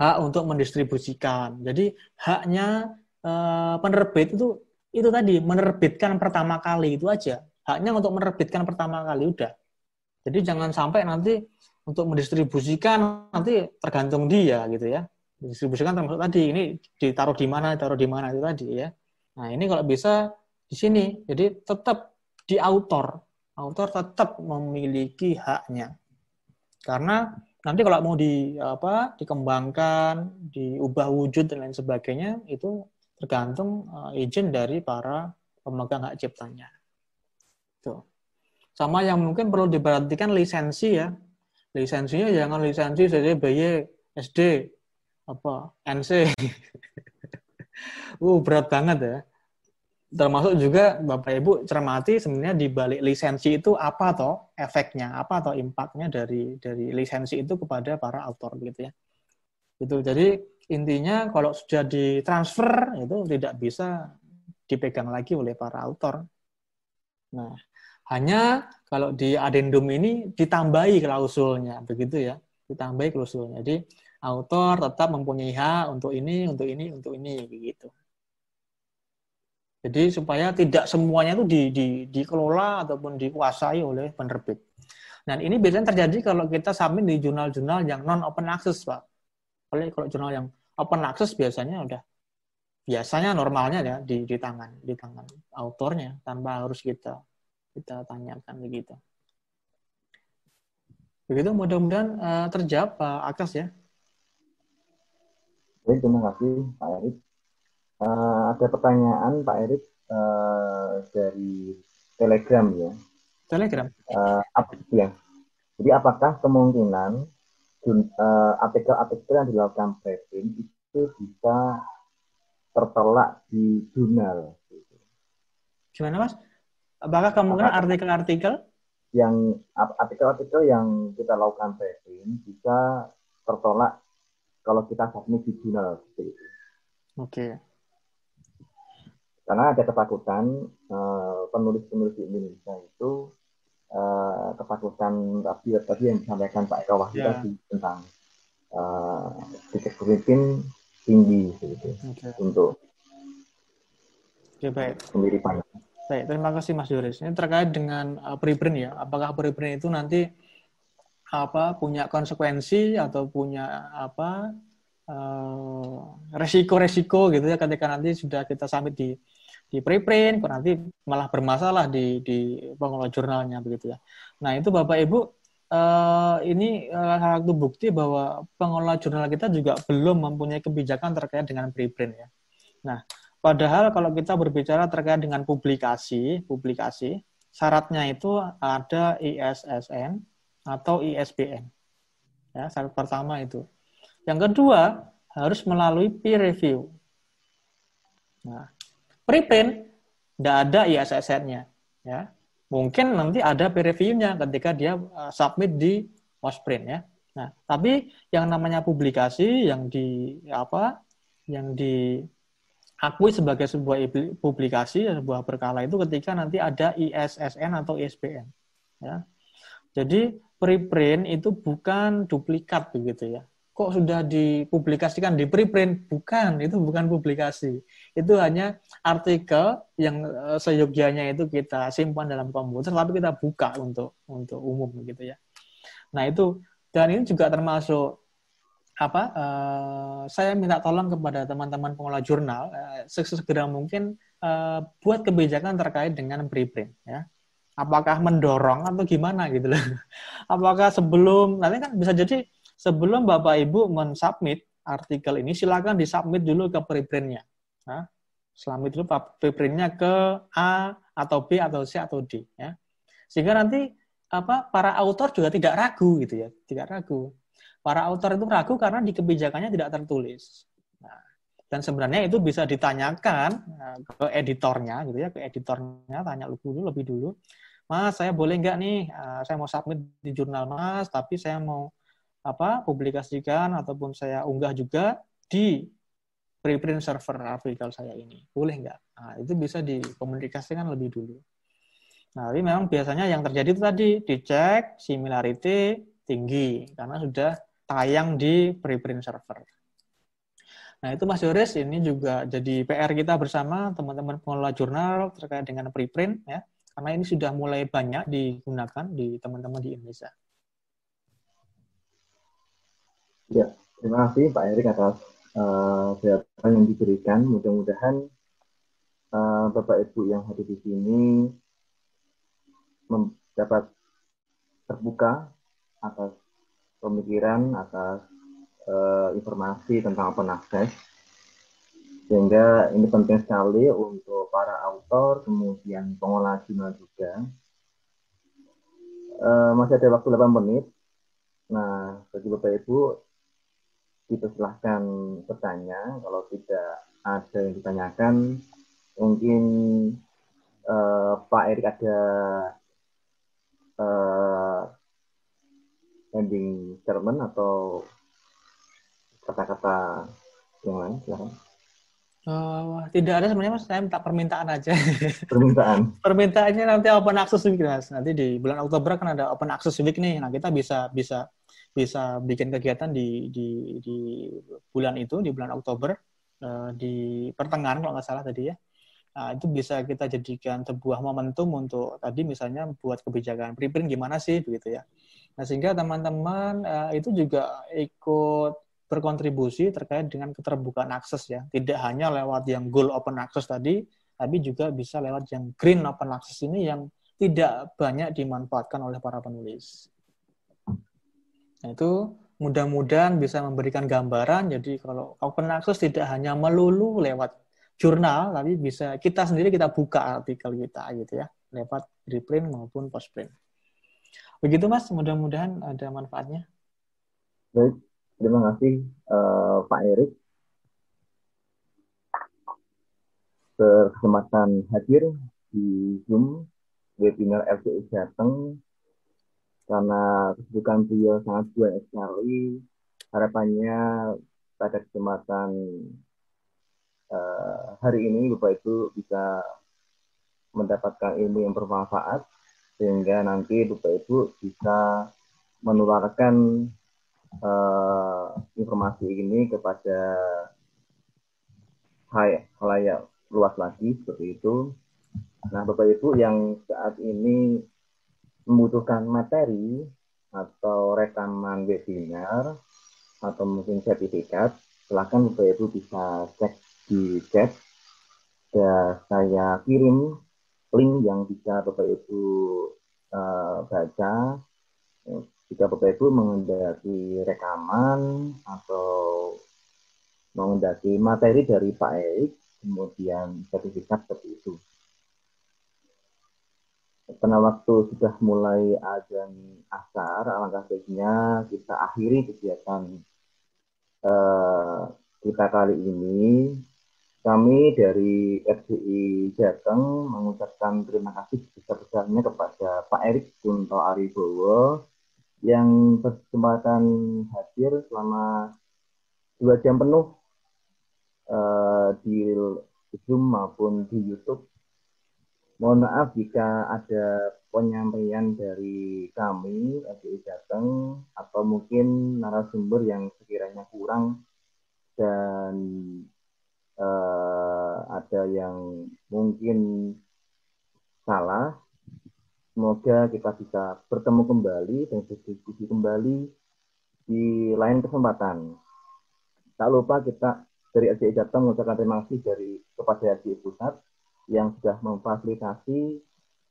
hak untuk mendistribusikan. Jadi haknya Eh, penerbit itu itu tadi menerbitkan pertama kali itu aja. Haknya untuk menerbitkan pertama kali udah. Jadi jangan sampai nanti untuk mendistribusikan nanti tergantung dia gitu ya. Distribusikan termasuk tadi ini ditaruh di mana ditaruh di mana itu tadi ya. Nah ini kalau bisa di sini. Jadi tetap di autor autor tetap memiliki haknya karena nanti kalau mau di apa dikembangkan diubah wujud dan lain sebagainya itu tergantung uh, izin dari para pemegang hak ciptanya. Tuh. Sama yang mungkin perlu diperhatikan lisensi ya. Lisensinya jangan lisensi saja BY, SD, apa, NC. (laughs) uh, berat banget ya. Termasuk juga Bapak Ibu cermati sebenarnya di balik lisensi itu apa toh efeknya, apa atau impactnya dari dari lisensi itu kepada para autor gitu ya. Itu jadi intinya kalau sudah ditransfer itu tidak bisa dipegang lagi oleh para autor. Nah, hanya kalau di adendum ini ditambahi klausulnya, begitu ya, ditambahi klausulnya. Jadi autor tetap mempunyai hak untuk ini, untuk ini, untuk ini, begitu. Jadi supaya tidak semuanya itu di, di, dikelola ataupun dikuasai oleh penerbit. Dan ini biasanya terjadi kalau kita submit di jurnal-jurnal yang non open access, Pak. Oleh kalau jurnal yang open access biasanya udah biasanya normalnya ya di, di tangan di tangan autornya tanpa harus kita kita tanyakan begitu. Begitu mudah-mudahan uh, terjawab Pak Akas ya. Terima kasih Pak Erik. Uh, ada pertanyaan Pak Erik uh, dari Telegram ya. Telegram. Uh, apa ya? Jadi apakah kemungkinan Eh, artikel-artikel yang dilakukan preprint itu bisa tertolak di jurnal. Gimana mas? Apakah kemungkinan artikel-artikel yang artikel-artikel yang kita lakukan preprint bisa tertolak kalau kita submit di jurnal. Oke. Okay. Karena ada ketakutan eh, penulis-penulis di Indonesia itu uh, ketakutan tadi tadi yang disampaikan Pak Eka Wahyu yeah. tadi tentang uh, titik pemimpin tinggi gitu okay. untuk okay, baik. kemiripan. Baik, terima kasih Mas Yoris. Ini terkait dengan uh, preprint ya. Apakah preprint itu nanti apa punya konsekuensi atau punya apa resiko-resiko uh, gitu ya ketika nanti sudah kita sampai di di preprint, kok nanti malah bermasalah di di pengelola jurnalnya begitu ya. Nah itu Bapak Ibu uh, ini salah satu bukti bahwa pengelola jurnal kita juga belum mempunyai kebijakan terkait dengan preprint ya. Nah padahal kalau kita berbicara terkait dengan publikasi, publikasi syaratnya itu ada ISSN atau ISBN. Ya, syarat pertama itu. Yang kedua harus melalui peer review. Nah, preprint tidak ada ISSN-nya ya. Mungkin nanti ada peer review-nya ketika dia uh, submit di Wasprint ya. Nah tapi yang namanya publikasi yang di apa yang diakui sebagai sebuah publikasi sebuah berkala itu ketika nanti ada ISSN atau ISBN ya. Jadi preprint itu bukan duplikat begitu ya kok sudah dipublikasikan di preprint? Bukan itu bukan publikasi. Itu hanya artikel yang uh, seyogianya itu kita simpan dalam komputer tapi kita buka untuk untuk umum gitu ya. Nah itu. Dan ini juga termasuk apa uh, saya minta tolong kepada teman-teman pengelola jurnal uh, sesegera mungkin uh, buat kebijakan terkait dengan preprint ya. Apakah mendorong atau gimana gitu loh. (laughs) Apakah sebelum nanti kan bisa jadi sebelum bapak ibu mensubmit artikel ini silakan disubmit dulu ke preprintnya nah, selama itu preprintnya ke A atau B atau C atau D ya sehingga nanti apa para autor juga tidak ragu gitu ya tidak ragu para author itu ragu karena di kebijakannya tidak tertulis. Nah, dan sebenarnya itu bisa ditanyakan nah, ke editornya gitu ya, ke editornya tanya dulu lebih dulu. Mas, saya boleh nggak nih, uh, saya mau submit di jurnal Mas, tapi saya mau apa publikasikan ataupun saya unggah juga di preprint server artikel saya ini. Boleh nggak? Nah, itu bisa dikomunikasikan lebih dulu. Nah, tapi memang biasanya yang terjadi itu tadi dicek similarity tinggi karena sudah tayang di preprint server. Nah, itu Mas Yoris, ini juga jadi PR kita bersama teman-teman pengelola jurnal terkait dengan preprint ya. Karena ini sudah mulai banyak digunakan di teman-teman di Indonesia. Ya, terima kasih Pak Erik atas uh, yang diberikan. Mudah-mudahan uh, Bapak Ibu yang hadir di sini dapat terbuka atas pemikiran atas uh, informasi tentang open access. Sehingga ini penting sekali untuk para autor kemudian pengolah jurnal juga. Uh, masih ada waktu 8 menit. Nah bagi bapak ibu kita silahkan bertanya kalau tidak ada yang ditanyakan mungkin uh, Pak Erik ada uh, ending statement atau kata-kata yang lain silahkan. Uh, tidak ada sebenarnya mas, saya minta permintaan aja. (laughs) Permintaan. Permintaannya nanti open access week mas. Nanti di bulan Oktober kan ada open access week nih. Nah kita bisa bisa bisa bikin kegiatan di di di bulan itu di bulan Oktober uh, di pertengahan kalau nggak salah tadi ya. Nah, itu bisa kita jadikan sebuah momentum untuk tadi misalnya buat kebijakan preprint gimana sih begitu ya. Nah, sehingga teman-teman uh, itu juga ikut berkontribusi terkait dengan keterbukaan akses ya. Tidak hanya lewat yang gold open access tadi, tapi juga bisa lewat yang green open access ini yang tidak banyak dimanfaatkan oleh para penulis. Nah, itu mudah-mudahan bisa memberikan gambaran. Jadi kalau open access tidak hanya melulu lewat jurnal, tapi bisa kita sendiri kita buka artikel kita gitu ya, lewat reprint maupun postprint. Begitu Mas, mudah-mudahan ada manfaatnya. Baik, terima kasih uh, Pak Erik. Berkesempatan hadir di Zoom webinar LCI Jateng karena kesibukan beliau sangat banyak sekali. Harapannya pada kesempatan uh, hari ini Bapak Ibu bisa mendapatkan ilmu yang bermanfaat sehingga nanti Bapak Ibu bisa menularkan uh, informasi ini kepada halayak luas lagi seperti itu. Nah, Bapak Ibu yang saat ini membutuhkan materi atau rekaman webinar atau mungkin sertifikat, silakan Bapak Ibu bisa cek di chat dan saya kirim link yang bisa Bapak Ibu uh, baca jika Bapak Ibu mengendaki rekaman atau mengendaki materi dari Pak Erik, kemudian sertifikat seperti itu. Karena waktu sudah mulai azan asar, alangkah baiknya kita akhiri kegiatan uh, kita kali ini kami dari RCI Jateng mengucapkan terima kasih besar-besarnya kepada Pak Erik Kunto Aribowo yang berkesempatan hadir selama dua jam penuh uh, di Zoom maupun di YouTube. Mohon maaf jika ada penyampaian dari kami RCI Jateng atau mungkin narasumber yang sekiranya kurang dan uh, ada yang mungkin salah. Semoga kita bisa bertemu kembali dan berdiskusi kembali di lain kesempatan. tak lupa kita dari RJI Jateng mengucapkan terima kasih dari kepada RJI Pusat yang sudah memfasilitasi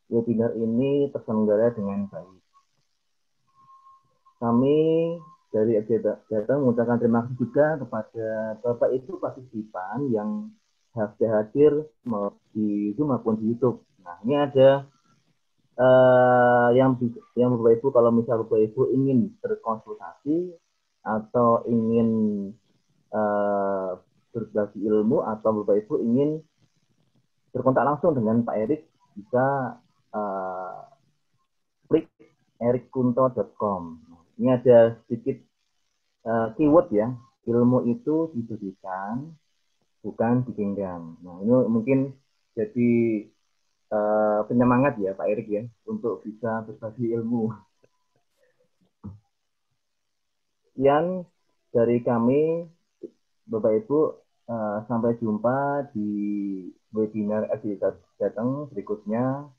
webinar ini terselenggara dengan baik. Kami dari RJI Jateng mengucapkan terima kasih juga kepada Bapak Ibu partisipan yang sudah hadir di Zoom maupun di YouTube. Nah, ini ada uh, yang yang Bapak Ibu kalau misal Bapak Ibu ingin berkonsultasi atau ingin uh, berbagi ilmu atau Bapak Ibu ingin berkontak langsung dengan Pak Erik bisa uh, klik erikkunto.com. Ini ada sedikit uh, keyword ya. Ilmu itu diberikan, bukan digenggam. Nah, ini mungkin jadi uh, penyemangat ya Pak Erik ya untuk bisa berbagi ilmu. Yang dari kami Bapak Ibu uh, sampai jumpa di webinar FD datang berikutnya.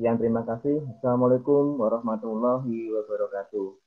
Yang terima kasih. Assalamualaikum warahmatullahi wabarakatuh.